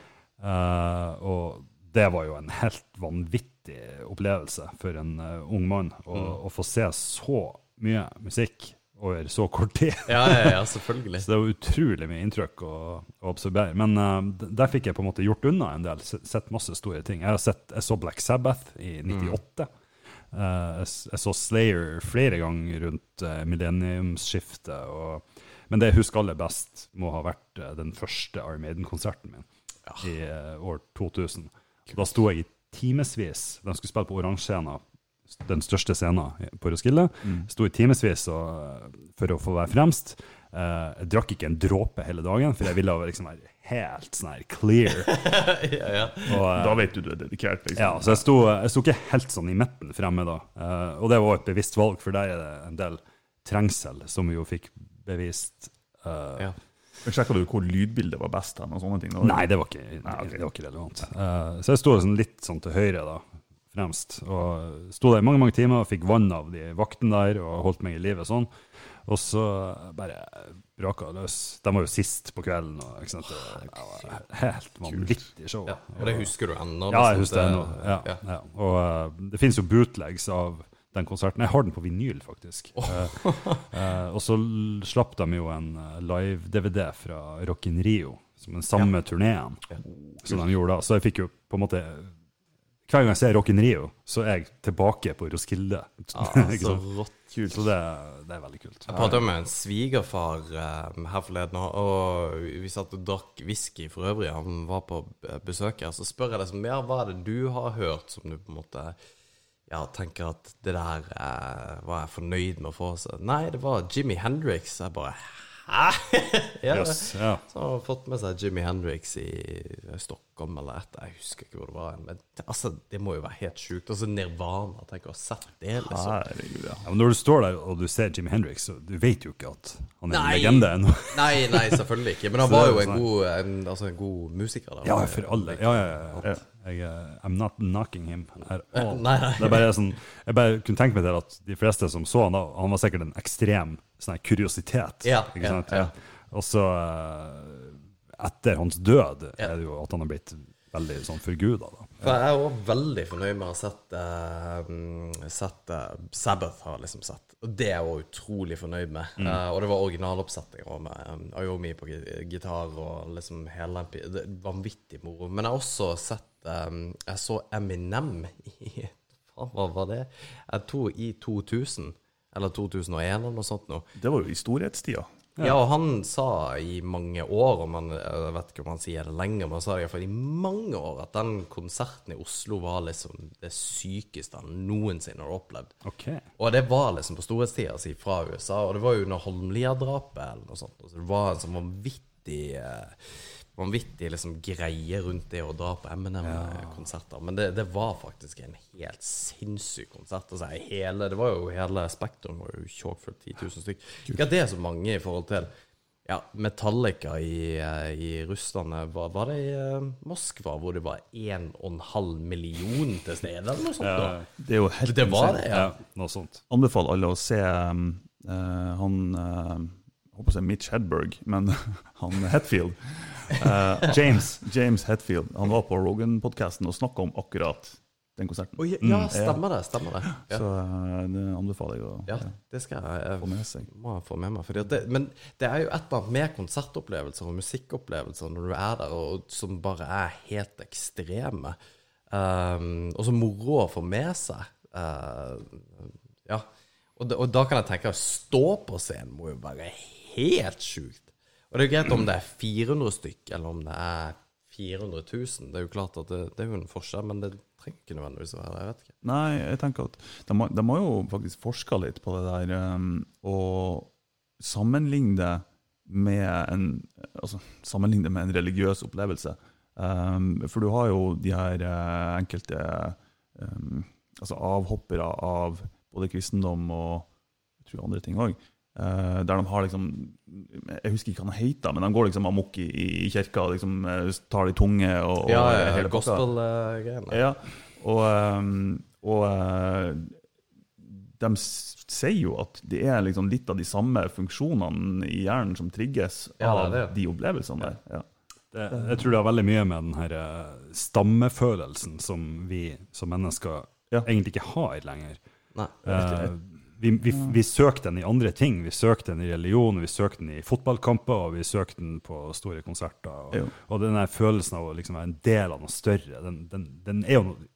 D: Uh, og det var jo en helt vanvittig opplevelse for en eh, ung mann å, å få se så mye musikk over så kort tid. <laughs>
B: Ja, ja, ja, selvfølgelig.
D: Så det var utrolig mye inntrykk å, å observere. Men uh, der fikk jeg på en måte gjort unna en del. Sett masse store ting. Jeg, har sett, jeg så Black Sabbath i 98. Eh, jeg, jeg så Slayer flere ganger rundt uh, millenniumsskiftet. Og, men det jeg husker aller best, må ha vært den første Iron Maiden-konserten min i eh, år 2000. Da sto jeg i timevis. De skulle spille på Oransjescena, den største scenen på Roskilde. Sto i timevis for å få være fremst. Uh, jeg drakk ikke en dråpe hele dagen, for jeg ville liksom være helt sånn her clear. <laughs>
B: ja, ja.
D: Og, uh,
C: Da vet du du er dedikert. liksom.
D: ja, så jeg sto, jeg sto ikke helt sånn i midten fremme da. Uh, og det var et bevisst valg, for der er det en del trengsel som vi jo fikk bevist. Uh,
B: Ja.
C: Sjekka du hvor lydbildet var best? hen, og sånne ting?
D: Nei, det var ikke,
C: det,
D: det var ikke relevant. Eh, så jeg sto sånn litt sånn til høyre, da, fremst. Og sto der i mange mange timer, og fikk vann av de vaktene der og holdt meg i live sånn. Og så bare braka det løs. De var jo sist på kvelden. Og, ikke sant? Det var helt vanvittig show.
B: Ja, og det husker du ennå?
D: Ja, jeg
B: liksom,
D: husker det ennå. Ja,
B: ja.
D: ja. Og uh, det finnes jo bootlegs av den konserten. Jeg har den på vinyl, faktisk. Oh. uh, uh, og så slapp de jo en live-DVD fra Rock in Rio, som den samme turneen som de gjorde da. Så jeg fikk jo på en måte Hver gang jeg ser Rock in Rio, så er jeg tilbake på Roskilde.
B: Ah, <laughs> så rått kult.
D: Så det, det er veldig kult.
B: Jeg pratet med en svigerfar eh, her forleden, og- vi satt og drakk whisky for øvrig. Han var på besøk her. Så spør jeg liksom, ja, hva er det du har hørt som du på en måte ja, tenker at det der eh, var jeg fornøyd med å få? Så, nei, det var Jimmy Hendrix. Jeg bare? <laughs> ja,
D: Yes, ja.
B: Så han har fått med seg Jimmy Hendrix i Stockholm eller et Jeg husker ikke hvor det var. Men altså, det må jo være helt sjukt. Altså Nirvana, tenk å ha sett det, liksom.
C: Herregud, ja.
D: Men når du står der og du ser Jimi Hendrix, så du vet jo ikke at han er en legende ennå. <laughs>
B: Nei, nei, selvfølgelig ikke. Men han <laughs> var jo en
D: sånn.
B: god, en, altså en god musiker. Da.
D: Ja, for alle. Ja, ja, ja. Jeg, eh, I'm not knocking him at all.
B: Nei, nei.
D: Det er bare sånn, jeg bare kunne tenke meg til at de fleste som så han da, han var sikkert en ekstrem sånn kuriositet.
B: Ja,
D: ikke
B: ja,
D: sant?
B: ja.
D: Og så, eh, etter hans død, er det jo at han har blitt veldig sånn forguda. Da.
B: For jeg er òg veldig fornøyd med å ha sett, eh, mm, sett uh, Sabbath, har liksom sett. Og det er jeg utrolig fornøyd med. Eh, og det var originaloppsetninger òg, med um, Ayomi på gitar og liksom hele det Vanvittig moro. Men jeg har også sett um, Jeg så Eminem i Faen, <laughs> hva var det? Jeg tror i 2000. Eller 2001 eller noe sånt noe.
C: Det var jo i storhetstida.
B: Ja. og han sa i mange år, om han, jeg vet ikke om han sier det lenger, men han sa hvert i mange år at den konserten i Oslo var liksom det sykeste han noensinne har opplevd.
D: Ok.
B: Og det var liksom på storhetstida si fra USA, og det var jo under Holmlia-drapet eller noe sånt. Så det var en sånn vanvittig eh, Vanvittig liksom greie rundt det å dra på Eminem-konserter. Men det, det var faktisk en helt sinnssyk konsert. Altså, hele, det var jo hele Spektrum var jo tjåkfullt. 10 000 stykk. Ikke at det er så mange i forhold til ja, Metallica i, eh, i Russland. eh, Var, var det i eh, Moskva hvor det var 1,5 million til stede, eller noe sånt? da?
C: Det er jo helt
B: Det var det, ja.
D: Ja.
C: Anbefaler alle å se um, uh, han eh, Jeg håper å si Mitch Hedberg, men <laughs> han Hetfield. Uh,
D: James.
C: James Hetfield. Han var på Rogan-podkasten og snakka om akkurat den konserten.
B: Oh, ja, ja, stemmer det. Stemmer det. Ja.
C: Så uh, det anbefaler jeg å
B: Ja, det skal jeg
C: få med seg.
B: må jeg få med meg. Det, men det er jo et eller annet med konsertopplevelser og musikkopplevelser når du er der, og, som bare er helt ekstreme. Um, og så moro å få med seg. Uh, ja. Og, da- og da kan jeg tenke at stå på scenen må jo være helt sjukt. Og det er jo greit om det er 400 stykk, eller om det er 400 000. Det er jo klart at det, det er jo en forskjell, men det trenger ikke nødvendigvis å være det. Jeg vet ikke.
C: Nei, jeg tenker at de, har jo faktisk forska litt på det der, um, og sammenligne det med en altså, sammenligne med en religiøs opplevelse. Um, for du har jo de her uh, enkelte um, altså avhoppere av både kristendom og jeg tror andre ting òg. Der de har liksom Jeg husker ikke hva han heter, men de går liksom amok i, i kirka og liksom, eh, tar de tunge og, og
B: Ja, ja,
C: hele
B: gospel-greiene.
C: Ja, og, ehm, og eh, de sier jo at det er liksom litt av de samme funksjonene i hjernen som trigges
B: Ja, det er
C: av
B: det.
C: de opplevelsene der. Ja.
D: Det, jeg tror det har veldig mye med den her eh, stammefølelsen som vi som mennesker
C: Ja.
D: egentlig ikke har lenger.
B: Nei.
D: Eh, vi, vi, vi søkte den i andre ting. Vi søkte den i religion, vi søkte den i fotballkamper, og vi søkte den på store konserter. Og, og den der følelsen av å liksom være en del av noe større, den, den, den er jo noe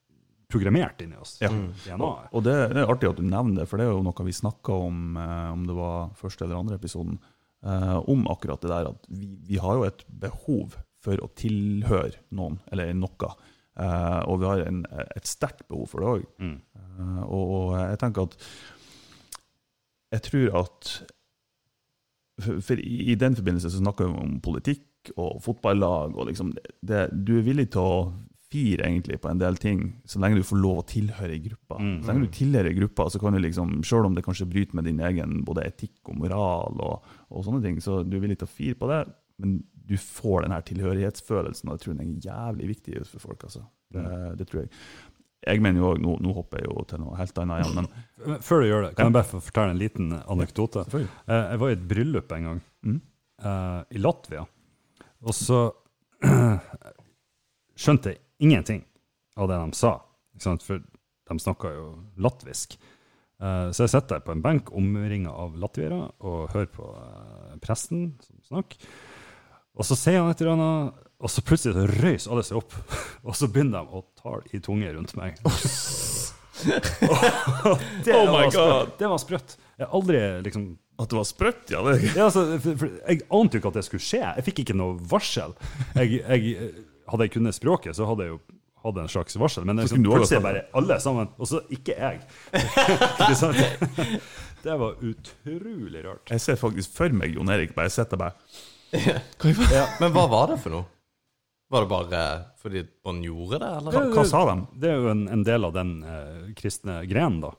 D: programmert inni oss.
C: Ja.
D: DNA-et.
C: Og det, det er artig at du nevner det, for det er jo noe vi snakka om, eh, om det var første eller andre episoden, eh, om akkurat det der at vi, vi har jo et behov for å tilhøre noen, eller noe. Eh, og vi har en, et sterkt behov for det òg.
D: Mm.
C: Eh, og, og jeg tenker at Jeg tror at For, for i, den forbindelse så snakker vi om politikk og fotballag. og liksom det, Du er villig til å fire egentlig på en del ting, så lenge du får lov å tilhøre i gruppa
D: Mm.
C: Så lenge du tilhører i gruppa så kan du liksom, selv om det kanskje bryter med din egen både etikk og moral, og, og sånne ting, så du er villig til å fire på det, men du får den her tilhørighetsfølelsen, og jeg tror den er jævlig viktig for folk. altså. Det, det tror jeg. Jeg mener jo også, nå, nå hopper jeg jo til noe helt annet igjen, men
D: Men Før du gjør det, kan jeg bare få fortelle en liten anekdote?
C: selvfølgelig.
D: Eh, Jeg var i et bryllup en gang
C: mm.
D: uh, i Latvia, og så <clears throat> skjønte jeg ingenting av det de sa, for de snakka jo latvisk. Eh, Så jeg sitter der på en benk omringa av latviere og hører på presten som snakker. Og så sier han et eller annet, og så plutselig så røys alle seg opp, <laughs> og så begynner de å tale i tunge rundt meg. <laughs> det,
C: Oh my
D: var sprøtt.
C: God.
D: det var sprøtt. Jeg har aldri liksom
C: At det var sprøtt, ja. Det.
D: ja, altså, for, for, jeg ante jo ikke at det skulle skje. Jeg fikk ikke noe varsel. Jeg, jeg, hadde jeg kunnet språket, så hadde jeg jo hatt en slags varsel. Men liksom,
C: kunne du også
D: plutselig bare alle sammen, og så ikke jeg. <laughs> ikke sant? Det var utrolig rart.
C: Jeg ser faktisk for meg Jon Erik bare sitter bare
B: Ja, men hva var det for noe? Var det bare fordi man gjorde det, eller?
C: Hva, hva sa de?
D: Det er jo en, en del av den eh, kristne grenen, da.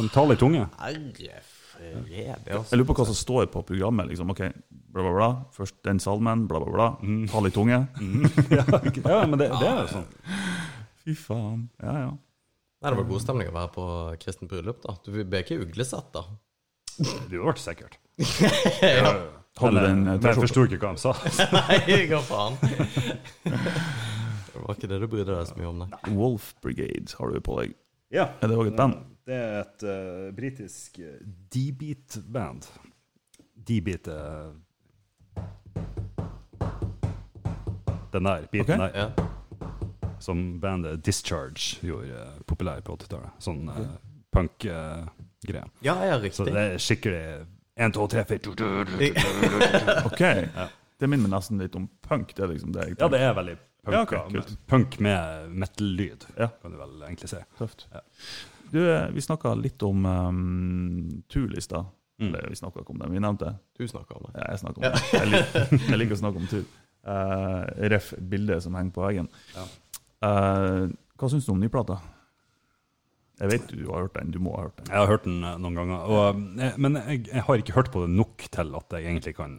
D: De taler i tunge.
B: Herre fred,
C: Jeg
B: altså.
C: lurer på hva som står på programmet. liksom, ok, bla bla bla, Først den salmen, bla bla bla. tall i tunge. <laughs>
D: ja, ja, men det, det er jo sånn.
C: Fy faen. Ja, ja.
B: Nei, det var god stemning å være på kristent bryllup, da. Du ble ikke uglesett, da?
D: Du ble sikkert. <laughs>
B: ja.
C: Hadde
D: Eller,
C: den eh,
D: men jeg forsto ikke hva han sa. <laughs>
B: Nei, hva faen? <laughs> Det var ikke det du brydde deg så mye om, nei.
C: Wolf Brigade har du på deg.
D: Ja.
C: Er det òg et band?
D: Det er et uh, britisk uh, D-beat-band. D-beat uh, Den der beaten
C: okay.
D: der,
B: Ja.
D: som bandet Discharge gjorde uh, populær på 80-tallet. Sånn uh, punk-greie.
B: ja, ja, riktig.
D: Så det er skikkelig 1, 2, 3, 4
C: Ok. Det minner meg nesten litt om punk. Det er liksom det jeg
D: Ja, det er veldig punk,
C: Ja, okay, med,
D: punk med metal-lyd,
C: Ja.
D: kan du vel egentlig si.
C: Tøft.
D: Ja.
C: Du, eh, vi snakka litt om um, turlister.
D: Mm.
C: Vi snakka ikke om den, vi nevnte det.
B: Du snakka om det.
C: Ja, jeg snakka om det. Jeg liker, jeg liker å snakke om tur. Uh, ref. bildet som henger på veggen.
D: Ja.
C: Eh, hva syns du om nyplata? Jeg vet du har hørt den. Du må ha hørt den.
D: Jeg har hørt den eh, noen ganger, og, eh, men jeg, jeg har ikke hørt på det nok til at jeg egentlig kan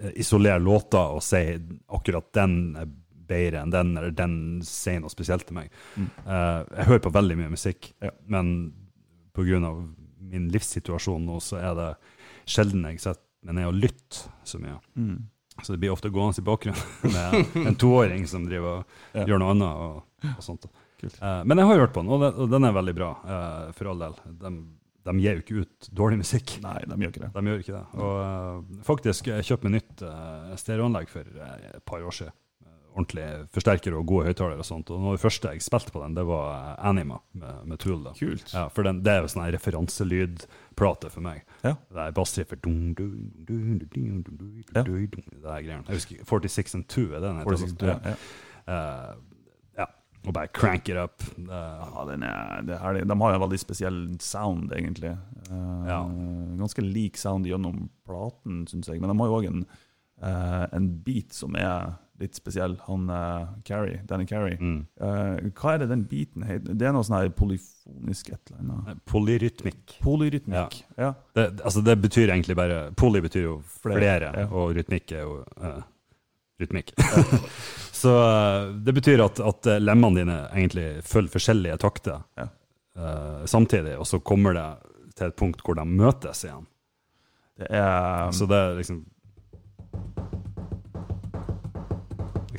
D: eh, isolere låter og si akkurat den er bedre enn den, eller den sier noe spesielt til meg.
C: Mm.
D: Jeg hører på veldig mye musikk,
C: Ja.
D: men pga. min livssituasjon nå, så er det sjelden jeg setter meg ned og lytter så mye.
C: Mm.
D: Så det blir ofte gående i bakgrunnen <laughs> med en toåring som driver og
C: Ja.
D: gjør noe annet. og, og sånt. Eh, men jeg har hørt på den, og den, og den er veldig bra, uh, for all del. De, de gir jo ikke ut dårlig musikk.
C: Nei, de gjør ikke det.
D: De gjør ikke det. Og uh, faktisk, jeg kjøpte meg nytt uh, stereoanlegg for eh, et par år siden. Eh, ordentlig forsterker og gode høyttalere og sånt. Og noe av det første jeg spilte på den, det var eh, Anima med, med Tool. da.
C: Kult.
D: Ja, for den, det er jo sånn referanselydplate for meg.
C: Ja.
D: Det er bassriffer
C: Ja.
D: Det er greiene. Jeg husker 46 and 2 er det den heter.
C: 46, ja, ja.
D: Eh, ja. Og bare crank it up. Uh,
C: Ja, er, er. De har en veldig spesiell sound, egentlig. Uh,
D: Ja.
C: Ganske lik sound gjennom platen, syns jeg. Men de har jo òg en, uh, en beat som er litt spesiell. Han uh, Carrie, Danny Carrie.
D: mm.
C: Eh, hva er det den beaten heter? Det er noe sånn her polyfonisk et eller annet.
D: Polyrytmikk.
C: Polyrytmikk. Ja.
D: ja. det- altså det betyr egentlig bare Poly betyr jo
C: Flere,
D: flere, og rytmikk er jo eh, rytmikk. <laughs> Så eh, det betyr at, at eh, lemmene dine egentlig følger forskjellige takter
C: Ja.
D: uh, samtidig, og så kommer det til et punkt hvor de møtes igjen.
C: Det er
D: Så det er liksom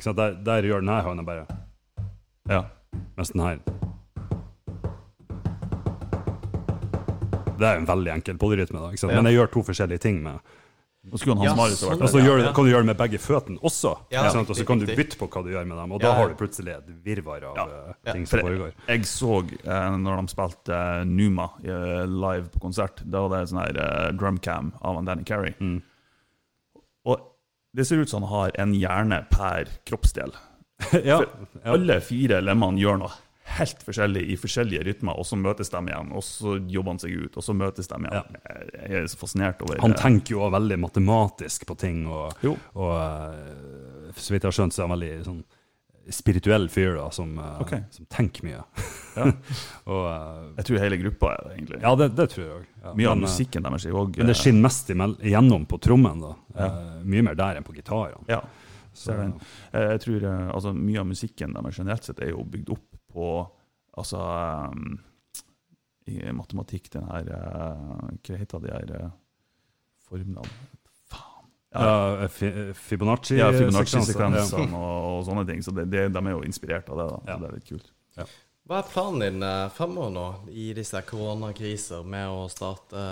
D: sant? Der, der gjør den her hånda bare
C: Ja.
D: Mens den her Det er en veldig enkel polyrytme, da. Men jeg gjør to forskjellige ting med
C: Nå skulle han
B: Ja, sånn,
D: Og så gjør,
B: ja.
D: du- kan du gjøre det med begge føttene også.
B: Ja,
D: ikke sant? Og så kan du bytte på hva du gjør med dem, og
B: Ja,
D: da har du plutselig et virvar av
C: Ja.
D: eh,
B: Ja,
D: ting som foregår.
C: Jeg så eh, når de spilte eh, Numa eh, live på konsert, da var det sånn her eh, drumcam av Danny Carey.
D: Mm.
C: Og det ser ut som han har en hjerne per kroppsdel.
D: ja,
C: For
D: ja.
C: Alle fire lemmene gjør noe helt forskjellig i forskjellige rytmer, og så møtes de igjen, og så jobber han seg ut, og så møtes de igjen. Jeg er så fascinert over
D: Han
C: eh,
D: tenker jo også veldig matematisk på ting, og, og eh, så vidt jeg har skjønt, så er han veldig sånn spirituell fyr da, som,
C: okay.
D: Som tenker mye. <laughs>
C: Ja. <laughs>
D: og, eh,
C: Jeg tror hele gruppa er det, egentlig.
D: ja, det, det tror jeg òg. Ja,
C: Mye
D: men, av
C: musikken deres er òg
D: Men det skinner mest igjennom på trommen, da. Eh, mye mer der enn på gitarene.
C: Ja.
D: Så,
C: den. Eh, Jeg tror eh, altså, Mye av musikken deres generelt sett er jo bygd opp på altså, um, i matematikk, den her Hva heter de her uh, formlene? Faen.
D: ja, Fi- Fibonacci
C: Ja, Fibonacci-sekvensene og, og sånne ting. Så det, det, de er jo inspirert av det. da,
D: Ja.
C: Det er litt kult.
B: Hva er planen din fremover nå i disse koronakriser med å starte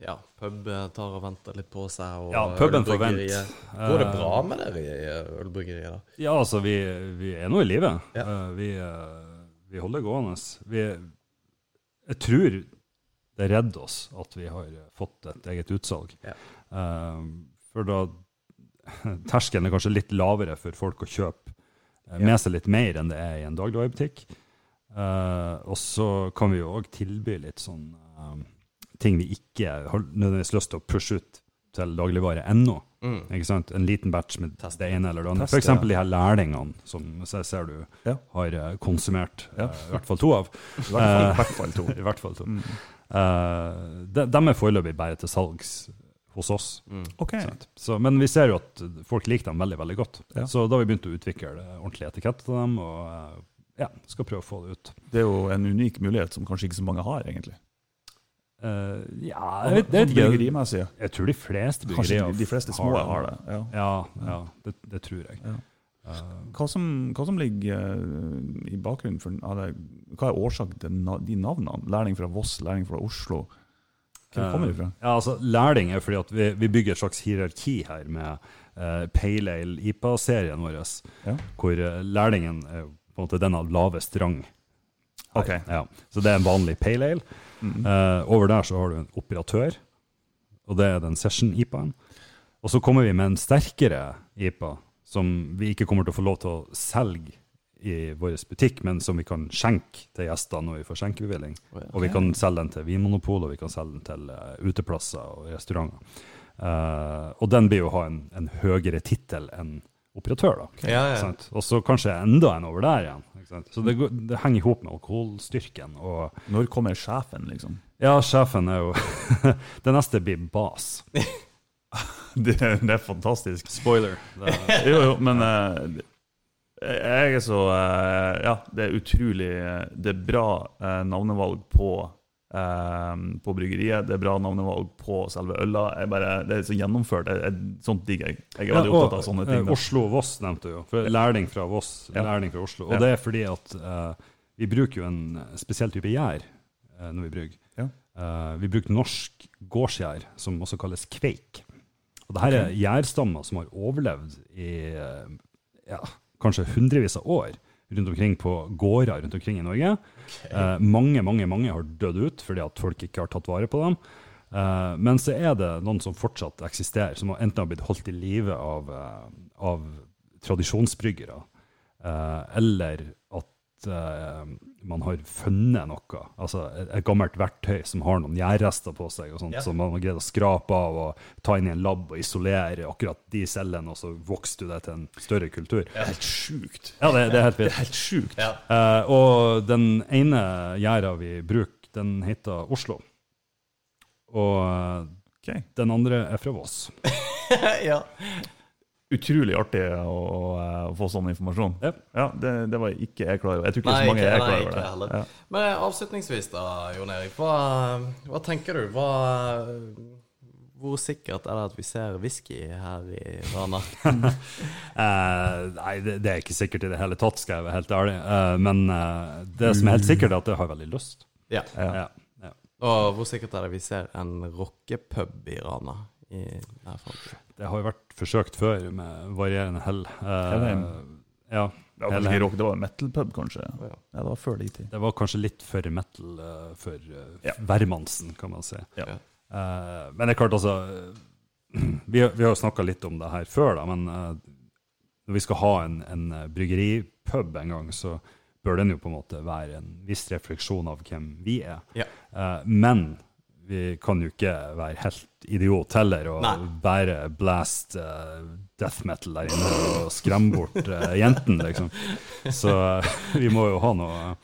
B: ja, pub eh, tar og venter litt på seg, og
D: Ja, puben får
B: vente.
D: vent.
B: Går det
D: Eh,
B: bra med dere i eh, ølbryggeriet, da?
D: Ja, altså, vi, vi er nå i live.
B: Ja.
D: Eh, vi, eh, vi holder gående. Vi, jeg tror det redder oss at vi har fått et eget utsalg.
B: Ja.
D: Eh, for da <laughs> Terskelen er kanskje litt lavere for folk å kjøpe eh, med seg litt mer enn det er i en dagligvarebutikk. Eh, og så kan vi jo òg tilby litt sånn eh, ting vi ikke har nødvendigvis lyst til å pushe ut til dagligvare ennå.
B: Mm.
D: Ikke sant? En liten batch med
B: Test.
D: det ene eller det andre.
C: Test,
D: For eksempel de her lærlingene som jeg ser du
C: Ja.
D: har eh, konsumert
C: Ja.
D: uh, i hvert fall to av. <laughs>
C: I hvert fall, i hvert fall to. <laughs>
D: I hvert fall to.
C: Mm.
D: Uh, de, de er foreløpig bare til salgs hos oss.
B: Mm.
D: Okay. Så, men vi ser jo at folk liker dem veldig veldig godt.
C: Ja.
D: Så da har vi begynt å utvikle ordentlig etikett til dem, og uh, ja, skal prøve å få det ut.
C: Det er jo en unik mulighet som kanskje ikke så mange har, egentlig.
D: Eh, ja, jeg vet, ikke.
C: Bryggimessig.
D: Jeg tror de fleste
C: Kanskje
D: bryggerier
C: de, de fleste små har det. Ja.
D: Ja, ja det, det tror jeg.
C: Ja.
D: Eh,
C: Hva, som, hva som ligger eh, i bakgrunnen for eller, Hva er årsaken til de navnene? Lærling fra Voss, lærling fra Oslo. Hvor kommer de fra?
D: Ja, altså Lærling er fordi at vi, vi bygger et slags hierarki her med uh, Pale Ale IPA-serien vår,
C: Ja.
D: hvor lærlingen er på en måte den av lavest rang.
C: Okay.
D: Ja. Så det er en vanlig Pale Ale.
C: Mm.
D: Uh, over der så har du en operatør, og det er den Session IPA-en. Og så kommer vi med en sterkere IPA, som vi ikke kommer til å få lov til å selge i vår butikk, men som vi kan skjenke til gjester når vi får skjenkebevilling.
B: Okay.
D: Og vi kan selge den til Vinmonopolet, og vi kan selge den til uh, uteplasser og restauranter. Uh, og den blir jo å ha en, en høyere tittel enn operatør, da.
B: Ja, ja.
D: Og så kanskje enda en over der igjen. Ikke sant? Så det, går- det henger i hop med alkoholstyrken. Og
C: Når kommer sjefen, liksom?
D: ja, sjefen er jo <laughs> Det neste blir bas. <laughs>
C: Det, det er fantastisk.
D: Spoiler. Det,
C: Jo, jo, men uh, jeg er så uh, Ja, det er utrolig eh, Det er bra uh, navnevalg på på bryggeriet. Det er bra navnevalg på selve øla. Bare, det er så gjennomført. Jeg, jeg, sånt digger jeg. Jeg er veldig
D: Ja,
C: opptatt av sånne ting.
D: eh,
C: da.
D: Oslo-Voss nevnte du jo. For lærling fra Voss,
C: Ja.
D: lærling fra Oslo. Og
C: Ja.
D: det er fordi at uh, vi bruker jo en spesiell type gjær uh, når vi brygger.
C: Ja.
D: Uh, vi bruker norsk gårdsgjær, som også kalles kveik. Og det her er gjærstammer som har overlevd i ja, kanskje hundrevis av år rundt omkring på gårder rundt omkring i Norge. Eh, mange, mange mange har dødd ut fordi at folk ikke har tatt vare på dem. Eh, men så er det noen som fortsatt eksisterer, som har enten har blitt holdt i live av, eh, av tradisjonsbryggere, eh, eller at eh, man har funnet noe, altså et, et gammelt verktøy som har noen gjærrester på seg, og sånt,
B: Ja.
D: som man har greid å skrape av og ta inn i en lab og isolere akkurat de cellene, og så vokser du det til en større kultur.
C: Det er helt sjukt.
D: Ja, det, det er helt
C: Det er helt sjukt.
B: Ja.
D: Uh, og den ene gjæra vi bruker, den heter Oslo. Og
C: okay.
D: Den andre er fra Voss. <laughs>
B: ja.
C: Utrolig artig å, å, å få sånn informasjon.
D: Yep.
C: Ja, det, det var ikke jeg klar over. Jeg tror ikke
B: Nei,
C: så mange
B: ikke-
C: er klar over det.
B: heller.
C: Ja.
B: Men avslutningsvis da, Jon Erik. Hva, hva tenker du? Hva, hvor sikkert er det at vi ser whisky her i Rana? <laughs>
D: Eh, nei, det, det er ikke sikkert i det hele tatt, skal jeg være helt ærlig. Eh, men eh, det som er helt sikkert, er at jeg har veldig lyst.
B: Ja.
C: Ja.
B: Og hvor sikkert er det vi ser en rockepub i Rana i framtid?
D: Det har jo vært forsøkt før, med varierende hell. Eh,
C: Helheim.
D: ja,
C: Det var kanskje ikke rock, det var metal-pub, kanskje.
B: Ja.
C: Ja, det var før de tid.
D: Det var kanskje litt for metal eh, for uh,
C: Ja.
D: hvermannsen, kan man si.
C: Ja.
D: Eh, men det er klart, altså <clears throat> Vi, vi har jo snakka litt om det her før, da, men eh, når vi skal ha en, en eh, bryggeripub en gang, så bør den jo på en måte være en viss refleksjon av hvem vi er.
B: Ja.
D: Eh, men vi kan jo ikke være helt idiot heller og
B: Nei.
D: bare blast uh, death metal der inne og skremme bort uh, jentene, liksom. Så uh, <laughs> vi må jo ha noe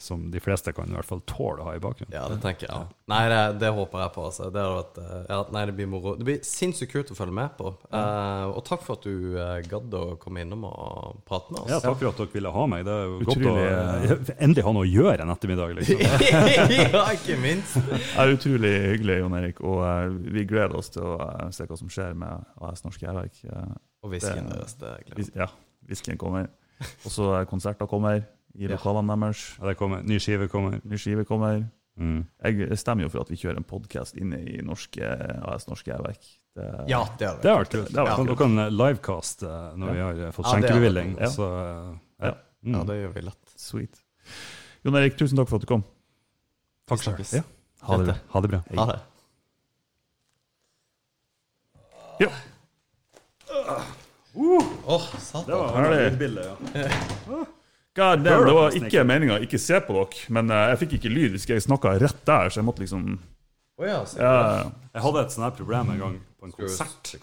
D: som de fleste kan i hvert fall tåle å ha i bakgrunnen.
B: Ja, det tenker jeg. Ja. Nei, det, det håper jeg på. Altså. Det, vært, eh, ja, nei, det blir moro. Det blir sinnssykt kult å følge med på. Eh, og takk for at du uh, gadd å komme innom og prate med oss.
D: Ja, takk for at dere ville ha meg. Det er jo
C: Utrolig,
D: godt å endelig ha noe å gjøre en ettermiddag. Liksom. <laughs>
B: ja, ikke minst.
C: Det er utrolig hyggelig, Jon Erik, og uh, vi gleder oss til å se hva som skjer med AS Norsk Jærverk. Uh,
B: Og whiskyen deres. Det gleder jeg
C: ja, whiskyen kommer. Og så er konserter kommer i
B: Ja.
C: lokalene deres.
D: Ja, det kommer, ny skive kommer.
C: Ny skive kommer.
D: Mm.
C: Jeg stemmer jo for at vi kjører en podkast inne i norske, AS Norske Jærverk. Det,
B: Ja, det hadde
D: Det
B: vært
D: vært kult.
C: Det.
D: Dere kan livecast når når vi har eh, fått
B: Ja, det
D: skjenkebevilling.
C: Ja, ja.
D: Så, eh,
C: Ja.
D: Mm.
B: Ja, det gjør vi lett.
C: Sweet. Jon Erik, tusen takk for at du kom.
D: Takk
B: skal
D: sjøl.
B: ha
D: Ja.
C: Ha det bra.
D: Ha det bra.
B: Ha det.
C: Ja.
B: Åh, satan.
C: Herlig.
D: lydbilde, ja. <laughs>
C: God damn, det var ikke meninga å ikke se på dere, men eh, jeg fikk ikke lyd hvis jeg snakka rett der, så jeg måtte liksom
B: oh, ja,
D: Jeg hadde et sånt her problem en gang på en konsert.